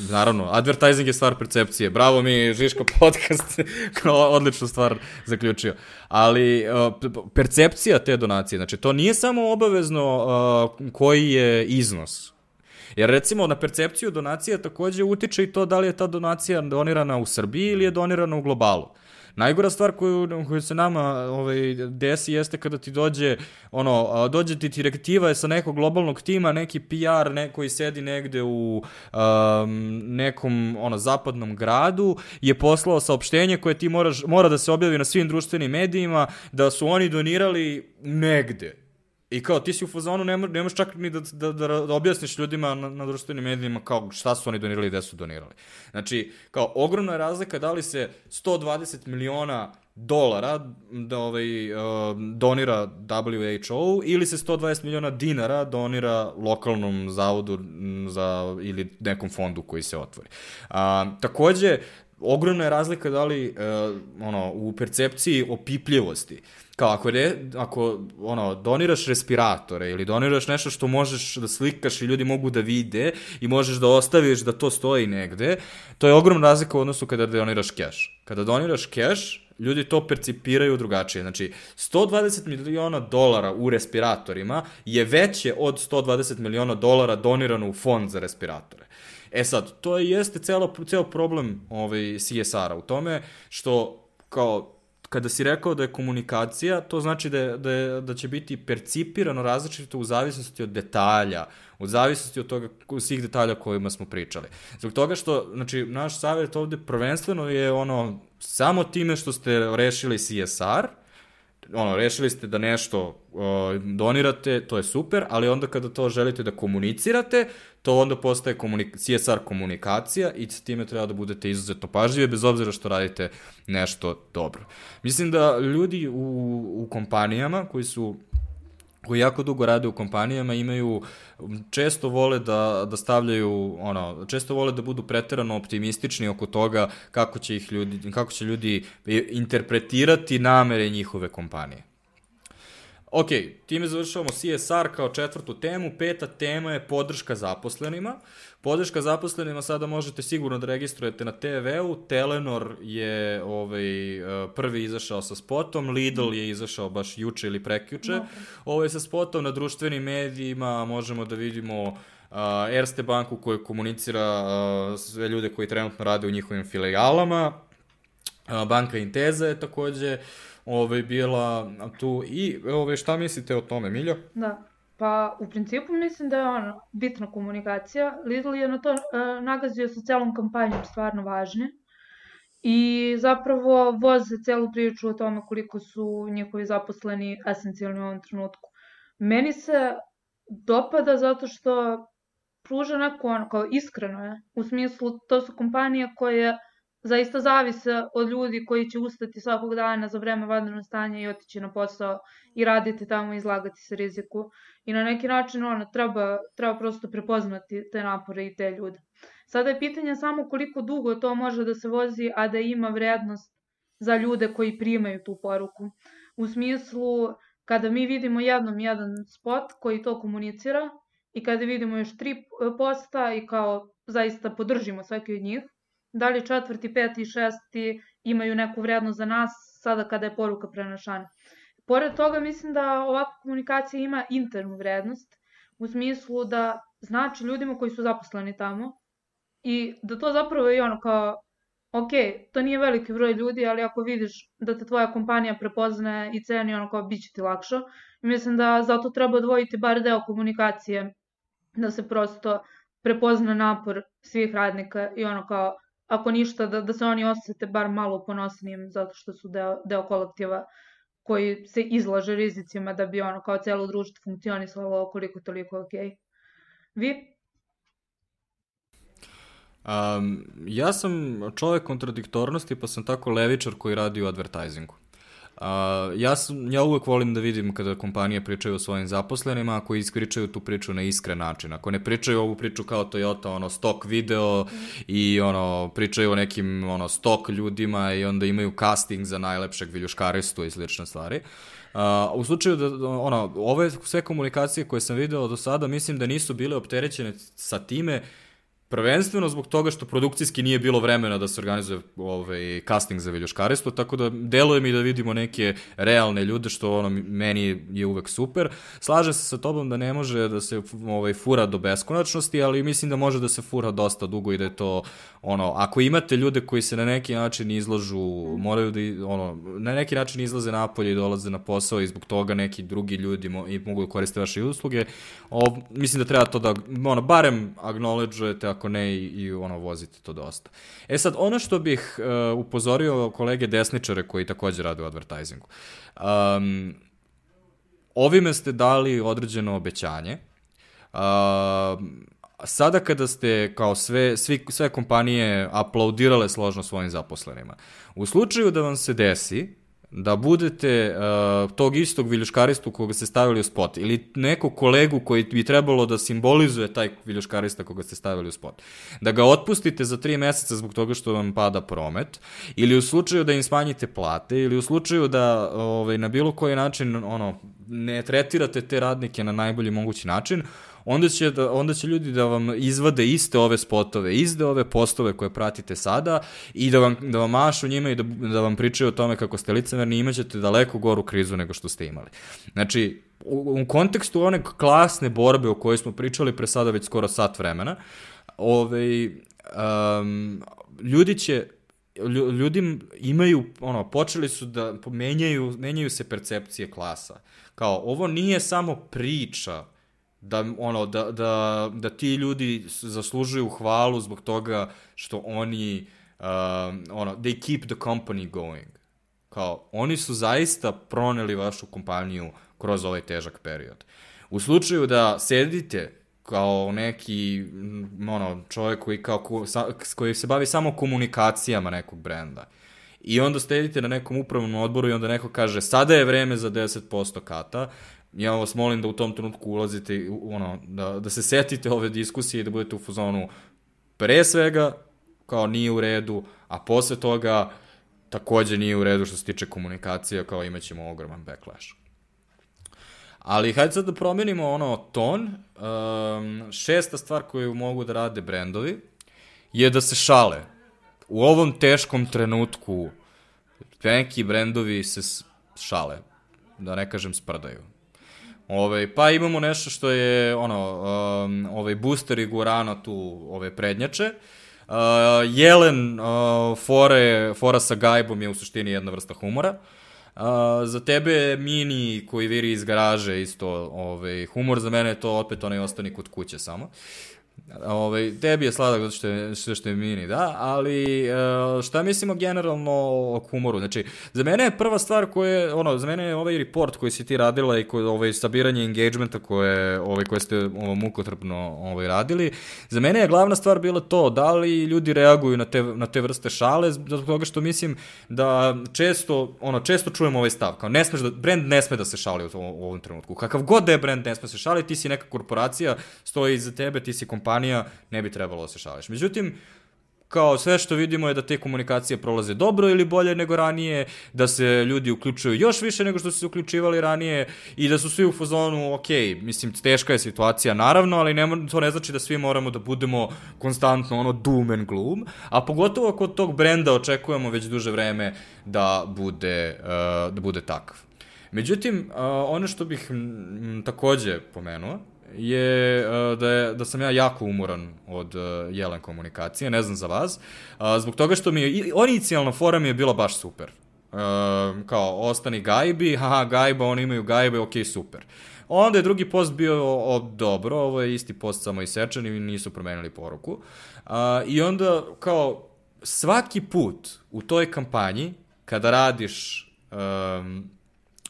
naravno, advertising je stvar percepcije. Bravo mi, Žiško podcast, odličnu stvar zaključio. Ali percepcija te donacije, znači to nije samo obavezno uh, koji je iznos. Jer recimo na percepciju donacija takođe utiče i to da li je ta donacija donirana u Srbiji ili je donirana u globalu. Uh, Najgora stvar koju, koju se nama ovaj, desi jeste kada ti dođe, ono, dođe ti direktiva sa nekog globalnog tima, neki PR, neko koji sedi negde u um, nekom ono, zapadnom gradu, je poslao saopštenje koje ti moraš, mora da se objavi na svim društvenim medijima, da su oni donirali negde I kao, ti si u fazonu, ne, ne možeš čak ni da, da, da, da objasniš ljudima na, na društvenim medijima kao šta su oni donirali i gde su donirali. Znači, kao, ogromna je razlika da li se 120 miliona dolara da ovaj, uh, donira WHO ili se 120 miliona dinara donira lokalnom zavodu za, ili nekom fondu koji se otvori. A, takođe, ogromna je razlika da li uh, ono, u percepciji opipljivosti. Kao ako, re, ako ono, doniraš respiratore ili doniraš nešto što možeš da slikaš i ljudi mogu da vide i možeš da ostaviš da to stoji negde, to je ogromna razlika u odnosu kada doniraš keš. Kada doniraš keš, ljudi to percipiraju drugačije. Znači, 120 miliona dolara u respiratorima je veće od 120 miliona dolara donirano u fond za respiratore. E sad, to jeste celo, ceo problem ovaj, CSR-a u tome što kao kada si rekao da je komunikacija, to znači da, je, da, je, da će biti percipirano različito u zavisnosti od detalja, u zavisnosti od toga, svih detalja kojima smo pričali. Zbog toga što, znači, naš savjet ovde prvenstveno je ono, samo time što ste rešili CSR, ono, rešili ste da nešto uh, donirate, to je super, ali onda kada to želite da komunicirate, to onda postaje komunik CSR komunikacija i sa time treba da budete izuzetno pažljivi, bez obzira što radite nešto dobro. Mislim da ljudi u, u kompanijama koji su koji jako dugo rade u kompanijama imaju često vole da da stavljaju ono često vole da budu preterano optimistični oko toga kako će ih ljudi kako će ljudi interpretirati namere njihove kompanije. Ok, time završavamo CSR kao četvrtu temu. Peta tema je podrška zaposlenima. Podrška zaposlenima sada možete sigurno da registrujete na TV-u. Telenor je ovaj, eh, prvi izašao sa spotom, Lidl je izašao baš juče ili prekjuče. No. Ovo je sa spotom na društvenim medijima, možemo da vidimo uh, Erste banku koja komunicira uh, sve ljude koji trenutno rade u njihovim filijalama. Uh, banka Inteza je takođe uh, ovaj, bila tu. I ovaj, šta mislite o tome, Miljo? Da. Pa, u principu mislim da je ono, bitna komunikacija. Lidl je na to uh, nagazio sa celom kampanjom stvarno važne. I zapravo voze celu priču o tome koliko su njihovi zaposleni esencijalni u ovom trenutku. Meni se dopada zato što pruža neko ono, kao iskreno je, u smislu to su kompanije koje zaista zavise od ljudi koji će ustati svakog dana za vreme vanrednog stanja i otići na posao i raditi tamo i izlagati se riziku. I na neki način ono, treba, treba prosto prepoznati te napore i te ljude. Sada je pitanje samo koliko dugo to može da se vozi, a da ima vrednost za ljude koji primaju tu poruku. U smislu, kada mi vidimo jednom jedan spot koji to komunicira i kada vidimo još tri posta i kao zaista podržimo svaki od njih, da li četvrti, peti i šesti imaju neku vrednost za nas sada kada je poruka prenašana. Pored toga mislim da ovakva komunikacija ima internu vrednost u smislu da znači ljudima koji su zaposleni tamo i da to zapravo je ono kao, ok, to nije veliki broj ljudi, ali ako vidiš da te tvoja kompanija prepoznaje i ceni, ono kao, bit će ti lakše. Mislim da zato treba odvojiti bar deo komunikacije, da se prosto prepozna napor svih radnika i ono kao, ako ništa, da, da se oni osete bar malo ponosnijim zato što su deo, deo kolektiva koji se izlaže rizicima da bi ono kao celo društvo funkcionisalo koliko toliko ok. Vi? Um, ja sam čovek kontradiktornosti, pa sam tako levičar koji radi u advertisingu. Uh, ja, sam, ja uvek volim da vidim kada kompanije pričaju o svojim zaposlenima, ako ispričaju tu priču na iskren način. Ako ne pričaju ovu priču kao Toyota, ono, stok video mm. i ono, pričaju o nekim ono, stok ljudima i onda imaju casting za najlepšeg viljuškaristu i slične stvari. Uh, u slučaju da, ono, ove sve komunikacije koje sam video do sada, mislim da nisu bile opterećene sa time uh, Prvenstveno zbog toga što produkcijski nije bilo vremena da se organizuje ovaj, casting za viljuškaristvo, tako da deluje mi da vidimo neke realne ljude, što ono, meni je uvek super. Slažem se sa tobom da ne može da se ovaj, fura do beskonačnosti, ali mislim da može da se fura dosta dugo i da je to, ono, ako imate ljude koji se na neki način izlažu, moraju da, ono, na neki način izlaze napolje i dolaze na posao i zbog toga neki drugi ljudi mo i mogu da koriste vaše usluge, o, mislim da treba to da, ono, barem acknowledgeujete ako ne i, i ono vozite to dosta. E sad, ono što bih uh, upozorio kolege desničare koji takođe rade u advertisingu. Um, ovime ste dali određeno obećanje. Uh, sada kada ste kao sve, svi, sve kompanije aplaudirale složno svojim zaposlenima, u slučaju da vam se desi da budete uh, tog istog viljuškaristu koga ste stavili u spot ili nekog kolegu koji bi trebalo da simbolizuje taj viljuškarista koga ste stavili u spot. Da ga otpustite za tri meseca zbog toga što vam pada promet ili u slučaju da im smanjite plate ili u slučaju da ovaj, na bilo koji način ono, ne tretirate te radnike na najbolji mogući način, onda će, da, onda će ljudi da vam izvade iste ove spotove, iste ove postove koje pratite sada i da vam, da vam mašu njima i da, da vam pričaju o tome kako ste licemerni, imaćete daleko goru krizu nego što ste imali. Znači, u, u kontekstu one klasne borbe o kojoj smo pričali pre sada već skoro sat vremena, ovaj, um, ljudi će ljudi imaju, ono, počeli su da menjaju, menjaju se percepcije klasa. Kao, ovo nije samo priča da, ono, da, da, da ti ljudi zaslužuju hvalu zbog toga što oni, uh, ono, they keep the company going. Kao, oni su zaista proneli vašu kompaniju kroz ovaj težak period. U slučaju da sedite kao neki ono, čovjek koji, kao, koji se bavi samo komunikacijama nekog brenda, I onda stedite na nekom upravnom odboru i onda neko kaže sada je vreme za 10% kata, ja vas molim da u tom trenutku ulazite, ono, da, da se setite ove diskusije i da budete u fazonu pre svega, kao nije u redu, a posle toga takođe nije u redu što se tiče komunikacija, kao imaćemo ogroman backlash. Ali hajde sad da promenimo ono ton. Um, šesta stvar koju mogu da rade brendovi je da se šale. U ovom teškom trenutku neki brendovi se šale, da ne kažem sprdaju. Ove, pa imamo nešto što je ono, um, ovaj booster i Gurano tu ove prednjače. Uh, Jelen uh, fore, fora sa gajbom je u suštini jedna vrsta humora. Uh, za tebe mini koji viri iz garaže isto ovaj, humor, za mene je to opet onaj ostani kod kuće samo. Uh, Ovaj, tebi je sladak zato što je, što, što je mini, da, ali e, šta mislimo generalno o humoru? Znači, za mene je prva stvar koja ono, za mene je ovaj report koji si ti radila i koji, ovaj, sabiranje engagementa koje, ovaj, koje ste ovo, mukotrpno ovaj, radili, za mene je glavna stvar bila to, da li ljudi reaguju na te, na te vrste šale, zato toga što mislim da često, ono, često čujemo ovaj stav, kao ne smeš da, brand ne sme da se šali u, u ovom trenutku. Kakav god da je brand ne sme da se šali, ti si neka korporacija, stoji iza tebe, ti si kompanija, kompanija, ne bi trebalo da se šališ. Međutim, kao sve što vidimo je da te komunikacije prolaze dobro ili bolje nego ranije, da se ljudi uključuju još više nego što su se uključivali ranije i da su svi u fazonu, ok, mislim, teška je situacija naravno, ali ne, to ne znači da svi moramo da budemo konstantno ono doom and gloom, a pogotovo kod tog brenda očekujemo već duže vreme da bude, uh, da bude takav. Međutim, uh, ono što bih m, takođe pomenuo je uh, da, je, da sam ja jako umoran od uh, jelen komunikacije, ne znam za vas, uh, zbog toga što mi je, inicijalna fora mi je bila baš super. Kao, ostani gajbi, haha, gajba, oni imaju gajbe, ok, super. Onda je drugi post bio o, dobro, ovo je isti post samo isečan i nisu promenili poruku. I onda, kao, svaki put u toj kampanji, kada radiš, um,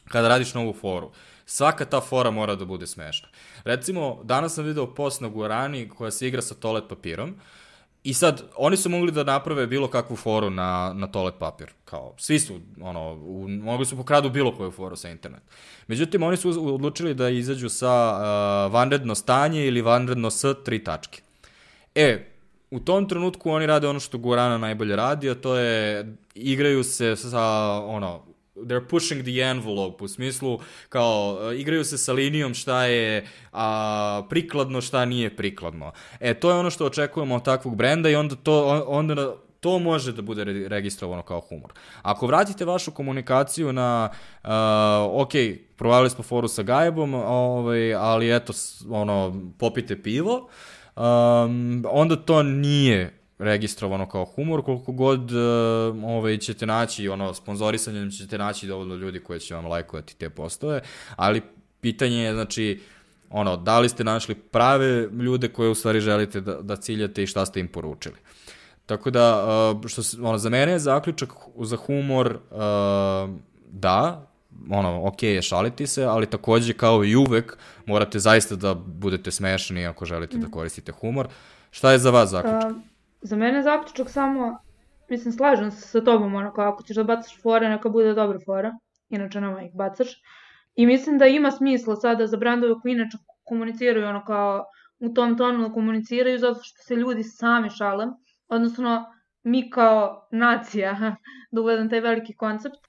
kada radiš novu foru, svaka ta fora mora da bude smešna. Recimo, danas sam video post na Guarani koja se igra sa toalet papirom I sad, oni su mogli da naprave bilo kakvu foru na, na toalet papir. Kao, svi su, ono, u, mogli su pokradu bilo koju foru sa internet. Međutim, oni su odlučili da izađu sa uh, vanredno stanje ili vanredno s tri tačke. E, u tom trenutku oni rade ono što Guarana najbolje radi, a to je igraju se sa ono they're pushing the envelope u smislu kao igraju se sa linijom šta je a, prikladno, šta nije prikladno. E, to je ono što očekujemo od takvog brenda i onda to, onda to može da bude registrovano kao humor. Ako vratite vašu komunikaciju na, uh, ok, provali smo foru sa Gajebom, ovaj, ali eto, ono, popite pivo, um, onda to nije registrovano kao humor, koliko god uh, ovaj, ćete naći, ono, sponzorisanjem ćete naći dovoljno ljudi koji će vam lajkovati te postove, ali pitanje je, znači, ono, da li ste našli prave ljude koje u stvari želite da, da ciljate i šta ste im poručili. Tako da, uh, što se, ono, za mene je zaključak za humor uh, da, ono, ok je šaliti se, ali takođe kao i uvek morate zaista da budete smešni ako želite mm. da koristite humor. Šta je za vas zaključak? Uh, za mene zaključak samo, mislim, slažem se sa tobom, ono, kao ako ćeš da bacaš fore, neka bude dobra fora, inače nama ih bacaš. I mislim da ima smisla sada za brandove koji inače komuniciraju ono kao u tom tonu da komuniciraju zato što se ljudi sami šale, odnosno mi kao nacija, da uvedem taj veliki koncept,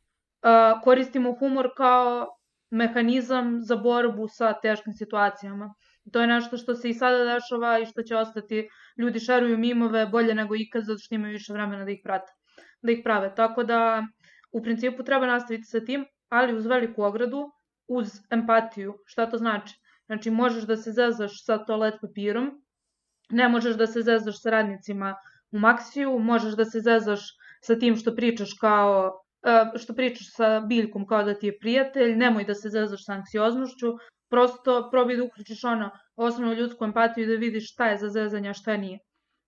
koristimo humor kao mehanizam za borbu sa teškim situacijama. To je nešto što se i sada dešava i što će ostati. Ljudi šeruju mimove bolje nego ikad zato što imaju više vremena da ih prate, da ih prave. Tako da u principu treba nastaviti sa tim, ali uz veliku ogradu, uz empatiju. Šta to znači? Znači možeš da se zezaš sa toalet papirom, ne možeš da se zezaš sa radnicima u Maksiju, možeš da se zezaš sa tim što pričaš kao e, što pričaš sa biljkom kao da ti je prijatelj, nemoj da se zezaš sa anksioznošću, prosto probaj da uključiš ono osnovnu ljudsku empatiju i da vidiš šta je za zezanje, a šta nije.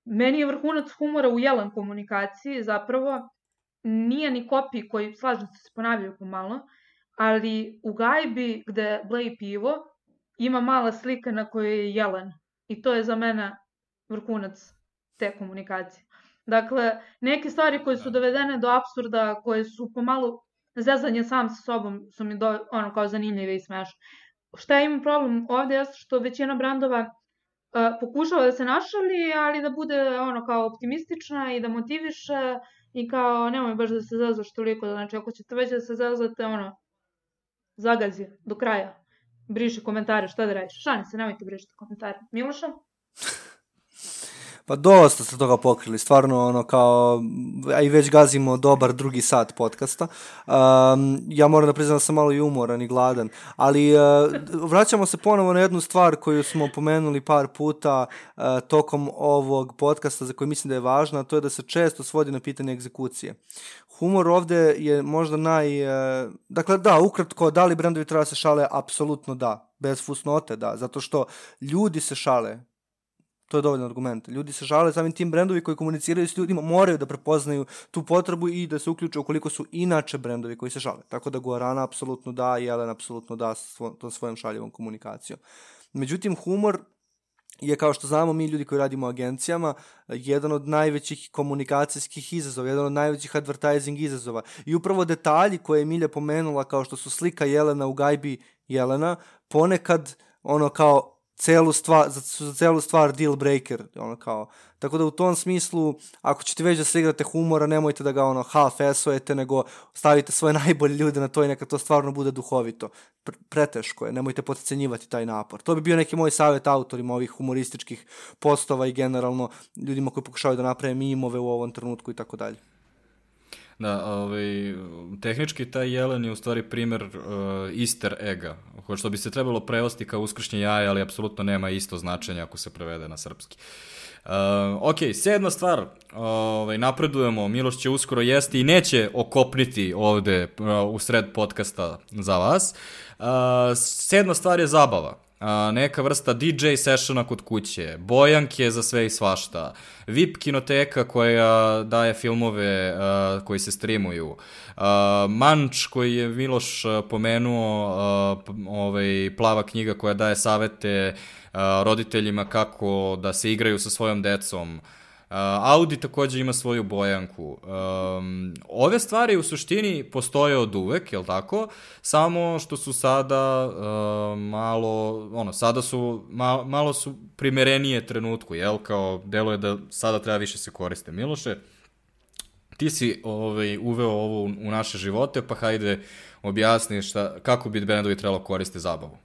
Meni je vrhunac humora u jelan komunikaciji zapravo nije ni kopi koji, slažem se, se ponavljaju pomalo, ali u gajbi gde bleji pivo ima mala slika na kojoj je jelen i to je za mene vrhunac te komunikacije. Dakle, neke stvari koje su da. dovedene do absurda, koje su pomalo zezanje sam sa sobom su mi do, ono kao zanimljive i smešne šta imam problem ovde jeste što većina brandova uh, pokušava da se našali, ali da bude ono kao optimistična i da motiviše i kao nemoj baš da se zazaš toliko, znači ako ćete već da se zazate, ono, zagazi do kraja. Briši komentare, šta da radiš? Šani se, nemojte brišiti komentare. Miloša? Pa dosta ste toga pokrili, stvarno ono kao, a i već gazimo dobar drugi sat podcasta. Um, ja moram da priznam da sam malo i umoran i gladan, ali uh, vraćamo se ponovo na jednu stvar koju smo pomenuli par puta uh, tokom ovog podcasta za koji mislim da je važna, a to je da se često svodi na pitanje egzekucije. Humor ovde je možda naj... Uh, dakle, da, ukratko, da li brendovi treba da se šale? Apsolutno da. Bez fusnote, da. Zato što ljudi se šale To je dovoljno argument. Ljudi se žale, samim tim brendovi koji komuniciraju s ljudima moraju da prepoznaju tu potrebu i da se uključe ukoliko su inače brendovi koji se žale. Tako da Guarana apsolutno da, Jelen apsolutno da svo, to svojom šaljivom komunikacijom. Međutim, humor je kao što znamo mi ljudi koji radimo u agencijama jedan od najvećih komunikacijskih izazova, jedan od najvećih advertising izazova. I upravo detalji koje je Milja pomenula kao što su slika Jelena u gajbi Jelena, ponekad ono kao celu stvar, za, za celu stvar deal breaker, ono kao, tako da u tom smislu, ako ćete već da se igrate humora, nemojte da ga ono half esujete, nego stavite svoje najbolje ljude na to i neka to stvarno bude duhovito. Pre, preteško je, nemojte potencenjivati taj napor. To bi bio neki moj savjet autorima ovih humorističkih postova i generalno ljudima koji pokušavaju da naprave mimove u ovom trenutku i tako dalje. Da, ovaj, tehnički taj jelen je u stvari primer uh, easter ega, što bi se trebalo prevesti kao uskršnje jaje, ali apsolutno nema isto značenje ako se prevede na srpski. Uh, ok, sedma stvar, ovaj, napredujemo, Miloš će uskoro jesti i neće okopniti ovde uh, u sred podcasta za vas. Uh, sedma stvar je zabava neka vrsta DJ sessiona kod kuće, bojanke za sve i svašta, VIP kinoteka koja daje filmove a, koji se streamuju, a, Manč koji je Miloš pomenuo, a, ovaj, plava knjiga koja daje savete roditeljima kako da se igraju sa svojom decom, Uh, Audi takođe ima svoju bojanku. Um, ove stvari u suštini postoje od uvek, jel tako? Samo što su sada uh, malo, ono, sada su, ma, malo su primerenije trenutku, jel? Kao, delo je da sada treba više se koriste. Miloše, ti si ovaj, uveo ovo u naše živote, pa hajde objasni šta, kako bi bendovi trebalo koriste zabavu.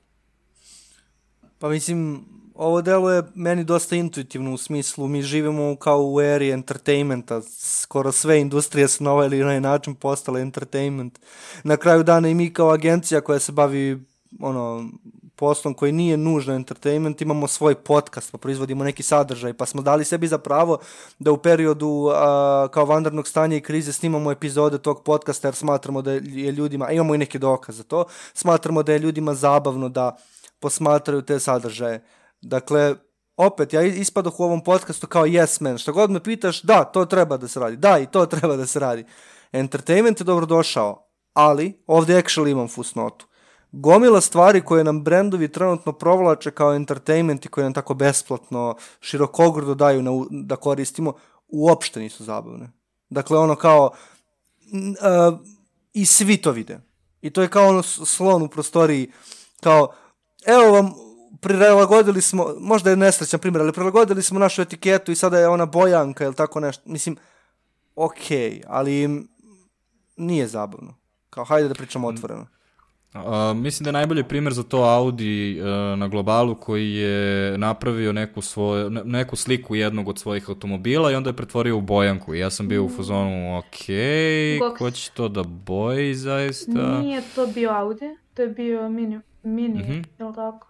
Pa mislim, ovo delo je meni dosta intuitivno u smislu, mi živimo kao u eri entertainmenta, skoro sve industrije su na ovaj ili onaj način postale entertainment. Na kraju dana i mi kao agencija koja se bavi ono, poslom koji nije nužno entertainment, imamo svoj podcast, pa proizvodimo neki sadržaj, pa smo dali sebi za pravo da u periodu a, kao vandarnog stanja i krize snimamo epizode tog podcasta jer smatramo da je ljudima, a imamo i neke dokaze za to, smatramo da je ljudima zabavno da posmatraju te sadržaje. Dakle, opet, ja ispadoh u ovom podcastu kao yes man. Što god me pitaš, da, to treba da se radi. Da, i to treba da se radi. Entertainment je dobrodošao, ali ovde actually imam fusnotu. Gomila stvari koje nam brendovi trenutno provlače kao entertainment i koje nam tako besplatno, širokogrdo daju na, da koristimo, uopšte nisu zabavne. Dakle, ono kao, uh, i svi to vide. I to je kao ono slon u prostoriji, kao, evo vam prilagodili smo, možda je nesrećan primjer, ali prilagodili smo našu etiketu i sada je ona bojanka ili tako nešto. Mislim, okej, okay, ali nije zabavno. Kao, hajde da pričamo mm. otvoreno. Uh, mislim da je najbolji primjer za to Audi uh, na globalu koji je napravio neku, svoje, neku sliku jednog od svojih automobila i onda je pretvorio u bojanku. I ja sam bio u fazonu, ok, Gox. ko će to da boji zaista? Nije to bio Audi, to je bio Mini, mini mm -hmm. je li tako?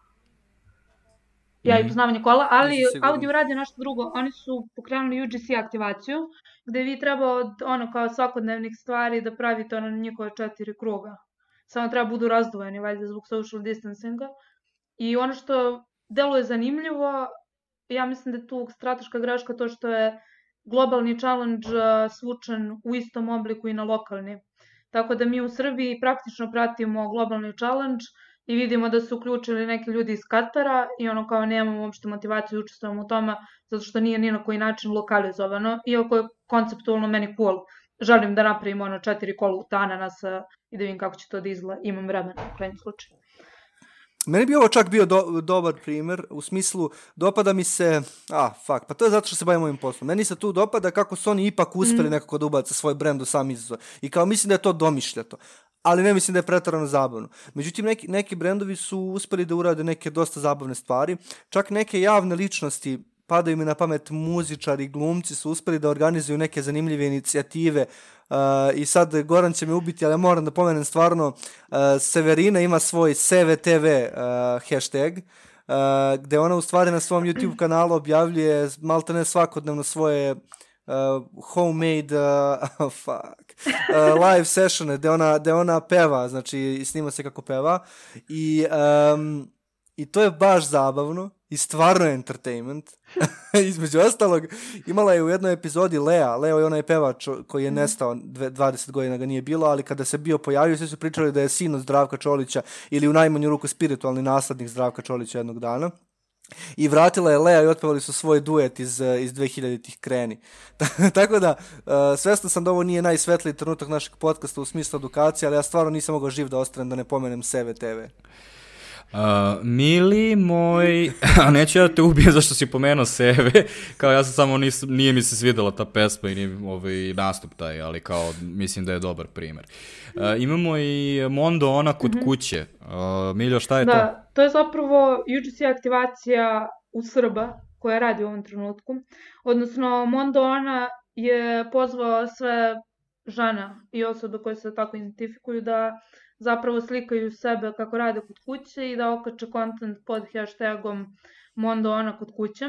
Ja i poznavanje kola, ali Audi uradio nešto drugo. Oni su pokrenuli UGC aktivaciju, gde vi treba od ono kao svakodnevnih stvari da pravite ono njihove četiri kruga. Samo treba budu razdvojeni, valjda, zbog social distancinga. I ono što deluje zanimljivo, ja mislim da je tu strateška greška to što je globalni challenge svučen u istom obliku i na lokalni. Tako da mi u Srbiji praktično pratimo globalni challenge, i vidimo da su uključili neki ljudi iz Katara i ono kao nemamo uopšte motivaciju da učestvujemo u tome zato što nije ni na koji način lokalizovano, iako je konceptualno meni cool. Želim da napravimo ono četiri kola u ananas i da vidim kako će to da izgleda. Imam vremena u krajnjem slučaju. Meni bi ovo čak bio do, dobar primer, u smislu, dopada mi se, a, fuck, pa to je zato što se bavim ovim poslom. Meni se tu dopada kako su oni ipak uspeli mm. nekako da ubace svoj brend u sam izazov. I kao mislim da je to domišljato ali ne mislim da je pretarano zabavno. Međutim, neki, neki brendovi su uspeli da urade neke dosta zabavne stvari. Čak neke javne ličnosti padaju mi na pamet muzičari glumci su uspeli da organizuju neke zanimljive inicijative uh, i sad Goran će me ubiti, ali moram da pomenem stvarno, uh, Severina ima svoj SVTV uh, hashtag, uh, gde ona u stvari na svom YouTube kanalu objavljuje malte ne svakodnevno svoje uh, homemade uh, fuck, uh, live sessione gde ona, gde ona peva, znači snima se kako peva i, um, i to je baš zabavno i stvarno je entertainment. Između ostalog, imala je u jednoj epizodi Lea, Leo je onaj pevač koji je mhm. nestao, 20 godina ga nije bilo, ali kada se bio pojavio, svi su pričali da je sin od Zdravka Čolića ili u najmanju ruku spiritualni naslednik Zdravka Čolića jednog dana. I vratila je Lea i otpevali su svoj duet iz, iz 2000-ih kreni. Tako da, uh, svestan sam da ovo nije najsvetliji trenutak našeg podcasta u smislu edukacije, ali ja stvarno nisam mogao živ da ostanem da ne pomenem Seve TV. Uh, mili moj, a neću ja te ubijem zašto si pomenuo sebe, kao ja sam samo nis, nije mi se svidela ta pesma i nije ovaj nastup taj, ali kao mislim da je dobar primer. Uh, imamo i Mondo ona kod mm -hmm. kuće. Uh, Miljo, šta je da, to? Da, to je zapravo UGC aktivacija u Srba koja radi u ovom trenutku. Odnosno, Mondo ona je pozvao sve žena i osobe koje se tako identifikuju da zapravo slikaju sebe kako rade kod kuće i da okače kontent pod hashtagom Mondo ona kod kuće.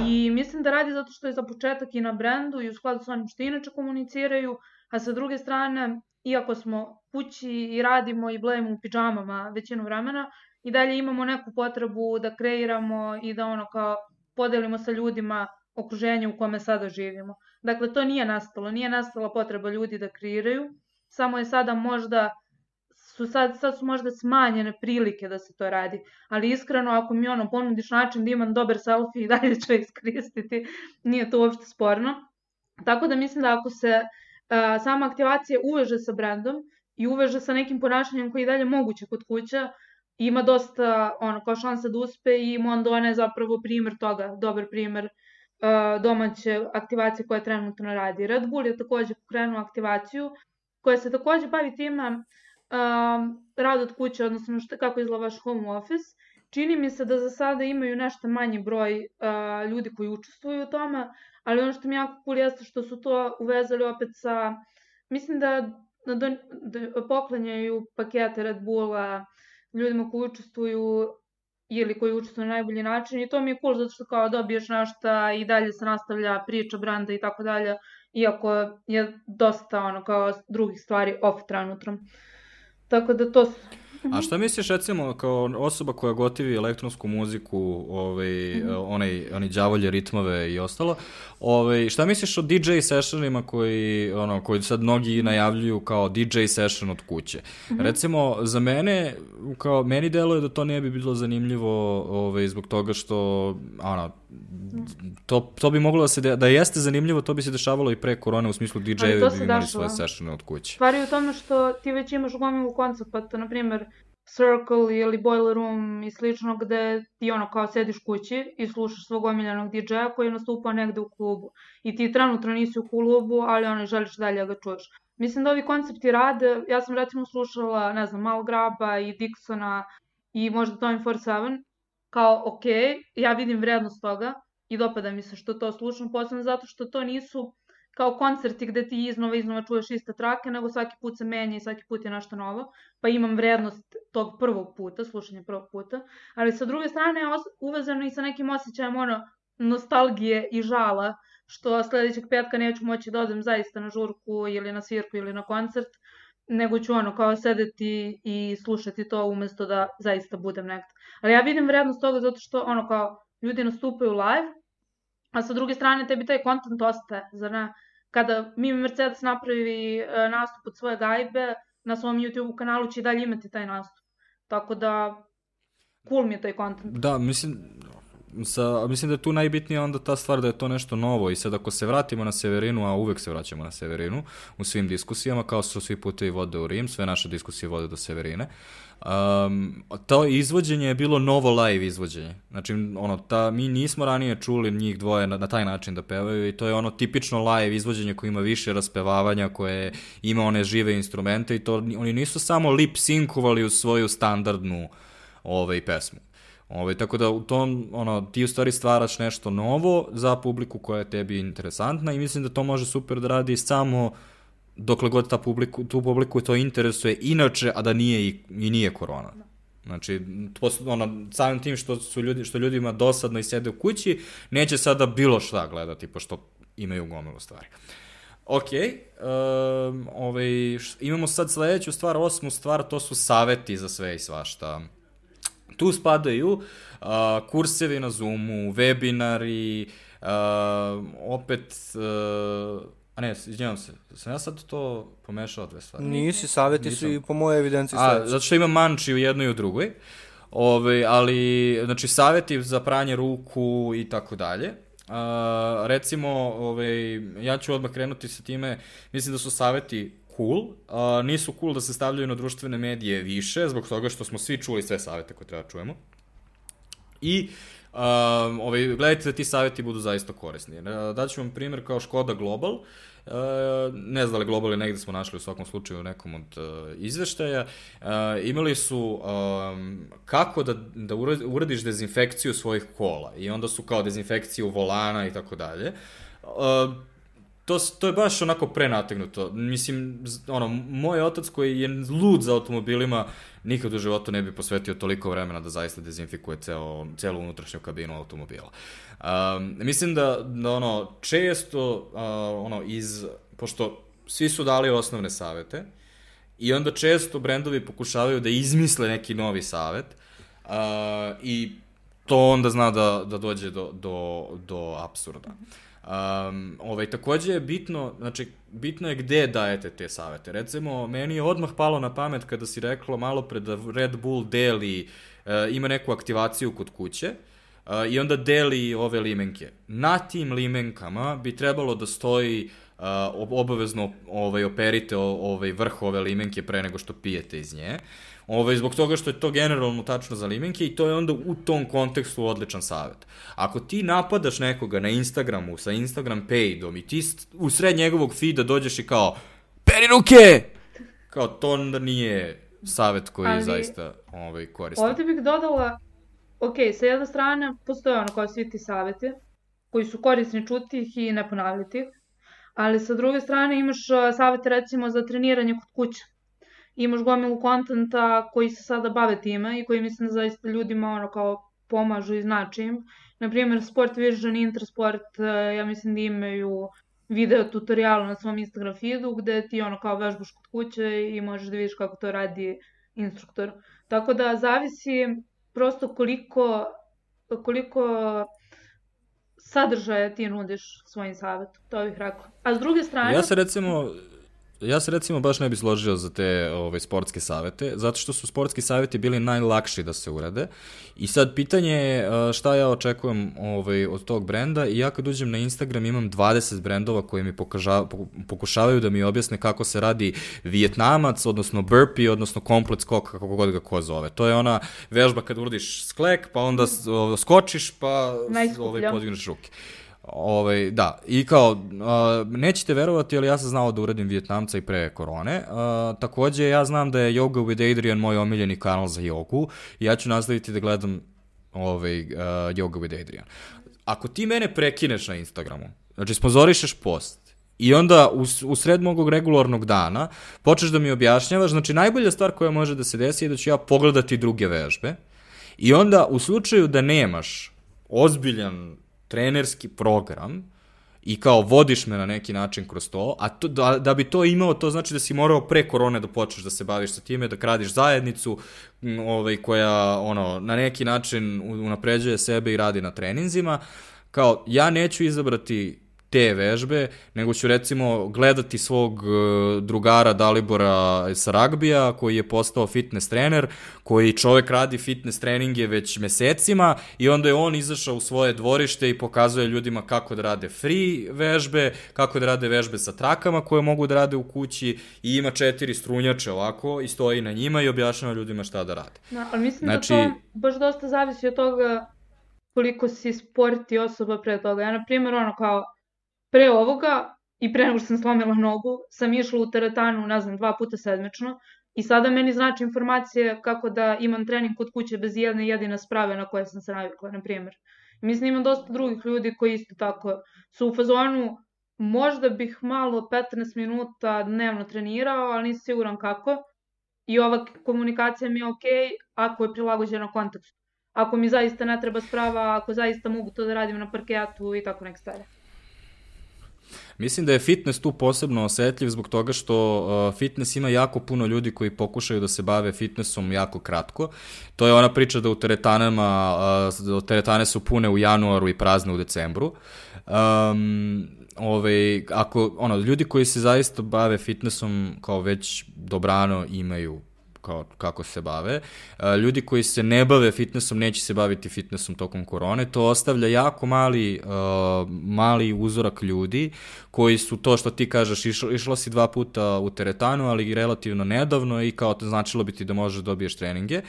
I mislim da radi zato što je za početak i na brendu i u skladu sa onim što inače komuniciraju, a sa druge strane, iako smo kući i radimo i blejemo u pidžamama većinu vremena, i dalje imamo neku potrebu da kreiramo i da ono kao podelimo sa ljudima okruženje u kome sada živimo. Dakle, to nije nastalo, nije nastala potreba ljudi da kreiraju, samo je sada možda su sad, sad su možda smanjene prilike da se to radi, ali iskreno ako mi ono ponudiš način da imam dobar selfie i dalje ću iskoristiti, nije to uopšte sporno. Tako da mislim da ako se a, sama aktivacija uveže sa brendom i uveže sa nekim ponašanjem koji je dalje moguće kod kuća, ima dosta ono, kao šansa da uspe i Mondone je zapravo primer toga, dobar primer domaće aktivacije koja trenutno radi. Red Bull je takođe pokrenuo aktivaciju koja se takođe bavi time um, rad od kuće, odnosno šta, kako izgleda vaš home office. Čini mi se da za sada imaju nešto manji broj uh, ljudi koji učestvuju u tome, ali ono što mi jako cool jeste što su to uvezali opet sa, mislim da, da, da poklanjaju pakete Red Bulla ljudima koji učestvuju ili koji učestvuju na najbolji način i to mi je cool zato što kao dobiješ našta i dalje se nastavlja priča branda i tako dalje, iako je dosta ono kao drugih stvari off trenutno. Tako da to A šta misliš recimo kao osoba koja gotivi elektronsku muziku, ovaj, mm -hmm. onaj, oni đavolje ritmove i ostalo, ovaj, šta misliš o DJ sessionima koji, ono, koji sad mnogi najavljuju kao DJ session od kuće? Mm -hmm. Recimo, za mene, kao, meni deluje da to ne bi bilo zanimljivo ovaj, zbog toga što, ono, to, to bi moglo da se, de, da jeste zanimljivo, to bi se dešavalo i pre korone, u smislu DJ-evi bi imali svoje sessione od kuće. Stvari u tome što ti već imaš gomilu koncepta, na primjer, Circle ili Boiler Room i slično gde ti ono kao sediš kući i slušaš svog omiljenog DJ-a koji je nastupao negde u klubu i ti trenutno nisi u klubu, ali ono želiš dalje da ga čuješ. Mislim da ovi koncepti rade, ja sam recimo slušala, ne znam, Mal Graba i Dixona i možda Tommy 47, kao ok, ja vidim vrednost toga i dopada mi se što to slušam, posebno zato što to nisu kao koncerti gde ti iznova iznova čuješ iste trake, nego svaki put se menja i svaki put je nešto novo, pa imam vrednost tog prvog puta, slušanja prvog puta, ali sa druge strane je uvezano i sa nekim osjećajem ono, nostalgije i žala, što sledećeg petka neću moći da odem zaista na žurku ili na svirku ili na koncert, nego ću ono kao sedeti i slušati to umesto da zaista budem negde. Ali ja vidim vrednost toga zato što ono kao ljudi nastupaju live, a sa druge strane tebi taj kontent ostaje, zar ne? Kada mi Mercedes napravi e, nastup od svoje gajbe, na svom YouTube kanalu će i dalje imati taj nastup. Tako da, cool mi je taj kontent. Da, mislim, sa, mislim da je tu najbitnija onda ta stvar da je to nešto novo i sad ako se vratimo na Severinu, a uvek se vraćamo na Severinu u svim diskusijama, kao što svi putevi vode u Rim, sve naše diskusije vode do Severine, um, to izvođenje je bilo novo live izvođenje. Znači, ono, ta, mi nismo ranije čuli njih dvoje na, na taj način da pevaju i to je ono tipično live izvođenje koje ima više raspevavanja, koje ima one žive instrumente i to oni nisu samo lip sinkovali u svoju standardnu ovaj, pesmu Ovaj, tako da u tom, ono, ti u stvari stvaraš nešto novo za publiku koja je tebi interesantna i mislim da to može super da radi samo dokle god ta publiku, tu publiku to interesuje inače, a da nije i, i nije korona. Znači, to, ono, samim tim što, su ljudi, što ljudima dosadno i sede u kući, neće sada bilo šta gledati, pošto imaju gomilu stvari. Ok, um, ovaj, imamo sad sledeću stvar, osmu stvar, to su saveti za sve i svašta. Tu spadaju uh, kursevi na Zoomu, webinari, uh, opet, uh, a ne, izvinjam se, sam ja sad to pomešao dve stvari? Nisi, savjeti Nisam. su i po moje evidenciji sledeći. A, zato što ima manči u jednoj i u drugoj, Ove, ali, znači, savjeti za pranje ruku i tako dalje. Recimo, ovaj, ja ću odmah krenuti sa time, mislim da su saveti cool, uh, nisu cool da se stavljaju na društvene medije više, zbog toga što smo svi čuli sve savete koje treba da čujemo. I um, ovaj, gledajte da ti saveti budu zaista korisni. Daću vam primjer kao Škoda Global, Uh, ne znam da li Global je negde smo našli u svakom slučaju u nekom od uh, izveštaja, uh, imali su um, kako da, da uradiš dezinfekciju svojih kola i onda su kao dezinfekciju volana i tako dalje. To, to je baš onako prenategnuto. Mislim, ono, moj otac koji je lud za automobilima, nikad u životu ne bi posvetio toliko vremena da zaista dezinfikuje ceo, celu unutrašnju kabinu automobila. Um, mislim da, da ono, često, uh, ono, iz, pošto svi su dali osnovne savete, i onda često brendovi pokušavaju da izmisle neki novi savet, uh, i to onda zna da, da dođe do, do, do absurda. Um, ovaj, takođe je bitno, znači, bitno je gde dajete te savete. Recimo, meni je odmah palo na pamet kada si rekla malo pre da Red Bull deli, uh, ima neku aktivaciju kod kuće, uh, i onda deli ove limenke. Na tim limenkama bi trebalo da stoji uh, obavezno ovaj, operite ovaj, vrh ove limenke pre nego što pijete iz nje. Uh, Ovaj, zbog toga što je to generalno tačno za limenke i to je onda u tom kontekstu odličan savjet. Ako ti napadaš nekoga na Instagramu sa Instagram pageom i ti u sred njegovog feeda dođeš i kao peri ruke! Kao to onda nije savjet koji Ali, zaista ovaj, koristan. Ovde bih dodala, ok, sa jedne strane postoje ono kao svi ti savjeti koji su korisni čuti ih i ne ponavljati ih, ali sa druge strane imaš savete recimo za treniranje kod kuće imaš gomilu kontenta koji se sada bave time i koji mislim da zaista ljudima ono kao pomažu i znači im. Naprimjer, Sport Vision i Intersport, e, ja mislim da imaju video tutorial na svom Instagram feedu gde ti ono kao vežbaš kod kuće i možeš da vidiš kako to radi instruktor. Tako da zavisi prosto koliko, koliko sadržaja ti nudiš svojim savjetom, to bih rekla. A s druge strane... Ja se recimo, Ja se recimo baš ne bi složio za te ovaj, sportske savete, zato što su sportski saveti bili najlakši da se urade. I sad pitanje je šta ja očekujem ovaj, od tog brenda i ja kad uđem na Instagram imam 20 brendova koji mi pokaža, pokušavaju da mi objasne kako se radi vijetnamac, odnosno burpee, odnosno komplet skok, kako god ga ko zove. To je ona vežba kad uradiš sklek, pa onda skočiš, pa ovaj, podigneš ruke. Ovaj, da, i kao, uh, nećete verovati, ali ja sam znao da uradim Vjetnamca i pre korone. Uh, takođe, ja znam da je Yoga with Adrian moj omiljeni kanal za jogu i ja ću nastaviti da gledam ovaj, uh, Yoga with Adrian. Ako ti mene prekineš na Instagramu, znači sponzorišeš post, I onda u, u sred mog regularnog dana počneš da mi objašnjavaš, znači najbolja stvar koja može da se desi je da ću ja pogledati druge vežbe i onda u slučaju da nemaš ozbiljan trenerski program i kao vodiš me na neki način kroz to, a to, da, da bi to imao, to znači da si morao pre korone da počneš da se baviš sa time, da kradiš zajednicu ovaj, koja ono, na neki način unapređuje sebe i radi na treninzima. Kao, ja neću izabrati te vežbe, nego ću recimo gledati svog e, drugara Dalibora sa ragbija, koji je postao fitness trener, koji čovek radi fitness treninge već mesecima i onda je on izašao u svoje dvorište i pokazuje ljudima kako da rade free vežbe, kako da rade vežbe sa trakama koje mogu da rade u kući i ima četiri strunjače ovako i stoji na njima i objašnjava ljudima šta da rade. Da, ali mislim znači, da to baš dosta zavisi od toga koliko si sport i osoba pre toga. Ja, na primjer, ono kao, pre ovoga i pre nego što sam slomila nogu, sam išla u teretanu, ne znam, dva puta sedmično i sada meni znači informacije kako da imam trening kod kuće bez jedne jedine sprave na koje sam se navikla, na primjer. Mislim, imam dosta drugih ljudi koji isto tako su u fazonu, možda bih malo 15 minuta dnevno trenirao, ali nisam siguran kako. I ova komunikacija mi je ok ako je prilagođena kontekstu. Ako mi zaista ne treba sprava, ako zaista mogu to da radim na parketu i tako nek stvari. Mislim da je fitness tu posebno osetljiv zbog toga što uh, fitness ima jako puno ljudi koji pokušaju da se bave fitnessom jako kratko. To je ona priča da u teretanama, uh, teretane su pune u januaru i prazne u decembru. Um, ovaj, ako, ono, ljudi koji se zaista bave fitnessom kao već dobrano imaju kao, kako se bave. Ljudi koji se ne bave fitnessom neće se baviti fitnessom tokom korone. To ostavlja jako mali, uh, mali uzorak ljudi koji su to što ti kažeš, išla, išla si dva puta u teretanu, ali relativno nedavno i kao to značilo bi ti da možeš da dobiješ treninge.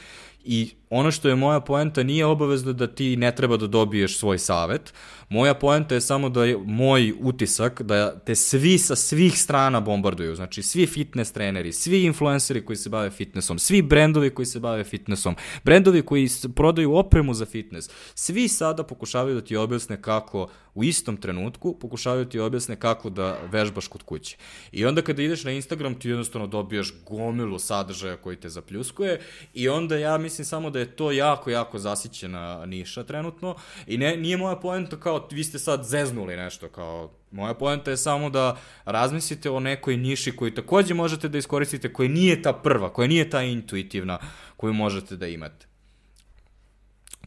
I ono što je moja poenta nije obavezno da ti ne treba da dobiješ svoj savet. Moja poenta je samo da je moj utisak da te svi sa svih strana bombarduju. Znači svi fitness treneri, svi influenceri koji se bave fitnessom, svi brendovi koji se bave fitnessom, brendovi koji prodaju opremu za fitness, svi sada pokušavaju da ti objasne kako u istom trenutku pokušavaju ti objasne kako da vežbaš kod kuće. I onda kada ideš na Instagram ti jednostavno dobiješ gomilu sadržaja koji te zapljuskuje i onda ja mislim samo da je to jako, jako zasićena niša trenutno i ne, nije moja poenta kao vi ste sad zeznuli nešto kao Moja poenta je samo da razmislite o nekoj niši koju takođe možete da iskoristite, koja nije ta prva, koja nije ta intuitivna koju možete da imate.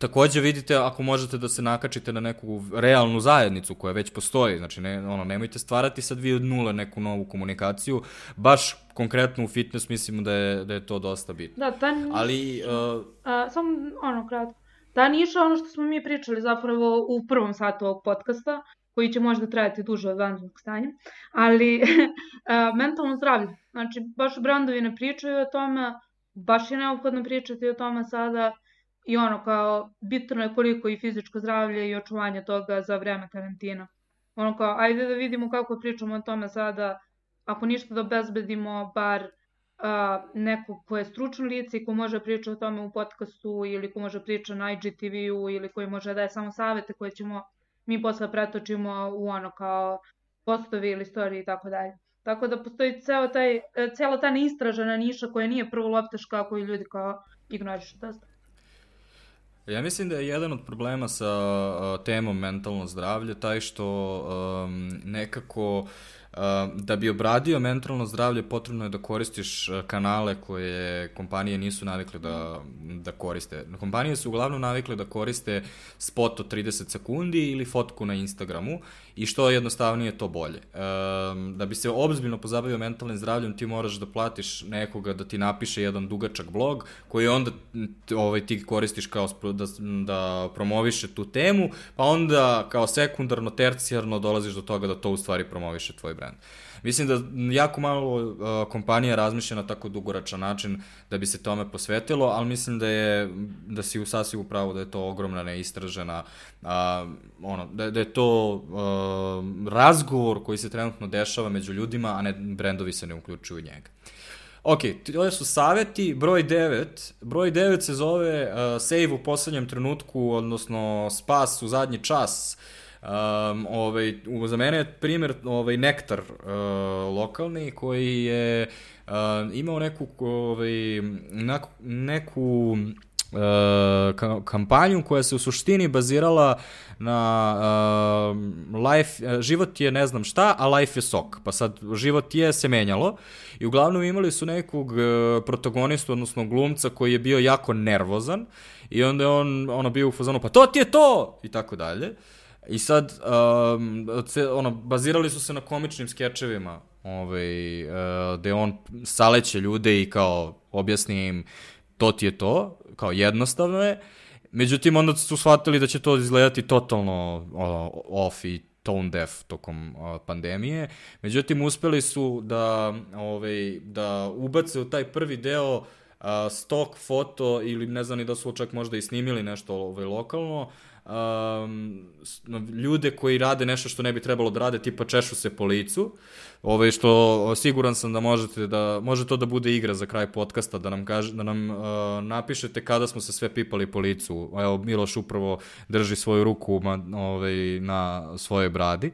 Takođe vidite ako možete da se nakačite na neku realnu zajednicu koja već postoji, znači ne, ono, nemojte stvarati sad vi od nule neku novu komunikaciju, baš konkretno u fitness mislimo da je, da je to dosta bitno. Da, ta niša, Ali, uh, a, samo ono kratko, ta niša, ono što smo mi pričali zapravo u prvom satu ovog podcasta, koji će možda trajati duže od vanrednog stanja, ali a, mentalno zdravlje, znači baš brandovi ne pričaju o tome, baš je neophodno pričati o tome sada, i ono kao bitno je koliko i fizičko zdravlje i očuvanje toga za vreme karantina. Ono kao, ajde da vidimo kako pričamo o tome sada, ako ništa da obezbedimo bar a, neko ko je stručno lice i ko može pričati o tome u podcastu ili ko može pričati na IGTV-u ili koji može da je samo savete koje ćemo mi posle pretočimo u ono kao postovi ili storije i tako dalje. Tako da postoji ceo taj, cela ta neistražena niša koja nije prvo loptaška koju ljudi kao ignorišu dosta. Ja mislim da je jedan od problema sa temom mentalno zdravlje taj što um, nekako da bi obradio mentalno zdravlje potrebno je da koristiš kanale koje kompanije nisu navikle da, da koriste. Kompanije su uglavnom navikle da koriste spot od 30 sekundi ili fotku na Instagramu i što jednostavnije to bolje. Da bi se obzbiljno pozabavio mentalnim zdravljem ti moraš da platiš nekoga da ti napiše jedan dugačak blog koji onda ovaj, ti koristiš kao da, da promoviše tu temu, pa onda kao sekundarno, tercijarno dolaziš do toga da to u stvari promoviše tvoj brand brand. Mislim da jako malo uh, kompanija razmišlja na tako dugoračan način da bi se tome posvetilo, ali mislim da je da si u sasvim upravo da je to ogromna neistražena uh, ono da, da je to uh, razgovor koji se trenutno dešava među ljudima, a ne brendovi se ne uključuju u njega. Ok, to su saveti, broj 9. Broj 9 se zove uh, save u poslednjem trenutku, odnosno spas u zadnji čas. Uh, Um, ovaj, za mene je primjer ovaj, Nektar uh, lokalni koji je uh, imao neku, ovaj, neku, uh, kampanju koja se u suštini bazirala na uh, life, život je ne znam šta, a life je sok. Pa sad život je se menjalo i uglavnom imali su nekog uh, protagonistu, odnosno glumca koji je bio jako nervozan i onda je on ono bio u fazonu pa to ti je to i tako dalje. I sad, um, ono, bazirali su se na komičnim skečevima, ovaj, uh, gde on saleće ljude i kao objasni im to ti je to, kao jednostavno je. Međutim, onda su shvatili da će to izgledati totalno uh, off i tone deaf tokom uh, pandemije. Međutim, uspeli su da, ovaj, da ubace u taj prvi deo uh, stok foto ili ne znam ni da su čak možda i snimili nešto ovaj, lokalno, um, ljude koji rade nešto što ne bi trebalo da rade, tipa češu se po licu, ovaj, što siguran sam da možete da, može to da bude igra za kraj podcasta, da nam, kaže, da nam uh, napišete kada smo se sve pipali po licu. Evo, Miloš upravo drži svoju ruku ma, ovaj, na svojoj bradi.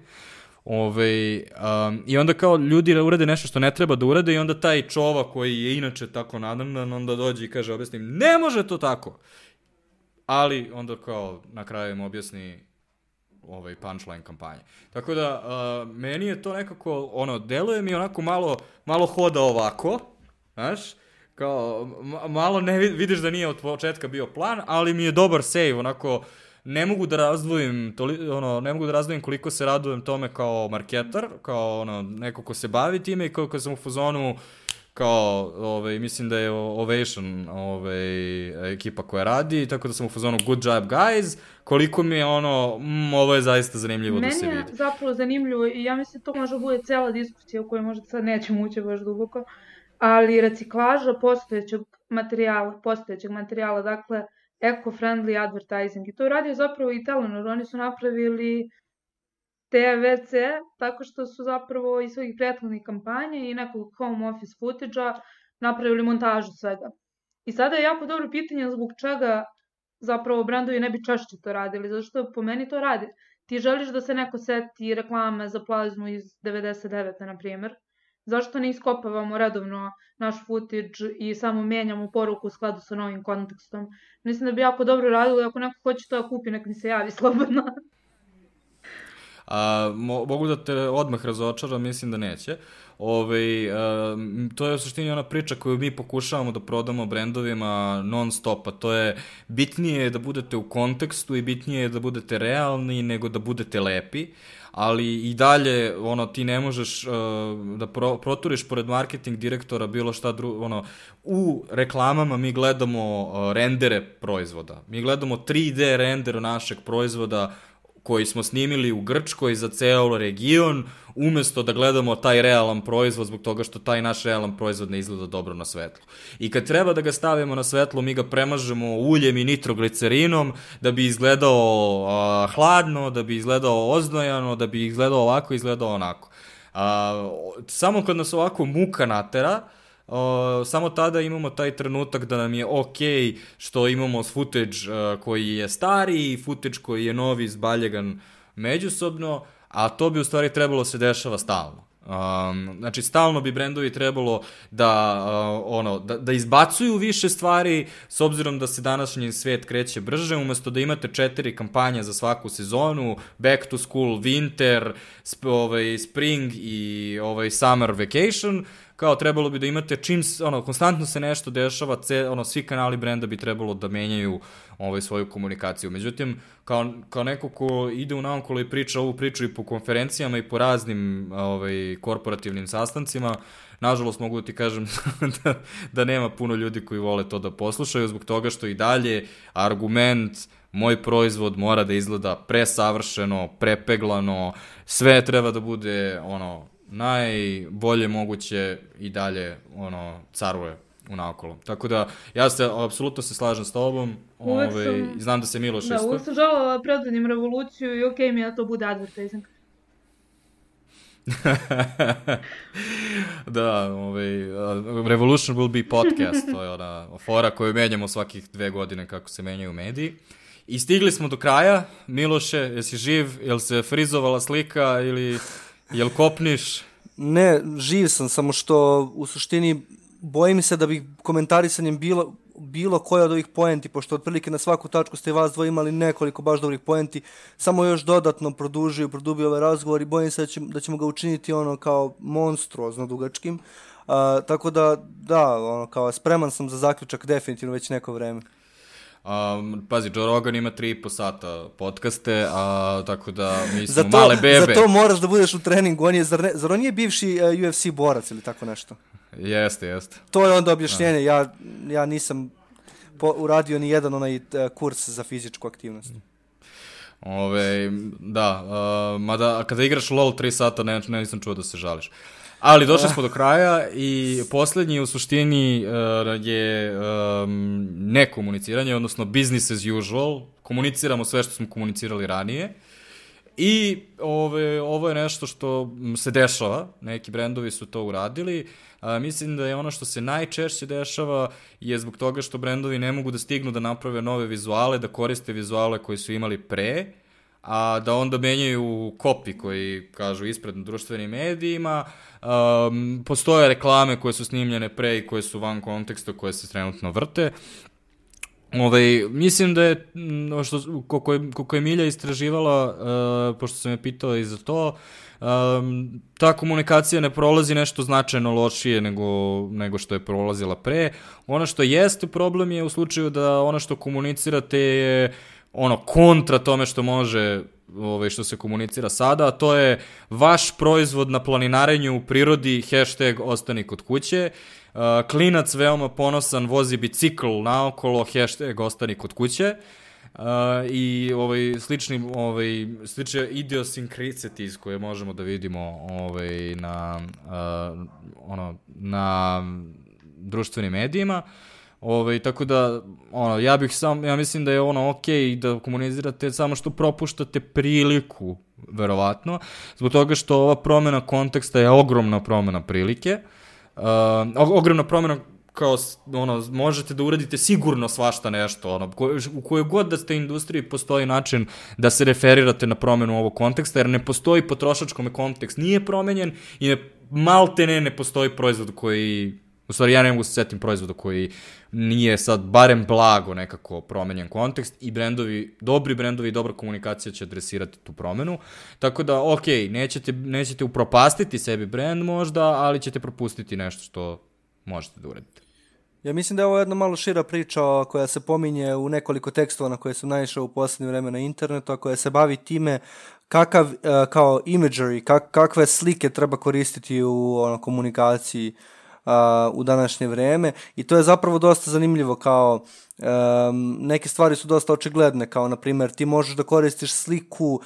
Ove, um, I onda kao ljudi urade nešto što ne treba da urade i onda taj čova koji je inače tako nadamnan, onda dođe i kaže, objasnim, ne može to tako ali onda kao na kraju im objasni ovaj punchline kampanje. Tako da, uh, meni je to nekako, ono, deluje mi onako malo, malo hoda ovako, znaš, kao, malo ne vidiš da nije od početka bio plan, ali mi je dobar save, onako, ne mogu da razdvojim, toli, ono, ne mogu da razdvojim koliko se radujem tome kao marketar, kao ono, neko ko se bavi time i koliko sam u fuzonu, uh, kao, ovaj, mislim da je Ovation ovaj, ekipa koja radi, tako da sam u fazonu good job guys, koliko mi je ono, mm, ovo je zaista zanimljivo Meni da se vidi. Meni je zapravo zanimljivo i ja mislim da to može da bude cela diskusija u kojoj možda sad nećemo ući baš duboko, ali reciklaža postojećeg materijala, postojećeg materijala, dakle, eco-friendly advertising. I to radio zapravo i Telenor, oni su napravili TVC, tako što su zapravo iz svojih prethodnih kampanja i nekog home office footage-a napravili montažu svega. I sada je jako dobro pitanje zbog čega zapravo brandovi ne bi češće to radili, zato što po meni to radi. ti želiš da se neko seti reklame za plazmu iz 99. na primjer, zašto ne iskopavamo redovno naš footage i samo menjamo poruku u skladu sa novim kontekstom. Mislim da bi jako dobro radilo ako neko hoće to da kupi, nek mi se javi slobodno. A, mo, mogu da te odmah razočaram, mislim da neće. Ove, a, to je u suštini ona priča koju mi pokušavamo da prodamo brendovima non stop, a to je bitnije je da budete u kontekstu i bitnije je da budete realni nego da budete lepi ali i dalje ono ti ne možeš uh, da pro, proturiš pored marketing direktora bilo šta drugo ono u reklamama mi gledamo uh, rendere proizvoda mi gledamo 3D render našeg proizvoda koji smo snimili u Grčkoj za ceo region, umesto da gledamo taj realan proizvod zbog toga što taj naš realan proizvod ne izgleda dobro na svetlu. I kad treba da ga stavimo na svetlo, mi ga premažemo uljem i nitroglicerinom da bi izgledao a, hladno, da bi izgledao oznojano, da bi izgledao ovako, izgledao onako. A, samo kad nas ovako muka natera, Uh, samo tada imamo taj trenutak da nam je ok što imamo footage uh, koji je stari i footage koji je novi, zbaljegan međusobno, a to bi u stvari trebalo se dešava stalno. Um, znači, stalno bi brendovi trebalo da, uh, ono, da, da izbacuju više stvari, s obzirom da se današnji svet kreće brže, umesto da imate četiri kampanje za svaku sezonu, back to school, winter, sp, ovaj, spring i ovaj, summer vacation, kao trebalo bi da imate čim, ono, konstantno se nešto dešava, ce, ono, svi kanali brenda bi trebalo da menjaju ovaj, svoju komunikaciju. Međutim, kao, kao neko ko ide u naokolo i priča ovu priču i po konferencijama i po raznim ovaj, korporativnim sastancima, nažalost mogu da ti kažem da, da nema puno ljudi koji vole to da poslušaju, zbog toga što i dalje argument moj proizvod mora da izgleda presavršeno, prepeglano, sve treba da bude ono najbolje moguće i dalje ono caruje u naokolo. Tako da, ja se, apsolutno se slažem s tobom, ove, ovaj, sam, znam da se Miloš da, isto. Da, uvek sam želala da predvodim revoluciju i okej okay mi je da to bude advertising. da, ovaj, Revolution will be podcast, to je ona fora koju menjamo svakih dve godine kako se menjaju mediji. I stigli smo do kraja. Miloše, jesi živ? Jel se frizovala slika ili Jel kopniš? Ne, živ sam, samo što u suštini bojim se da bi komentarisanjem bilo, bilo koja od ovih poenti, pošto otprilike na svaku tačku ste vas dvoje imali nekoliko baš dobrih poenti, samo još dodatno produžio, produbio ovaj razgovor i bojim se da, će, da ćemo ga učiniti ono kao monstruozno dugačkim. Uh, tako da, da, ono, kao spreman sam za zaključak definitivno već neko vreme. Um, pazi, Joe Rogan ima 3,5 sata podcaste, a, tako da mi smo to, male bebe. Za to moraš da budeš u treningu, on je, zar, ne, zar on nije bivši uh, e, UFC borac ili tako nešto? Jeste, jeste. To je onda objašnjenje, da. ja, ja nisam po, uradio ni jedan onaj uh, kurs za fizičku aktivnost. Ove, da, uh, mada kada igraš LOL 3 sata, ne, ne nisam čuo da se žališ. Ali došli smo do kraja i poslednji u suštini uh, je um, nekomuniciranje, odnosno business as usual. Komuniciramo sve što smo komunicirali ranije. I ove, ovo je nešto što se dešava, neki brendovi su to uradili. A, mislim da je ono što se najčešće dešava je zbog toga što brendovi ne mogu da stignu da naprave nove vizuale, da koriste vizuale koje su imali pre, a da onda menjaju kopi koji kažu ispred na društvenim medijima, um, postoje reklame koje su snimljene pre i koje su van konteksta, koje se trenutno vrte. Ovaj, mislim da je, što, koliko je, koliko je Milja istraživala, uh, pošto sam je pitao i za to, um, ta komunikacija ne prolazi nešto značajno lošije nego, nego što je prolazila pre. Ono što jeste problem je u slučaju da ono što komunicirate je ono kontra tome što može ovaj, što se komunicira sada, a to je vaš proizvod na planinarenju u prirodi, hashtag ostani kod kuće, uh, klinac veoma ponosan vozi bicikl naokolo, hashtag ostani kod kuće, Uh, i ovaj slični ovaj slične idiosyncrasies koje možemo da vidimo ovaj na uh, ono na društvenim medijima. Uh, Ovaj, tako da, ono, ja bih sam, ja mislim da je ono okay da komunicirate samo što propuštate priliku, verovatno, zbog toga što ova promena konteksta je ogromna promena prilike, uh, ogromna promena kao, ono, možete da uradite sigurno svašta nešto, ono, ko, u kojoj god da ste industriji postoji način da se referirate na promenu ovog konteksta, jer ne postoji potrošačkome kontekst, nije promenjen i ne, malte ne, ne postoji proizvod koji, u stvari ja ne mogu se setim proizvoda koji nije sad barem blago nekako promenjen kontekst i brendovi, dobri brendovi i dobra komunikacija će adresirati tu promenu. Tako da, ok, nećete, nećete upropastiti sebi brend možda, ali ćete propustiti nešto što možete da uradite. Ja mislim da je ovo jedna malo šira priča koja se pominje u nekoliko tekstova na koje sam naišao u poslednje vreme na internetu, a koja se bavi time kakav, uh, kao imagery, kak, kakve slike treba koristiti u ono, komunikaciji uh, a, u današnje vreme. I to je zapravo dosta zanimljivo kao um, neke stvari su dosta očigledne kao na primjer ti možeš da koristiš sliku uh,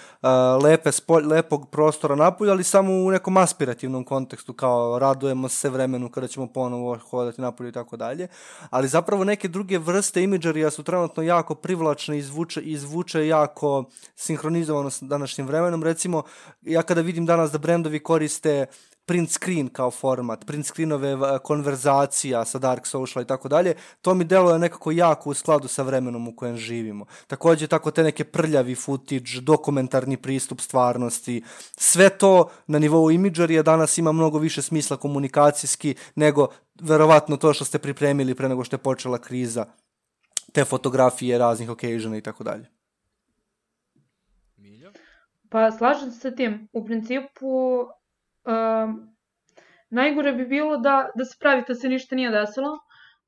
lepe spolj, lepog prostora napolju ali samo u nekom aspirativnom kontekstu kao radujemo se vremenu kada ćemo ponovo hodati napolju i tako dalje. Ali zapravo neke druge vrste imidžerija su trenutno jako privlačne i izvuče, izvuče jako sinhronizovano s današnjim vremenom. Recimo ja kada vidim danas da brendovi koriste print screen kao format, print screenove konverzacija sa Dark Social i tako dalje, to mi deluje nekako jako u skladu sa vremenom u kojem živimo. Takođe, tako te neke prljavi footage, dokumentarni pristup stvarnosti, sve to na nivou imidžerija danas ima mnogo više smisla komunikacijski nego verovatno to što ste pripremili pre nego što je počela kriza, te fotografije raznih occasiona i tako dalje. Pa slažem se sa tim. U principu Um, najgore bi bilo da, da se pravite da se ništa nije desilo,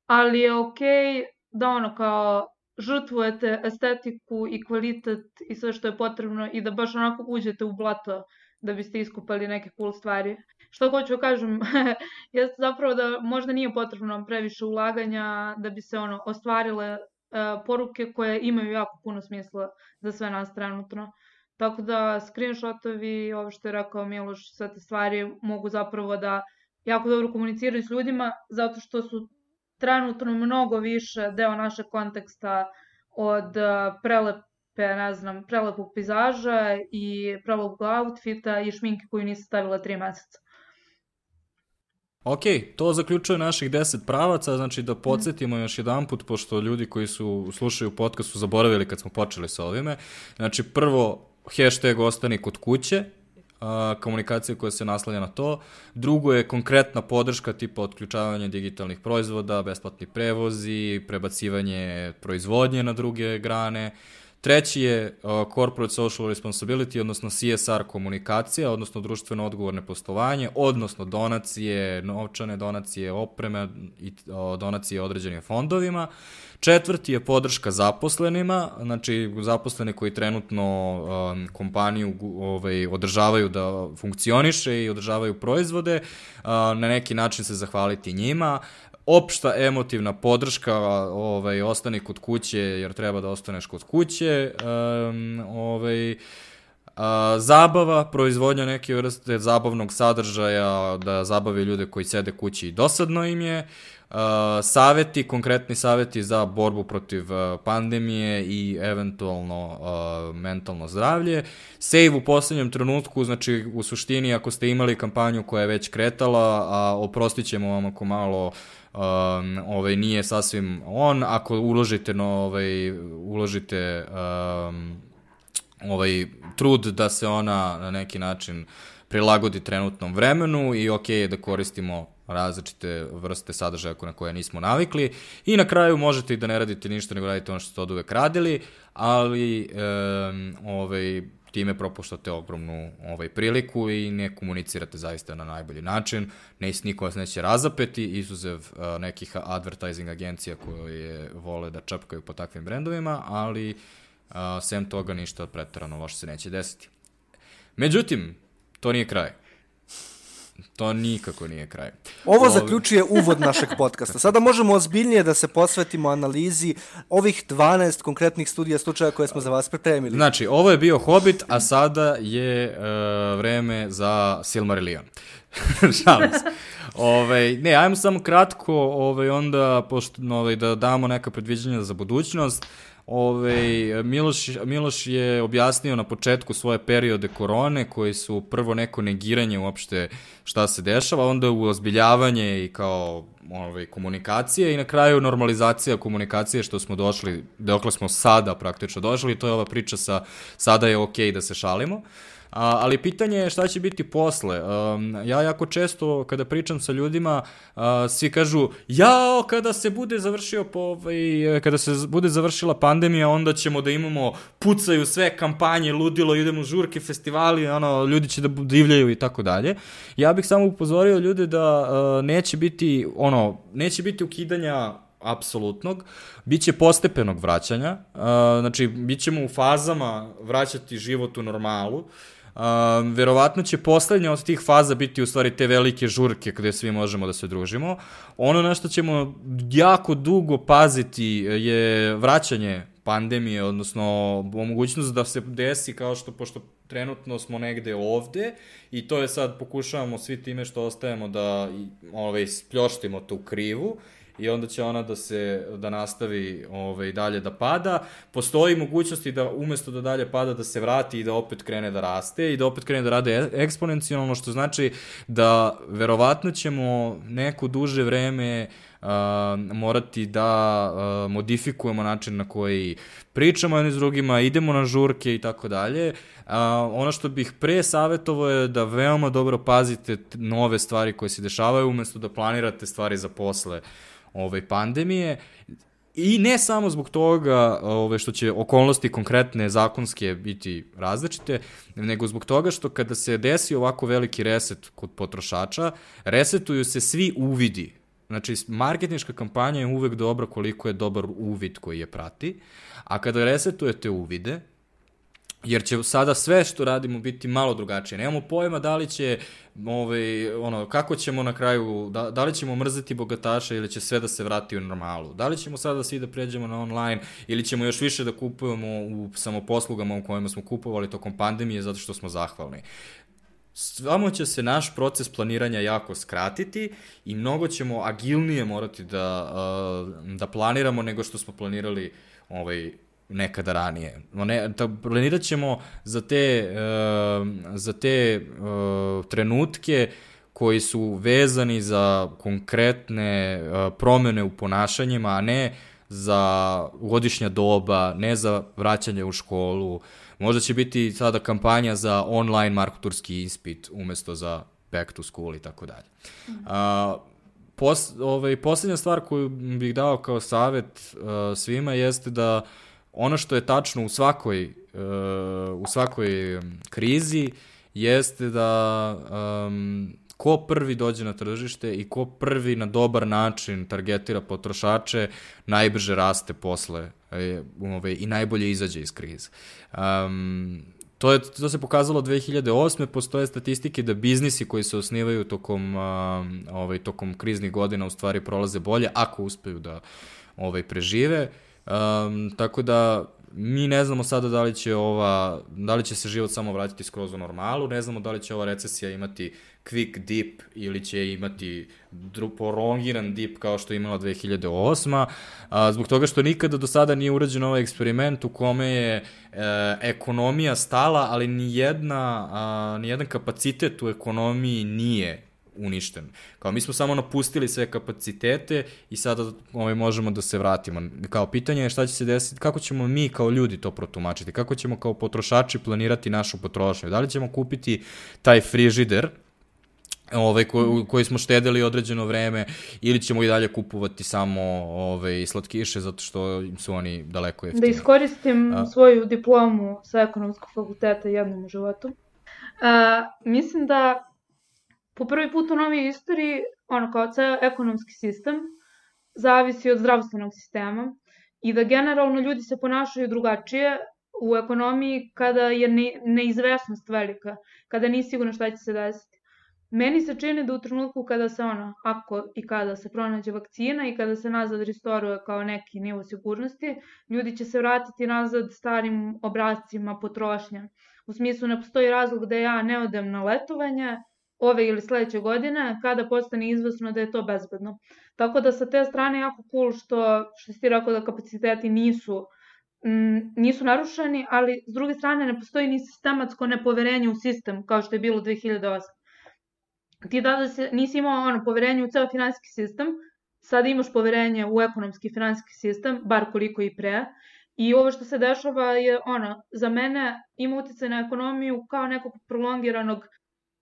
ali je okej okay da ono kao žrtvujete estetiku i kvalitet i sve što je potrebno i da baš onako uđete u blato da biste iskupali neke cool stvari. Što hoću da kažem, jeste zapravo da možda nije potrebno previše ulaganja da bi se ono ostvarile uh, poruke koje imaju jako puno smisla za sve nas trenutno. Tako da screenshotovi, ovo što je rekao Miloš, sve te stvari mogu zapravo da jako dobro komuniciraju s ljudima, zato što su trenutno mnogo više deo našeg konteksta od uh, prelepe, ne znam, prelepog pizaža i prelepog outfita i šminke koju nisi stavila tri meseca. Ok, to zaključuje naših 10 pravaca, znači da podsjetimo mm. još jedan put, pošto ljudi koji su slušaju podcast su zaboravili kad smo počeli sa ovime. Znači, prvo, hashtag ostani kod kuće, a, komunikacija koja se naslanja na to. Drugo je konkretna podrška tipa otključavanje digitalnih proizvoda, besplatni prevozi, prebacivanje proizvodnje na druge grane. Treći je corporate social responsibility, odnosno CSR komunikacija, odnosno društveno odgovorne postovanje, odnosno donacije, novčane donacije, opreme i donacije određenim fondovima. Četvrti je podrška zaposlenima, znači zaposleni koji trenutno um, kompaniju ovaj, održavaju da funkcioniše i održavaju proizvode, uh, na neki način se zahvaliti njima opšta emotivna podrška, ovaj, ostani kod kuće jer treba da ostaneš kod kuće, um, ovaj, a, zabava, proizvodnja neke vrste zabavnog sadržaja, da zabavi ljude koji sede kući i dosadno im je, Uh, saveti, konkretni saveti za borbu protiv uh, pandemije i eventualno uh, mentalno zdravlje. Save u poslednjem trenutku, znači u suštini ako ste imali kampanju koja je već kretala, a oprostit ćemo vam ako malo um, ovaj, nije sasvim on, ako uložite, no, ovaj, uložite um, ovaj, trud da se ona na neki način prilagodi trenutnom vremenu i ok je da koristimo različite vrste sadržaja na koje nismo navikli. I na kraju možete i da ne radite ništa nego radite ono što ste od uvek radili, ali um, ovaj, time propuštate ogromnu ovaj, priliku i ne komunicirate zaista na najbolji način. Ne, niko vas neće razapeti, izuzev uh, nekih advertising agencija koje vole da čapkaju po takvim brendovima, ali uh, sem toga ništa pretarano loše se neće desiti. Međutim, to nije kraj. To nikako nije kraj. Ovo Ovi... zaključuje uvod našeg podcasta. Sada možemo ozbiljnije da se posvetimo analizi ovih 12 konkretnih studija slučaja koje smo za vas pripremili. Znači, ovo je bio Hobbit, a sada je uh, vreme za Silmarillion. Šalim se. Ove, ovaj, ne, ajmo samo kratko, ove, ovaj, onda, pošto, ove, ovaj, da damo neka predviđanja za budućnost. Ove, Miloš, Miloš je objasnio na početku svoje periode korone, koji su prvo neko negiranje uopšte šta se dešava, onda uozbiljavanje i kao ove, komunikacije i na kraju normalizacija komunikacije što smo došli, dokle smo sada praktično došli, to je ova priča sa sada je okej okay da se šalimo. Uh, ali pitanje je šta će biti posle. Ja jako često kada pričam sa ljudima, svi kažu, jao, kada se bude završio po, ovaj, kada se bude završila pandemija, onda ćemo da imamo, pucaju sve kampanje, ludilo, idemo žurke, festivali, ono, ljudi će da divljaju i tako dalje. Ja bih samo upozorio ljude da neće biti, ono, neće biti ukidanja apsolutnog, biće postepenog vraćanja, znači, bit ćemo u fazama vraćati život u normalu, Um, verovatno će poslednja od tih faza biti u stvari te velike žurke gde svi možemo da se družimo. Ono na što ćemo jako dugo paziti je vraćanje pandemije, odnosno mogućnost da se desi kao što, pošto trenutno smo negde ovde i to je sad pokušavamo svi time što ostajemo da ovaj, spljoštimo tu krivu i onda će ona da se da nastavi ovaj dalje da pada. Postoji mogućnosti da umesto da dalje pada da se vrati i da opet krene da raste i da opet krene da rade eksponencijalno što znači da verovatno ćemo neko duže vreme uh, morati da uh, modifikujemo način na koji pričamo jedni s drugima, idemo na žurke i tako dalje. Ono što bih pre savjetovao je da veoma dobro pazite nove stvari koje se dešavaju umesto da planirate stvari za posle. Uh, ovaj, pandemije I ne samo zbog toga ove, što će okolnosti konkretne zakonske biti različite, nego zbog toga što kada se desi ovako veliki reset kod potrošača, resetuju se svi uvidi. Znači, marketinška kampanja je uvek dobra koliko je dobar uvid koji je prati, a kada resetujete uvide, jer će sada sve što radimo biti malo drugačije. Nemamo pojma da li će, ovaj, ono, kako ćemo na kraju, da, da li ćemo mrzeti bogataše ili će sve da se vrati u normalu. Da li ćemo sada svi da pređemo na online ili ćemo još više da kupujemo u samoposlugama u kojima smo kupovali tokom pandemije zato što smo zahvalni. Samo će se naš proces planiranja jako skratiti i mnogo ćemo agilnije morati da, da planiramo nego što smo planirali ovaj, nekada ranije. Ne, ta, planirat ćemo za te, uh, za te uh, trenutke koji su vezani za konkretne uh, promene u ponašanjima, a ne za godišnja doba, ne za vraćanje u školu. Možda će biti sada kampanja za online marketurski ispit umesto za back to school i tako dalje. Mhm. Pos, ovaj, poslednja stvar koju bih dao kao savet uh, svima jeste da uh, ono što je tačno u svakoj, uh, u svakoj krizi jeste da um, ko prvi dođe na tržište i ko prvi na dobar način targetira potrošače, najbrže raste posle e, ove, i najbolje izađe iz krize. Um, to, je, to se pokazalo 2008. Postoje statistike da biznisi koji se osnivaju tokom, uh, ovaj, tokom kriznih godina u stvari prolaze bolje ako uspeju da ovaj, prežive. Uh, Um, tako da mi ne znamo sada da li će ova, da li će se život samo vratiti skroz u normalu, ne znamo da li će ova recesija imati quick dip ili će imati prolongiran dip kao što je imala 2008. A, zbog toga što nikada do sada nije urađen ovaj eksperiment u kome je e, ekonomija stala, ali ni jedna, a, ni jedan kapacitet u ekonomiji nije uništen. Kao mi smo samo napustili sve kapacitete i sada ovaj, možemo da se vratimo. Kao pitanje je šta će se desiti, kako ćemo mi kao ljudi to protumačiti, kako ćemo kao potrošači planirati našu potrošnju. Da li ćemo kupiti taj frižider, ovaj, ko, koji smo štedili određeno vreme ili ćemo i dalje kupovati samo ovaj, slatkiše zato što su oni daleko jeftini. Da iskoristim A... svoju diplomu sa ekonomskog fakulteta jednom u životu. A, mislim da po prvi put u novoj istoriji, ono kao ceo ekonomski sistem zavisi od zdravstvenog sistema i da generalno ljudi se ponašaju drugačije u ekonomiji kada je ne, neizvesnost velika, kada nisi sigurno šta će se desiti. Meni se čini da u trenutku kada se ono, ako i kada se pronađe vakcina i kada se nazad restoruje kao neki nivo sigurnosti, ljudi će se vratiti nazad starim obrazcima potrošnja. U smislu ne postoji razlog da ja ne odem na letovanje, ove ili sledeće godine, kada postane izvesno da je to bezbedno. Tako da sa te strane jako cool što, što si ti rekao da kapaciteti nisu m, nisu narušeni, ali s druge strane ne postoji ni sistematsko nepoverenje u sistem, kao što je bilo 2008. Ti tada se, nisi imao ono, poverenje u ceo finansijski sistem, sad imaš poverenje u ekonomski finansijski sistem, bar koliko i pre, I ovo što se dešava je, ono, za mene ima utjecaj na ekonomiju kao nekog prolongiranog,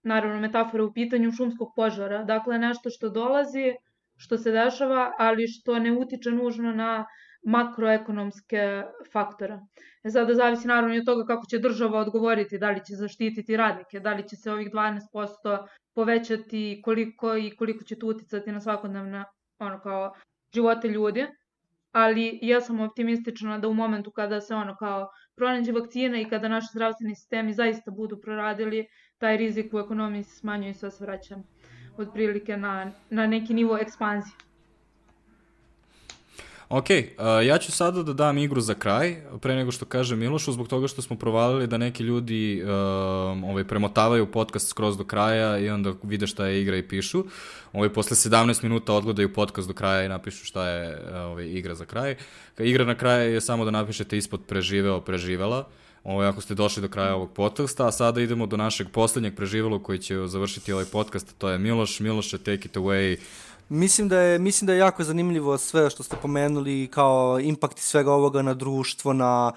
naravno metafora u pitanju, šumskog požara. Dakle, nešto što dolazi, što se dešava, ali što ne utiče nužno na makroekonomske faktore. E sada zavisi naravno od toga kako će država odgovoriti, da li će zaštititi radnike, da li će se ovih 12% povećati koliko i koliko će to uticati na svakodnevne ono kao živote ljudi ali ja sam optimistična da u momentu kada se ono kao pronađe vakcina i kada naši zdravstveni sistemi zaista budu proradili, taj rizik u ekonomiji se smanjuje i sve se vraća otprilike na, na neki nivo ekspanzije. Ok, uh, ja ću sada da dam igru za kraj, pre nego što kaže Milošu, zbog toga što smo provalili da neki ljudi uh, ovaj, premotavaju podcast skroz do kraja i onda vide šta je igra i pišu. Ovaj, posle 17 minuta odgledaju podcast do kraja i napišu šta je ovaj, igra za kraj. Igra na kraju je samo da napišete ispod preživeo, preživela. Ovo, ako ste došli do kraja ovog podcasta, a sada idemo do našeg poslednjeg preživelog koji će završiti ovaj podcast, to je Miloš. Miloše, take it away. Mislim da je mislim da je jako zanimljivo sve što ste pomenuli kao impakti svega ovoga na društvo, na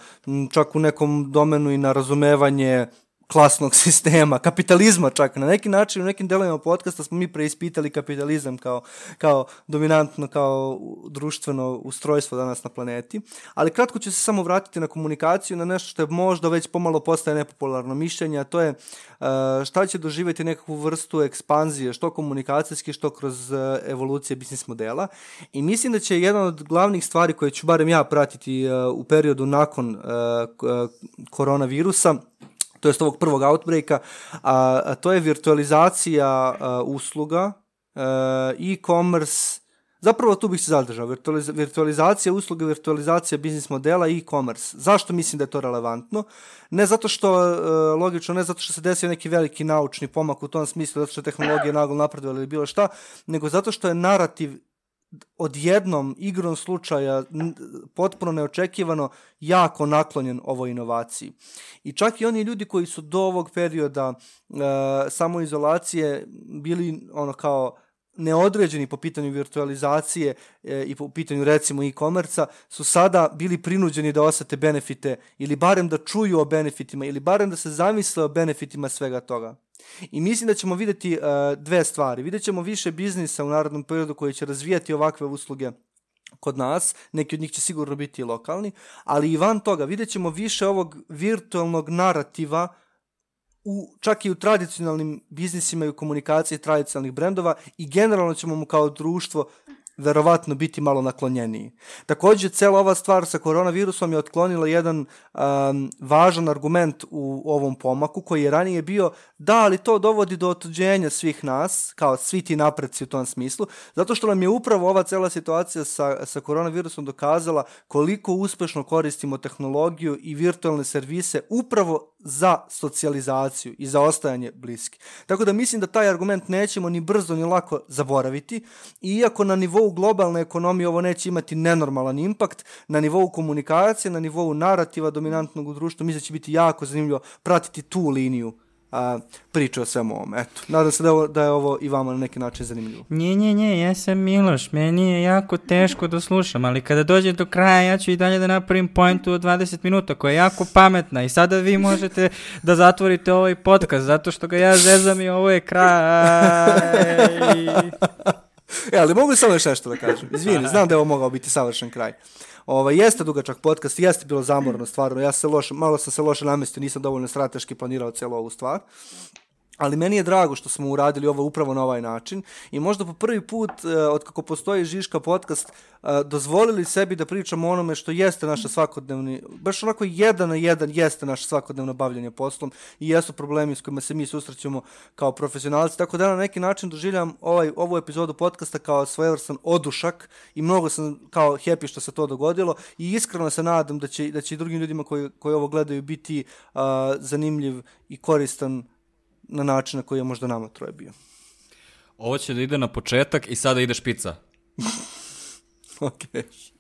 čak u nekom domenu i na razumevanje klasnog sistema, kapitalizma čak. Na neki način, u nekim delovima podcasta smo mi preispitali kapitalizam kao, kao dominantno, kao društveno ustrojstvo danas na planeti, ali kratko ću se samo vratiti na komunikaciju, na nešto što je možda već pomalo postaje nepopularno mišljenje, a to je uh, šta će doživeti nekakvu vrstu ekspanzije, što komunikacijski, što kroz uh, evolucije biznis modela. I mislim da će jedna od glavnih stvari koje ću barem ja pratiti uh, u periodu nakon koronavirusa, to jest ovog prvog outbreaka, a, a to je virtualizacija a, usluga, e-commerce, Zapravo tu bih se zadržao. Virtualiz virtualizacija usluga, virtualizacija biznis modela i e-commerce. Zašto mislim da je to relevantno? Ne zato što, logično, ne zato što se desio neki veliki naučni pomak u tom smislu, zato što je tehnologija naglo napredovala ili bilo šta, nego zato što je narativ odjednom igrom slučaja potpuno neočekivano jako naklonjen ovoj inovaciji. I čak i oni ljudi koji su do ovog perioda e, samoizolacije bili ono kao neodređeni po pitanju virtualizacije e, i po pitanju recimo e-komerca su sada bili prinuđeni da osete benefite ili barem da čuju o benefitima ili barem da se zamisle o benefitima svega toga. I mislim da ćemo videti uh, dve stvari. Vidjet ćemo više biznisa u narodnom periodu koji će razvijati ovakve usluge kod nas, neki od njih će sigurno biti lokalni, ali i van toga vidjet ćemo više ovog virtualnog narativa u, čak i u tradicionalnim biznisima i u komunikaciji tradicionalnih brendova i generalno ćemo mu kao društvo verovatno biti malo naklonjeniji. Takođe, cela ova stvar sa koronavirusom je otklonila jedan um, važan argument u ovom pomaku, koji je ranije bio da, ali to dovodi do otuđenja svih nas, kao svi ti napreci u tom smislu, zato što nam je upravo ova cela situacija sa, sa koronavirusom dokazala koliko uspešno koristimo tehnologiju i virtualne servise upravo za socijalizaciju i za ostajanje bliski. Tako da mislim da taj argument nećemo ni brzo ni lako zaboraviti, iako na nivou globalne ekonomije ovo neće imati nenormalan impakt, na nivou komunikacije, na nivou narativa dominantnog u društvu, mislim da će biti jako zanimljivo pratiti tu liniju a, priča o svemu ovom. Eto, nadam se da, ovo, da je ovo i vama na neki način zanimljivo. Nje, nje, nje, ja sam Miloš, meni je jako teško da slušam, ali kada dođe do kraja ja ću i dalje da napravim pointu od 20 minuta koja je jako pametna i sada vi možete da zatvorite ovaj podcast zato što ga ja zezam i ovo je kraj. E, ali mogu samo još nešto da kažem. Izvini, znam da je ovo mogao biti savršen kraj. Ovaj, jeste dugačak podcast, jeste bilo zamorno stvarno, ja se loš, malo sam se loše namestio, nisam dovoljno strateški planirao celu ovu stvar ali meni je drago što smo uradili ovo upravo na ovaj način i možda po prvi put uh, od kako postoji Žiška podcast uh, dozvolili sebi da pričamo onome što jeste naša svakodnevni, baš onako jedan na jedan jeste naše svakodnevno bavljanje poslom i jesu problemi s kojima se mi susrećemo kao profesionalci, tako da na neki način doživljam ovaj, ovu epizodu podcasta kao svojevrstan odušak i mnogo sam kao happy što se to dogodilo i iskreno se nadam da će, da će i drugim ljudima koji, koji ovo gledaju biti uh, zanimljiv i koristan na način na koji je možda nama troje bio. Ovo će da ide na početak i sada ide špica. Okej. Okay.